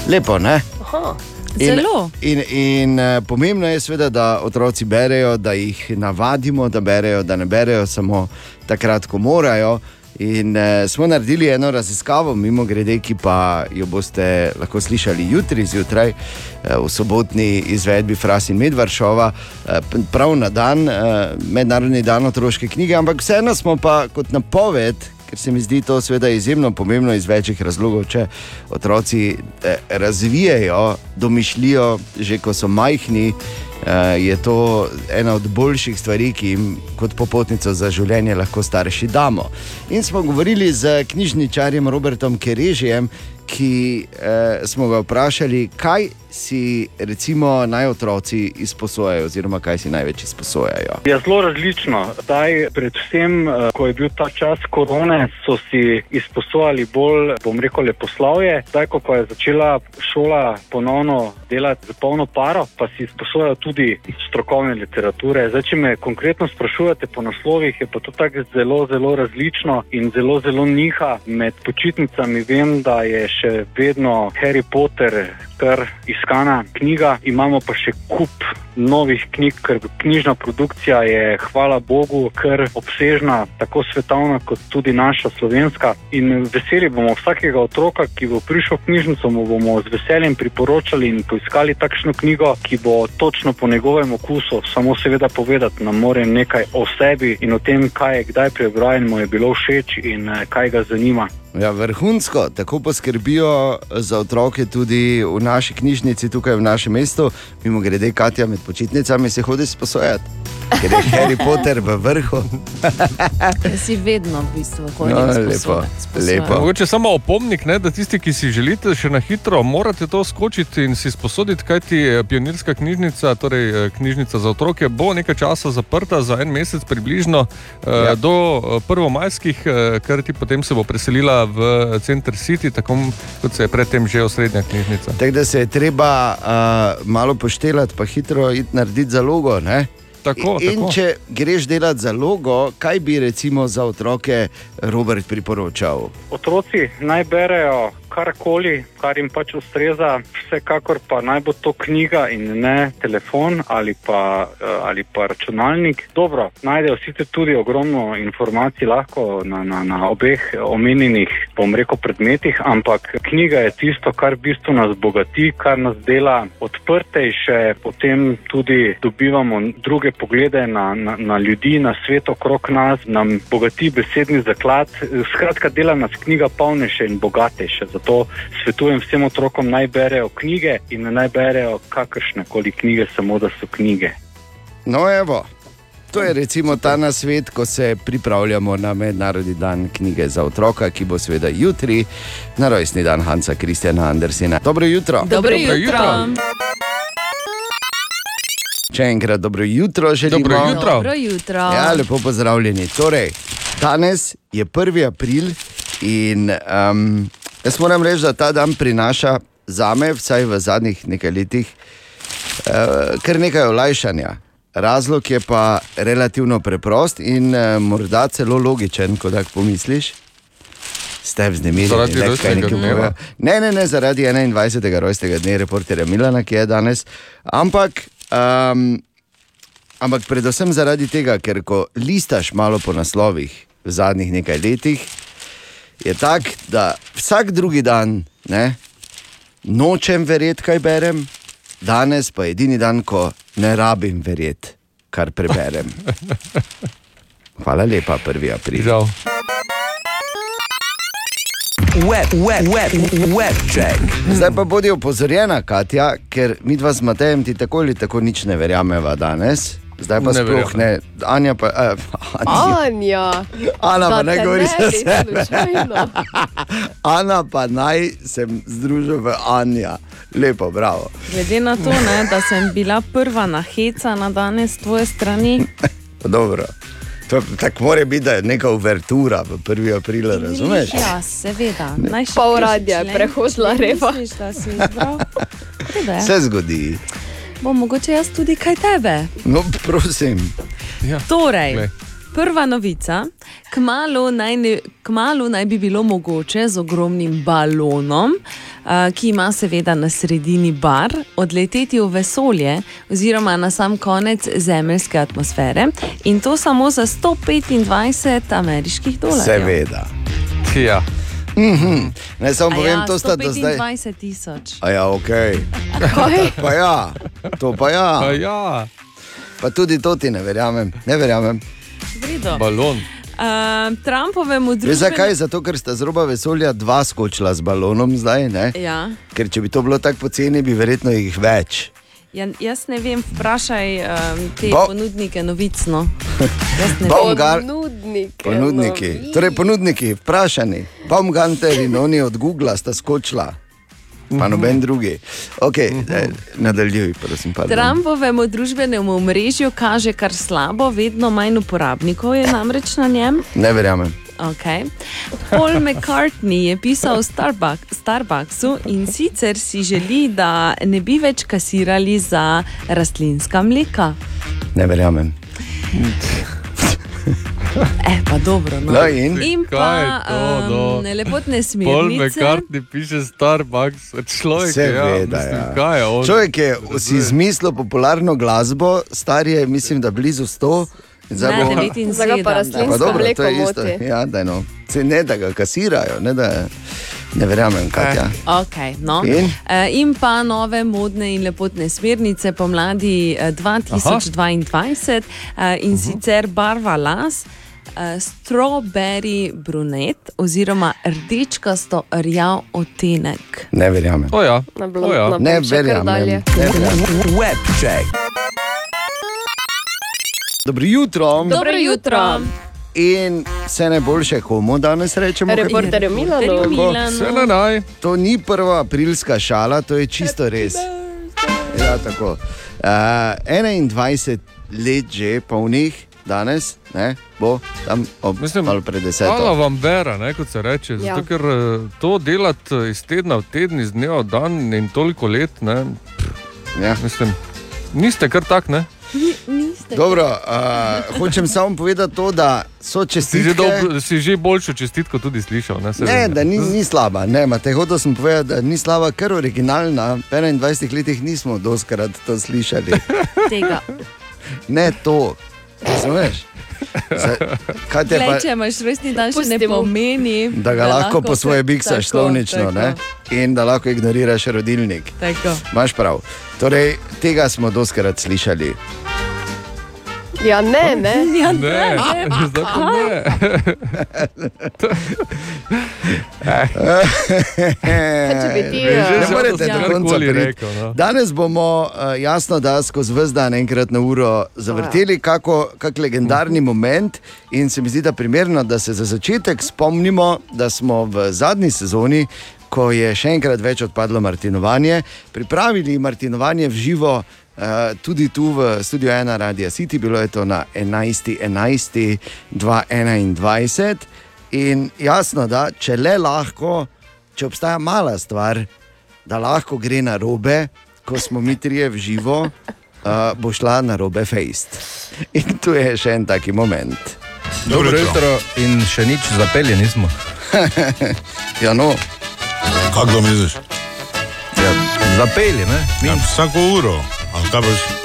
Lepo, ne? Aha. Zelo. In, in uh, pomembno je, seveda, da otroci berejo, da jih navadimo, da berejo, da ne berejo samo takrat, ko morajo. In uh, smo naredili eno raziskavo, mimo grede, ki pa jo boste lahko slišali jutri zjutraj uh, v sobotni izvedbi Fras in Medvaršova, uh, prav na dan, uh, mednarodni dan otroške knjige, ampak vseeno smo pa kot napoved. Ker se mi zdi to seveda izjemno pomembno iz večjih razlogov, če otroci eh, razvijajo domišljijo, že ko so majhni, eh, je to ena od boljših stvari, ki jim kot popotnico za življenje lahko starši damo. In smo govorili z knjižničarjem Robertom Kerežijem, ki eh, smo ga vprašali, kaj si recimo naj otroci izposojajo, oziroma kaj si največ izposojajo. Je zelo različno. Zdaj, predvsem, eh, ko je bil ta čas korone, so si izposojali bolj, bom rekel, leposlovje. Zdaj, ko pa je začela šola ponovno delati z polno paro, pa si izposojajo tudi strokovne literature. Zdaj, če me konkretno sprašujete po naslovih, je pa to tako zelo, zelo različno in zelo, zelo niha. Med počitnicami vem, da je še vedno Harry Potter kar iskana knjiga, imamo pa še kup novih knjig, ker knjižna produkcija je, hvala Bogu, kar obsežna, tako svetovna, kot tudi naša slovenska. In veseli bomo vsakega otroka, ki bo prišel v knjižnico, mu bomo z veseljem priporočali in poiskali takšno knjigo, ki bo točno po njegovem okusu, samo seveda povedati nam more nekaj o sebi in o tem, kaj je kdaj prebral in mu je bilo všeč in eh, kaj ga zanima. Ja, vrhunsko, tako poskrbijo za otroke tudi v naši knjižnici, tukaj v našem mestu. Mimo grede, Katja med počitnicami se hodi sposojati, ker je Harry Potter v vrhu. [laughs] Si vedno v bistvu hodim No, lepo, lepo. Mogoče samo opomnik, ne, da tisti, ki si želite še na hitro, morate to skočiti in si sposoditi, kajti eh, pionirska knjižnica, torej eh, knjižnica za otroke, bo nekaj časa zaprta za en mesec približno ja. do eh, prvomajskih, eh, ker ti potem se bo preselila v Center City, tako kot se je predtem že osrednja knjižnica. Tako da se je treba uh, malo poštelati, pa hitro iti narediti zalogo. Ne? Tako, in tako. če greš delati zalogo, kaj bi recimo za otroke Robert priporočal? Otroci naj berejo karkoli, kar jim pač ustreza, vsekakor pa naj bo to knjiga in ne telefon ali pa, eh, ali pa računalnik. Dobro, najdejo sicer tudi ogromno informacij lahko na, na, na obeh omenjenih, bom rekel, predmetih, ampak knjiga je tisto, kar v bistvu nas bogati, kar nas dela odprtejše, potem tudi dobivamo druge poglede na, na, na ljudi, na svet okrog nas, nam bogati besedni zaklad. Skratka, dela nas knjiga polnejše in bogatejše. Zato svetujem vsem otrokom naj berejo knjige in naj berejo kakršne koli knjige, samo da so knjige. No, evo. To je recimo ta nasvet, ko se pripravljamo na Mednarodni dan knjige za otroka, ki bo seveda jutri, na rojstni dan Hansa Kristjana Andersena. Dobro jutro. Dobro jutro. Še enkrat dobro jutro, želimo. Dobro jutro. Dobro jutro. Ja, lepo pozdravljeni. Torej, danes je 1. april in um, jaz moram reči, da ta dan prinaša za me, vsaj v zadnjih nekaj letih, uh, kar nekaj olajšanja. Razlog je pa relativno preprost in uh, morda celo logičen, ko tako pomisliš. Ste vznemirjeni, Zaradi kaj rojstnega nekaj dneva? Ne, ne, ne, zaradi 21. rojstnega dne reporterja Milana, ki je danes. Ampak um, ampak predvsem zaradi tega, ker ko listaš malo po naslovih v zadnjih nekaj letih, je tak, da vsak drugi dan ne, nočem verjeti, kaj berem, danes pa je edini dan, ko ne rabim verjeti, kar preberem. [laughs] Hvala lepa, 1. april. Žal. Web, web, web, web check. Zdaj pa bodi opozorjena, Katja, ker mi dva z Matejem ti tako ali tako nič ne verjameva danes. Zdaj pa Ne sploh ne. Anja pa. Eh, Anja. Anja. Ana pa ne govori ne za sebe. [laughs] Ana pa naj sem združil v Anja. Lepo, bravo. Glede na to, ne, da sem bila prva nahecana danes s tvoje strani, [laughs] Dobro. To, tako mora biti, da je neka uvertura v 1. aprila, razumeš? Ja, seveda. Pol radija je prehodila je. Se zgodi. Bo mogoče jaz tudi kaj tebe. No, prosim. Ja. Torej, Glej. Prva novica. Kmalu naj, ne, kmalu naj bi bilo mogoče z ogromnim balonom, uh, ki ima seveda na sredini bar, odleteti v vesolje oziroma na sam konec zemeljske atmosfere in to samo za 125 ameriških dolarjev. Seveda. Ja. Mhm. Naj samo A povem, ja, to sta do zdaj. 125 tisoč. A ja, ok. Kaj? [laughs] Pa ja, to pa ja. Pa ja. Pa tudi to ti ne verjamem. Ne verjamem. Vredo. Balon. Uh, Trumpovemu Veš družbenemu. zakaj? Zato, ker sta z roba vesolja dva skočila z balonom zdaj. Ne? Ja. Ker če bi to bilo tako poceni, bi verjetno jih več. Ja, jaz ne vem, vprašaj um, te Bo- ponudnike novicno. Baumgar- [laughs] vem. Ponudniki. Ponudniki, torej ponudniki, vprašani. Baumganter in oni od Google sta skočila, pa noben drugi. Okay, eh, nadaljuj, prosim. pardon. Trumpovemu družbenemu omrežju kaže kar slabo, vedno manj uporabnikov je namreč na njem. Ne verjamem. Okay. Paul McCartney je pisal o Starbuck, Starbucksu in sicer si želi, da ne bi več kasirali za rastlinska mleka. Ne verjamem. [laughs] [laughs] Eh, pa dobro. No. No in? in Kaj pa je to, no? um, lepotne smernice. McCartney piše Starbucks, človek je, ja, Seveda, mislim, ja. kaj je on. Človek je si izmislil popularno glasbo, star je, mislim, da blizu 100. in zdaj bo- 79. Zdaj ga pa rastlinsko dobro, to mleko je isto. moti. Ja, da, no. Se ne da ga kasirajo, ne, da ne verjamem, kaj je. Okay, no. In? in? in pa nove modne in lepotne smernice pomladi eh, 2022 uh, in sicer barva las. Uh, strawberry brunet oziroma rdečkasto rjav odtenek. Ne verjamem. O ja. Na O ja. blond, Ne verjamem. Web check. Dobro jutro. Dobro jutro. In vse najboljše, komu danes rečemo? Reporterju na naj. To ni prva aprilska šala, to je čisto res. Ja, tako. Uh, 21 let že polnih danes, ne, bo tam ob Mislim, malo pred Hvala deseto. vam, Bera, ne, kot se reče. Ja. Zato, ker eh, to delati eh, iz tedna v teden, iz dneva v dan in toliko let, ne, Ja. mislim, niste kar tak, ne? Niste. Dobro, uh, hočem samo povedati to, da so Si že, čestitke. dob, si že boljšo čestitko tudi slišal. Ne, Ne, da ni, ni slaba, ne, te hotel sem povedati, da ni slaba, ker originalna. V 21 letih nismo doskrat to slišali. Tega. Ne to, razumeš? Za- Kaj te Glej, pa, če imaš rojstni dan, še ne pomeni, da ga lahko po svoje biksaš slovnično in da lahko ignoriraš rodilnik. Tako. Imaš prav. Torej, tega smo doskrat slišali. Ja, ne, ne. [laughs] Ja, Ne, ne, ne. [laughs] zdaj pa ne. [laughs] če bi ti, Že Ne sem morete do konca rekel, no. Danes bomo uh, jasno, da skozi vse dan enkrat na uro zavrteli kako, kak legendarni moment in se mi zdi, da primerno, da se za začetek spomnimo, da smo v zadnji sezoni, ko je še enkrat več odpadlo Martinovanje, pripravili Martinovanje v živo. Uh, tudi tu v studiu 1 Radio City, bilo je to na 11.11.2021. In jasno, da če le lahko, če obstaja mala stvar, da lahko gre na robe, ko smo mi trije v živo, uh, bo šla na robe fejst. In tu je še en taki moment. Dobro jutro in še nič zapelje nismo. [laughs] ja, no. Kako misliš? Ja, zapelje, ne? Ja, vsako uro.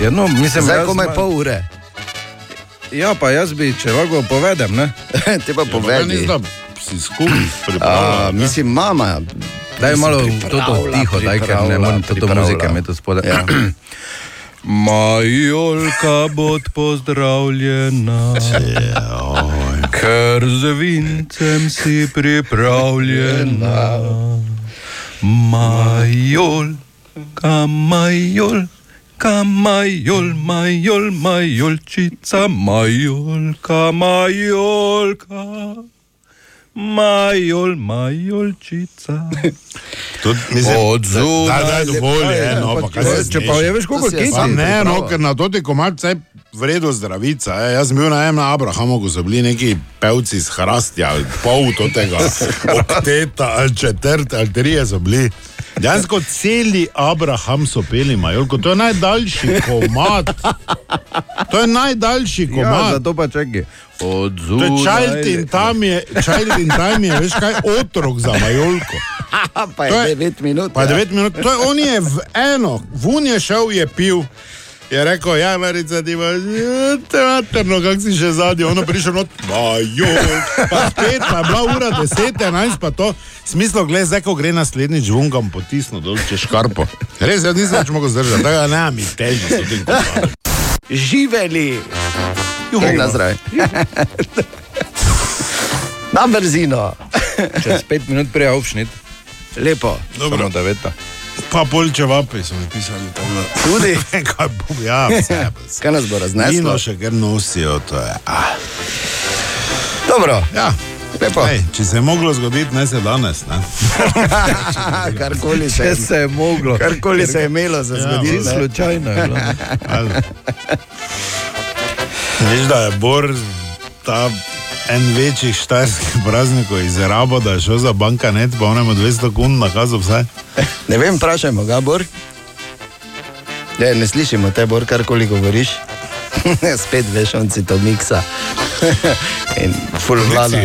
Ja, no, mislim, Zdaj komaj imam- pol ure. Ja, pa jaz bi, če lahko povedem, ne? [laughs] Te pa povedi. Si skupaj A, pripravljal. mislim, mama. Daj malo Mislim, to pripravlja, tiho, daj, ker ne morem to pripravlja. muzike imeti tu spodaj. [clears throat] Ja. Majolka bod pozdravljena, ker z vincem si pripravljena. Majolka, majolka, majol, majol, majolčica, majolka, majolka. Majol, majolčica. Tudi, [laughs] mislim, Od zunaj da, da, dovolj je, no, pa kaj to- se če pa je, veš, koliko kiti Pa ne, no, ker na to ti komad vse vredo zdravica. Je. Jaz sem bil na enem na Abrahamu, ko so bili neki pevci iz Hrastja, pol tega [laughs] okteta ali četrt ali trije so bili. Dejansko celi Abraham so peli Majolko, to je najdaljši komad. To je najdaljši Ja, komad. zato pa čakaj. Od To je zunaj. child in tam je, child in time je, veš kaj, otrok za Majolko. [laughs] pa je 9 minut. Pa ja. 9 minut, to je, on je v eno, vun je šel, je pil. Je rekel, ja, marica, ti imaš, ja, teaterno, kak si še zadnji, ono prišel not, bajo, pa spet, pa je bila ura 10, 11, pa to, smislo, gled, zdaj, ko gre naslednjič vungam potisno dol čez škarpo. Res, jaz nisem več mogel zdržati, tega ne, mi težko so tem komadom. Živeli. Juhu. Na zdravje. Na brzino. Čez pet minut prej avšnit. Lepo. Dobro. Samo deveta. Pa polče vape so mi pisali tam. Tudi? [laughs] Kaj bom, ja, vse. [laughs] Kaj nas bo razneslo? Vino še kar nosijo, to je. Ah. Dobro. Ja. Ej, če se je moglo zgoditi, ne se danes. Ne? [laughs] Karkoli se, Če se je moglo. karkoli se je imelo za Ja, zgoditi. Ne. slučajno je bilo. Veš, da je Bor ta en večjih štajerskih [laughs] praznikov iz Rabo, da je šel za banka net, pa onemu 200 kun nakazal vse. [laughs] Ne vem, vprašajmo ga, Bor. Ne, ne slišimo te, Bor, karkoli govoriš. [laughs] Spet veš, on si to miksa. In full vlada.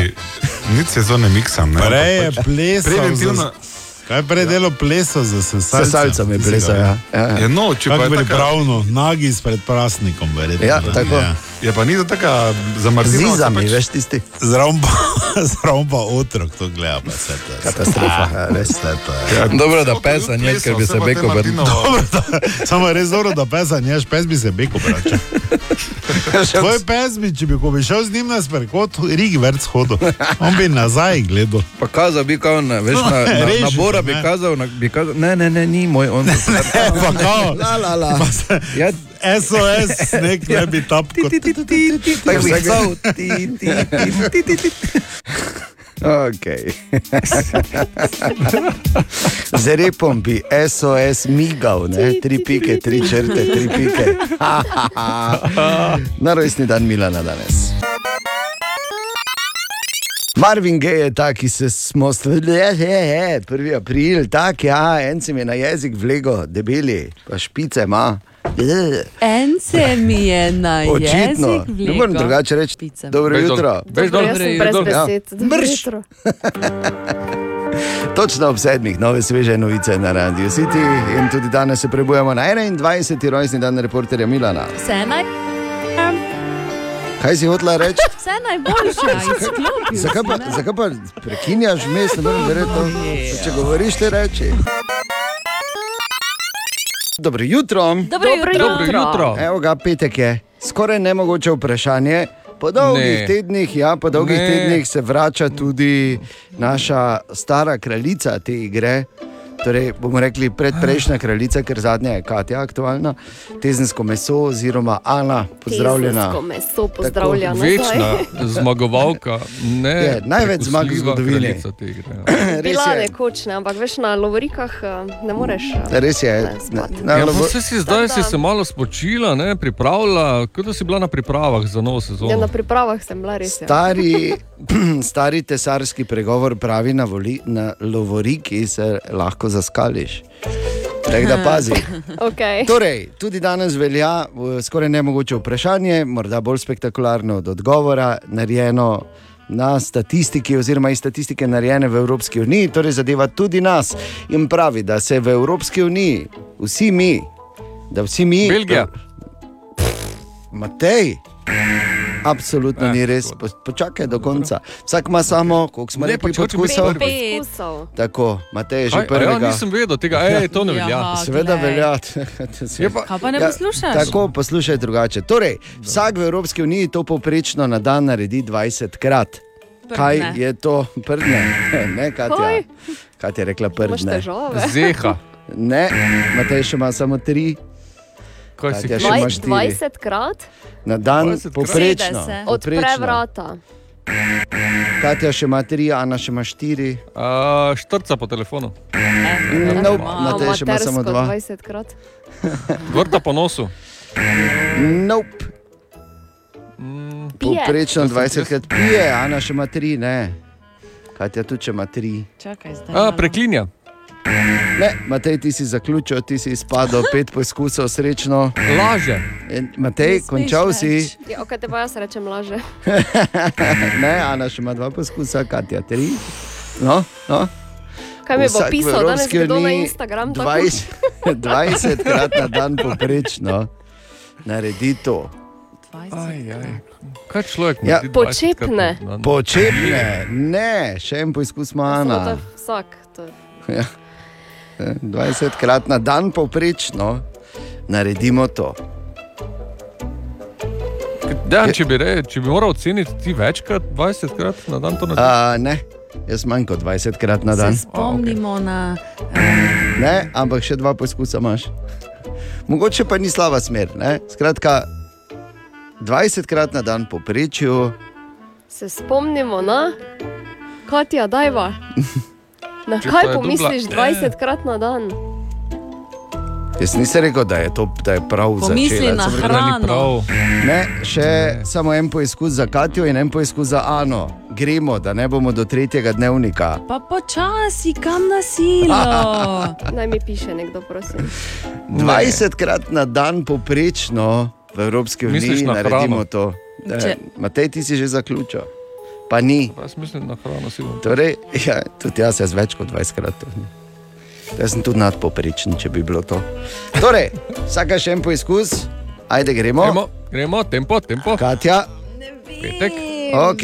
Nič se to ne miksam. Ne? Prej je pač plesal. Preventivno. Za, kaj je prej delo plesal za sesalce? Sesalcem je plesal, ja. Ja, ja. Ja, no, če pa je taka, pripravno, nagi spred prasnikom, verjetno. Ja, ne? tako. je pa ni to taka zamrznjena. Zizami, veš tisti. Zraven pa, [laughs] zraven pa otrok to gleda, pa vse to. je- Katastrofa, ja, res. To je. Ja, Dobro, da pesa nje, ker bi se beko vrnil. Samo je res dobro, da pesa nješ, pes bi se beko vračal. Tvoj pes bi, če bi, ko bi šel z njim na sprehod, rig več hodil. On bi nazaj gledal. Pa kazal bi, kao, ne, veš, na, na, na Reži se, Bora bi kazal, na, bi kazal, ne, ne, ne, ni moj, on. Ne, pa kao. La, la, la. Se, Ja, SOS, nek ne bi tapko. tako bi kazal. Okay. [laughs] Z repom bi SOS migal, ne? tri pike, tri črte, tri pike. [laughs] [laughs] Na rojstni dan Milana danes. Marvin Gaye je ta, ki se smo stvari, prvi april, tak, ja, en se mi je na jezik vlego, debeli, pa špice ima. En se mi je na Očitno, jezik ne morem drugače reči. Špicem. Dobro Bež jutro. Bež Dobro jutro. Ja. Dobro Mrš. jutro. [laughs] Točno ob sedmih, nove sveže novice na Radio City in tudi danes se prebujemo na 21. rojstni dan reporterja Milana. Vse, naj, Kaj si hotela reči? [laughs] vse najboljše, izklopil. Zakaj pa, zakaj pa prekinjaš vmes, ne morem verjeti, če govoriš te reči? Dobro jutro. Dobro jutro. Dobro jutro. Evo ga, petek je. Skoraj nemogoče vprašanje. Po dolgih Ne. tednih, ja, po dolgih Ne. tednih se vrača tudi naša stara kraljica te igre. Torej, bomo rekli predprejšnja kraljica, ker zadnja je Katja aktualna, tezensko meso oziroma Ana, pozdravljena. Tezensko meso pozdravljena. Večna [laughs] zmagovalka, ne Je, največ zmag v zgodovini. ja. Res Bila je. nekoč, ne, ampak veš na lovorikah eh, ne moreš. eh, Res je. ne. Na, Ja, na, pa saj si zdaj si se malo spočila, ne, pripravila, kot da si bila na pripravah za novo sezono. Ja, na pripravah sem bila res. Ja. Stari, [clears throat] stari tesarski pregovor pravi, na, voli, na lovoriki se lahko zaskališ. Tako da [laughs] pazi. Okay. Torej, tudi danes velja skoraj nemogoče vprašanje, morda bolj spektakularno od odgovora, narejeno na statistiki, oziroma iz statistike narejene v Evropski uniji, torej zadeva tudi nas. In pravi, da se v Evropski uniji vsi mi, da vsi mi. Belgija. Matej. Absolutno ni res. Po- Počakaj do konca. Vsak ima samo, koliko smo rekli, prvi. Poskusov. Tako, Matej je že Kaj, a ja, nisem vedel tega, ej, to ne velja. Ja, Seveda velja. [laughs] Je pa- Kaj pa ne poslušaš? Tako poslušaj drugače. Torej, vsak v Evropski uniji to povprečno na dan naredi 20 krat. Kaj Prdne. je to prdne? Ne, Katja. Kaj? Katja je rekla prdne. Zeha. Ne, Matej še ima samo tri. Kaj si Katja še ima Dvaj- štiri. 20 krat Na dan 20 krat? poprečno. odpre poprečno. vrata. Katja še ima tri, Ana še ima štiri. Uh, štrca po telefonu. Nope, Matej še ima samo Amatersko dva. 20 krat. Vrta po nosu. Nope. Pije. Poprečno 20 krat pije, Ana še ima tri, ne. Katja tudi če ima tri. Čakaj, zdaj. A, preklinja. Ne, Matej, ti si zaključil, ti si izpadel pet poskusov, srečno. Laže. In Matej, končal si. Ja, ok, te pa jaz rečem laže. [laughs] ne, Ana še ima dva poskusa, Katja tri. No, no. Kaj mi bo pisal danes Evropski kdo na Instagram? tako? 20, 20 krat na dan poprečno naredi to. Aj, aj. Kaj človek Ja. naredi 20 krat Počepne. Počepne, ne, še en poizkus ima Ana. je Vsak. To je. Ja. 20 krat na dan poprečno naredimo to. Dejan, če, bi re, če bi moral oceniti ti večkrat, 20 krat na dan to narediš. Uh, ne, jaz manj kot 20 krat na dan. Se spomnimo na. Ne, ampak še dva poskusa imaš. Mogoče pa ni slaba smer. Ne? Skratka, 20 krat na dan poprečju. Se spomnimo na Katja, dajva. [laughs] Na Če kaj pomisliš dubla- 20 krat na dan? Jaz nisem rekel, da je to da je prav za Pomisli na hrano. Ne, še samo en poizkus za Katijo in en poizkus za Ano. Gremo, da ne bomo do tretjega dnevnika. Pa počasi, kam na silo. [laughs] Naj mi piše nekdo, prosim. 20 krat na dan poprečno v Evropski uniji na naredimo hrano? to. E, Matej, ti si že zaključil. Pa ni. Jaz mislim na hrano sigurno. Torej, ja, tudi jaz, jaz več kot 20 krat. Jaz sem tudi nadpoprečen, če bi bilo to. Torej, vsaka še en poizkus, ajde gremo. Gremo, gremo, tempo, tempo. Katja, Petek. ok.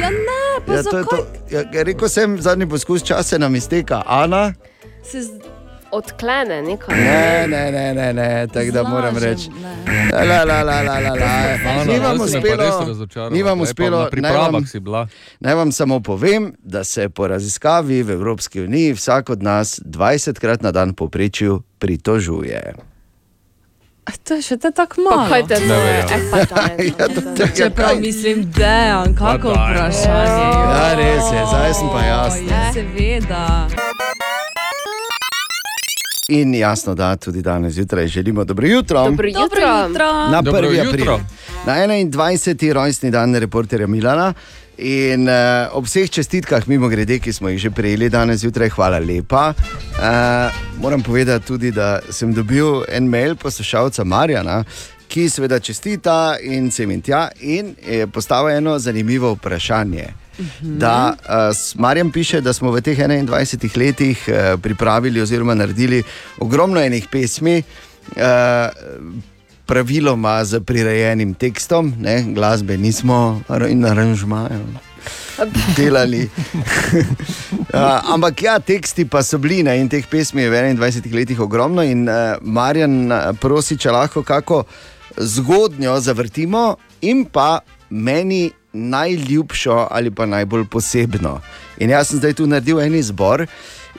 Ja, ne, pa Ja, to je to. Ja, rekel sem, zadnji poskus časa nam izteka. Ana? Se z... Odklene nekaj. Ne, ne, ne, ne, ne tako da moram reči. Ni vam zdaj uspelo, ni vam Zdaj uspelo, naj pripravah vam, naj vam samo povem, da se po raziskavi v Evropski uniji vsak od nas 20 krat na dan poprečju pritožuje. A To je še te tako malo. [laughs] kaj te Ne to je? verjamem. Eh, pa daj, Ja, no, to- daj. Čeprav mislim, da je kako Pa daj. vprašanje. Ja, res je, zdaj sem pa jasna. Ja, seveda. In jasno, da tudi danes zjutraj želimo dobro jutro. Dobro jutro. Dobro jutro. Na Dobro 1. jutro. april. Na 21. rojstni dan reporterja Milana. In uh, ob vseh čestitkah, mimo grede, ki smo jih že prejeli danes zjutraj, hvala lepa. Uh, moram povedati tudi, da sem dobil en mail poslušalca Marjana, ki seveda čestita in se mi tja in je postavil eno zanimivo vprašanje. Da, uh, Marjan piše, da smo v teh 21 letih uh, pripravili oziroma naredili ogromno enih pesmi. Uh, Praviloma z prirejenim tekstom, ne, glasbe nismo in aranžmajev delali. uh, [laughs] ampak ja, teksti pa so bili ne, in teh pesmi je v 21 letih ogromno. In uh, Marjan prosi, če lahko kako zgodnjo zavrtimo in pa meni najljubšo ali pa najbolj posebno. In jaz sem zdaj tu naredil en izbor.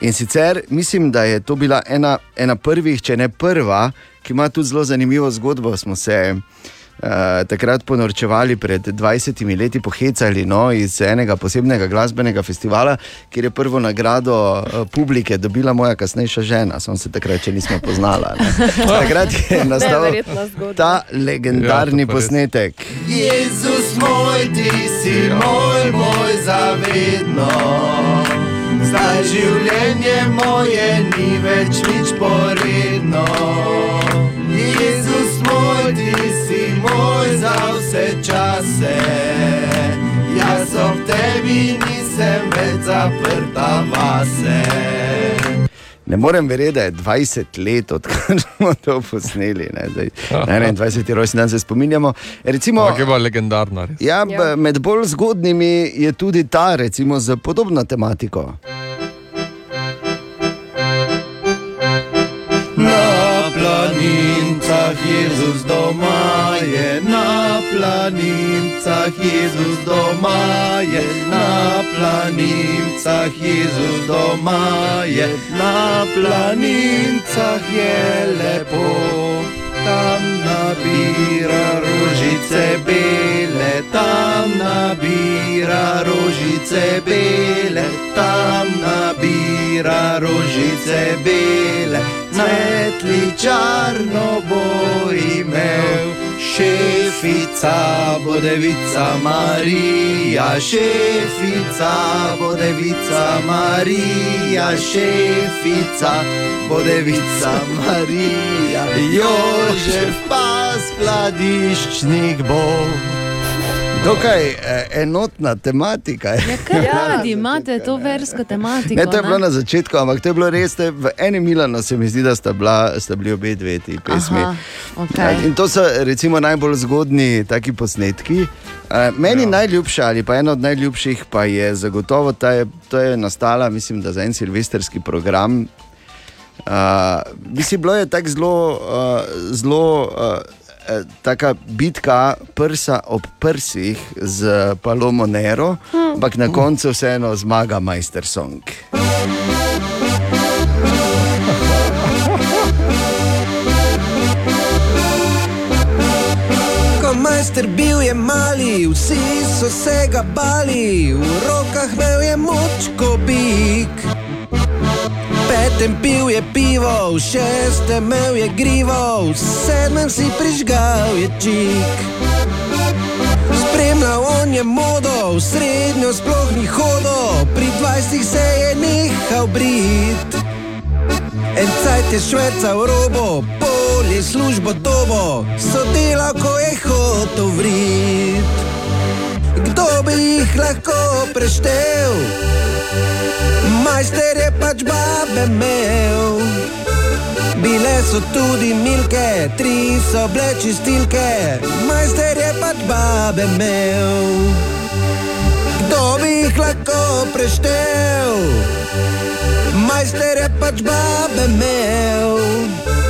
In sicer mislim, da je to bila ena, ena prvih, če ne prva, ki ima tudi zelo zanimivo zgodbo. Smo se uh, takrat ponorčevali pred 20 leti, pohecali no, iz enega posebnega glasbenega festivala, kjer je prvo nagrado uh, publike dobila moja kasnejša žena. Sem se takrat še nismo poznala. ne. [laughs] Takrat je [laughs] nastal ta legendarni Ja, posnetek. Jezus moj, ti si moj, moj zavedno. Zdaj življenje moje ni več nič poredno. Jezus moj, ti si moj za vse čase. Jaz ob tebi nisem več zaprta vase. Ne morem verjeti, da je 20 let, odkar [laughs] smo to posneli. Ne, zdaj, na 21. rojstni dan se spominjamo. Recimo, je bila legendarna. res. ja, ja. Med bolj zgodnimi je tudi ta, recimo, z podobno tematiko. Jezus doma je, na planincah. Jezus doma je, na planincah. Jezus doma je, na planincah. Je lepo. Tam nabira rožice bele, tam nabira rožice bele, tam nabira rožice bele, cvetličarno bo imel. Šefica bo devica Marija, šefica bo devica Marija, šefica bo devica Marija, Jožef pa skladiščnik bo. Dokaj eh, enotna tematika. je. Ja, kaj [laughs] radi imate to versko tematiko? Ne, to je bilo ne? na začetku, ampak to je bilo res. te- V enem Milanu se mi zdi, da sta, bila, sta bili obe dve ti pesmi. Aha, okej. Ja, In to so recimo najbolj zgodni taki posnetki. Eh, Meni ja. najljubša ali pa ena od najljubših pa je zagotovo ta, je, to je nastala, mislim, da za en silvestrski program. Uh, mislim, bilo je tako zelo, uh, zelo uh, eh, taka bitka prsa ob prsih z Palomo Nero, ampak na koncu vseeno zmaga Majster Song. Majster bil je mali, vsi so se ga bali, v rokah imel je moč kot bik. Petem pil je pivo, v šestem imel je grivo, v sedmem si prižgal je čik. Spremljal on je modo, v srednjo sploh ni hodo, pri dvajsetih se je nehal brit. En cajt je švecal robo, pol je službo dobo, so delal, ko je hotel vrit. Kdo bi jih lahko preštel? Majster je pač babe imel. Bile so tudi milke, tri so bile čistilke, majster je pač babe imel. Kdo bi jih lahko preštel? Majster je pač babe imel.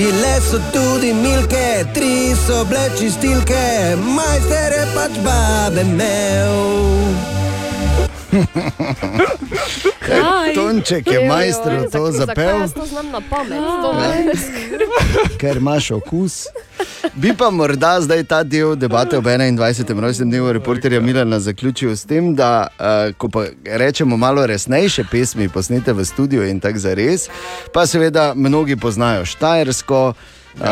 Bile so tudi milke, tri so bile čistilke, majster je pač babe imel. Tonček je joj, to zapel. Jaz to znam na pamet? To me skrbi. ker imaš okus. Bi pa morda zdaj ta del debate ob 21. rojstnem dnevu reporterja Milana zaključil s tem, da uh, ko pa rečemo malo resnejše pesmi, posnete v studiu in tako za res, pa seveda mnogi poznajo Štajersko. Uh,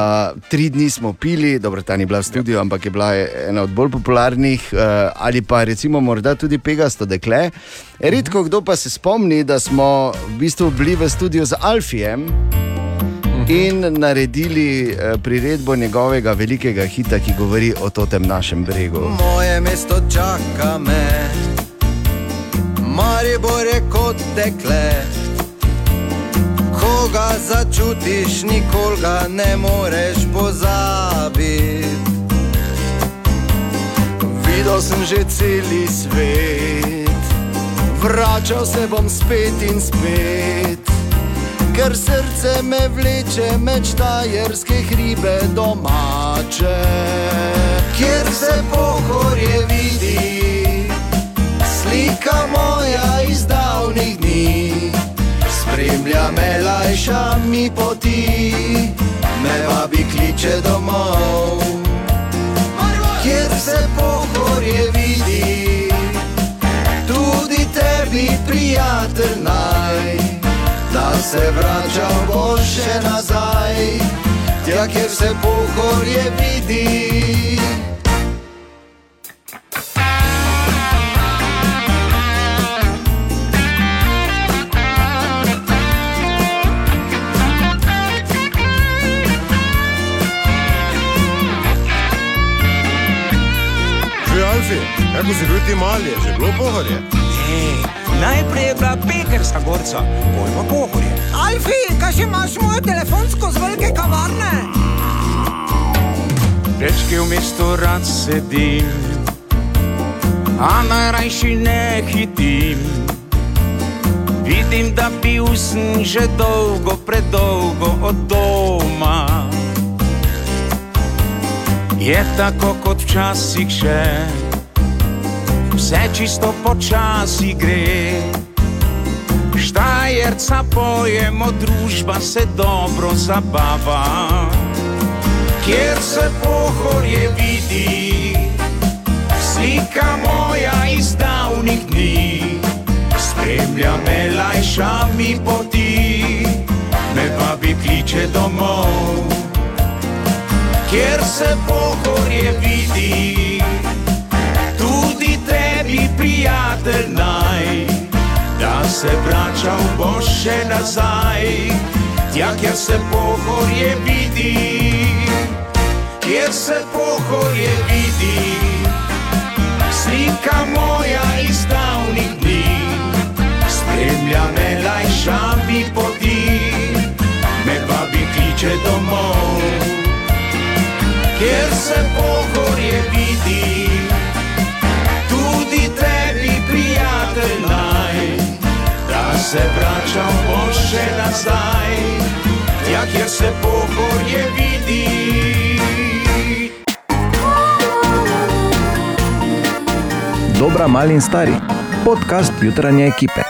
tri dni smo pili, dobro, ta ni bila v studiu, ampak je bila ena od bolj popularnih, uh, ali pa recimo morda tudi Pegasto dekle. Redko kdo pa se spomni, da smo v bistvu bili v studiu z Alfijem in naredili eh, priredbo njegovega velikega hita, ki govori o tem našem bregu. Moje mesto čaka me, Maribor je kot dekle. Koga začutiš, nikoli ga ne moreš pozabiti. Videl sem že celi svet, vračal se bom spet in spet. Ker srce me vleče med štajerske hribe domače, kjer se pohorje vidi, slika moja iz davnih dni. Spremlja me, lajša mi poti, me vabi kliče domov. Kjer se pohorje vidi, tudi tebi, prijatelj, naj, da se vračal boš še nazaj, tja, kjer se pohorje vidi. Alfi, kako si bil ti mali, je že bilo pohorje? Ne, Najprej je bila pekarska gorca, pol pa pohorje. Alfi, kaj še imaš mojo telefonsko z velike kavarne? Rečke v mestu rad sedim, a najrajši ne hitim. Vidim, da bil sem že dolgo, predolgo od doma. Je tako kot včasih še, vse čisto počasi gre. Štajerca pojemo, družba se dobro zabava, kjer se pohorje vidi, slika moja iz davnih dni. Spremlja me lajša mi poti, me vabi kliče domov, kjer se pohorje vidi, prijatelj naj, da se vračal boš še nazaj, tja, kjer se pohorje vidi, kjer se pohorje vidi, slika moja iz davnih dni. Spremlja me lajša mi poti, me vabi kliče domov, kjer se pohorje vidi, prijatelj naj, da se vračal boš še nazaj, tja, kjer se pohorje vidi. Dobra, mali in stari. Podcast jutranje ekipe.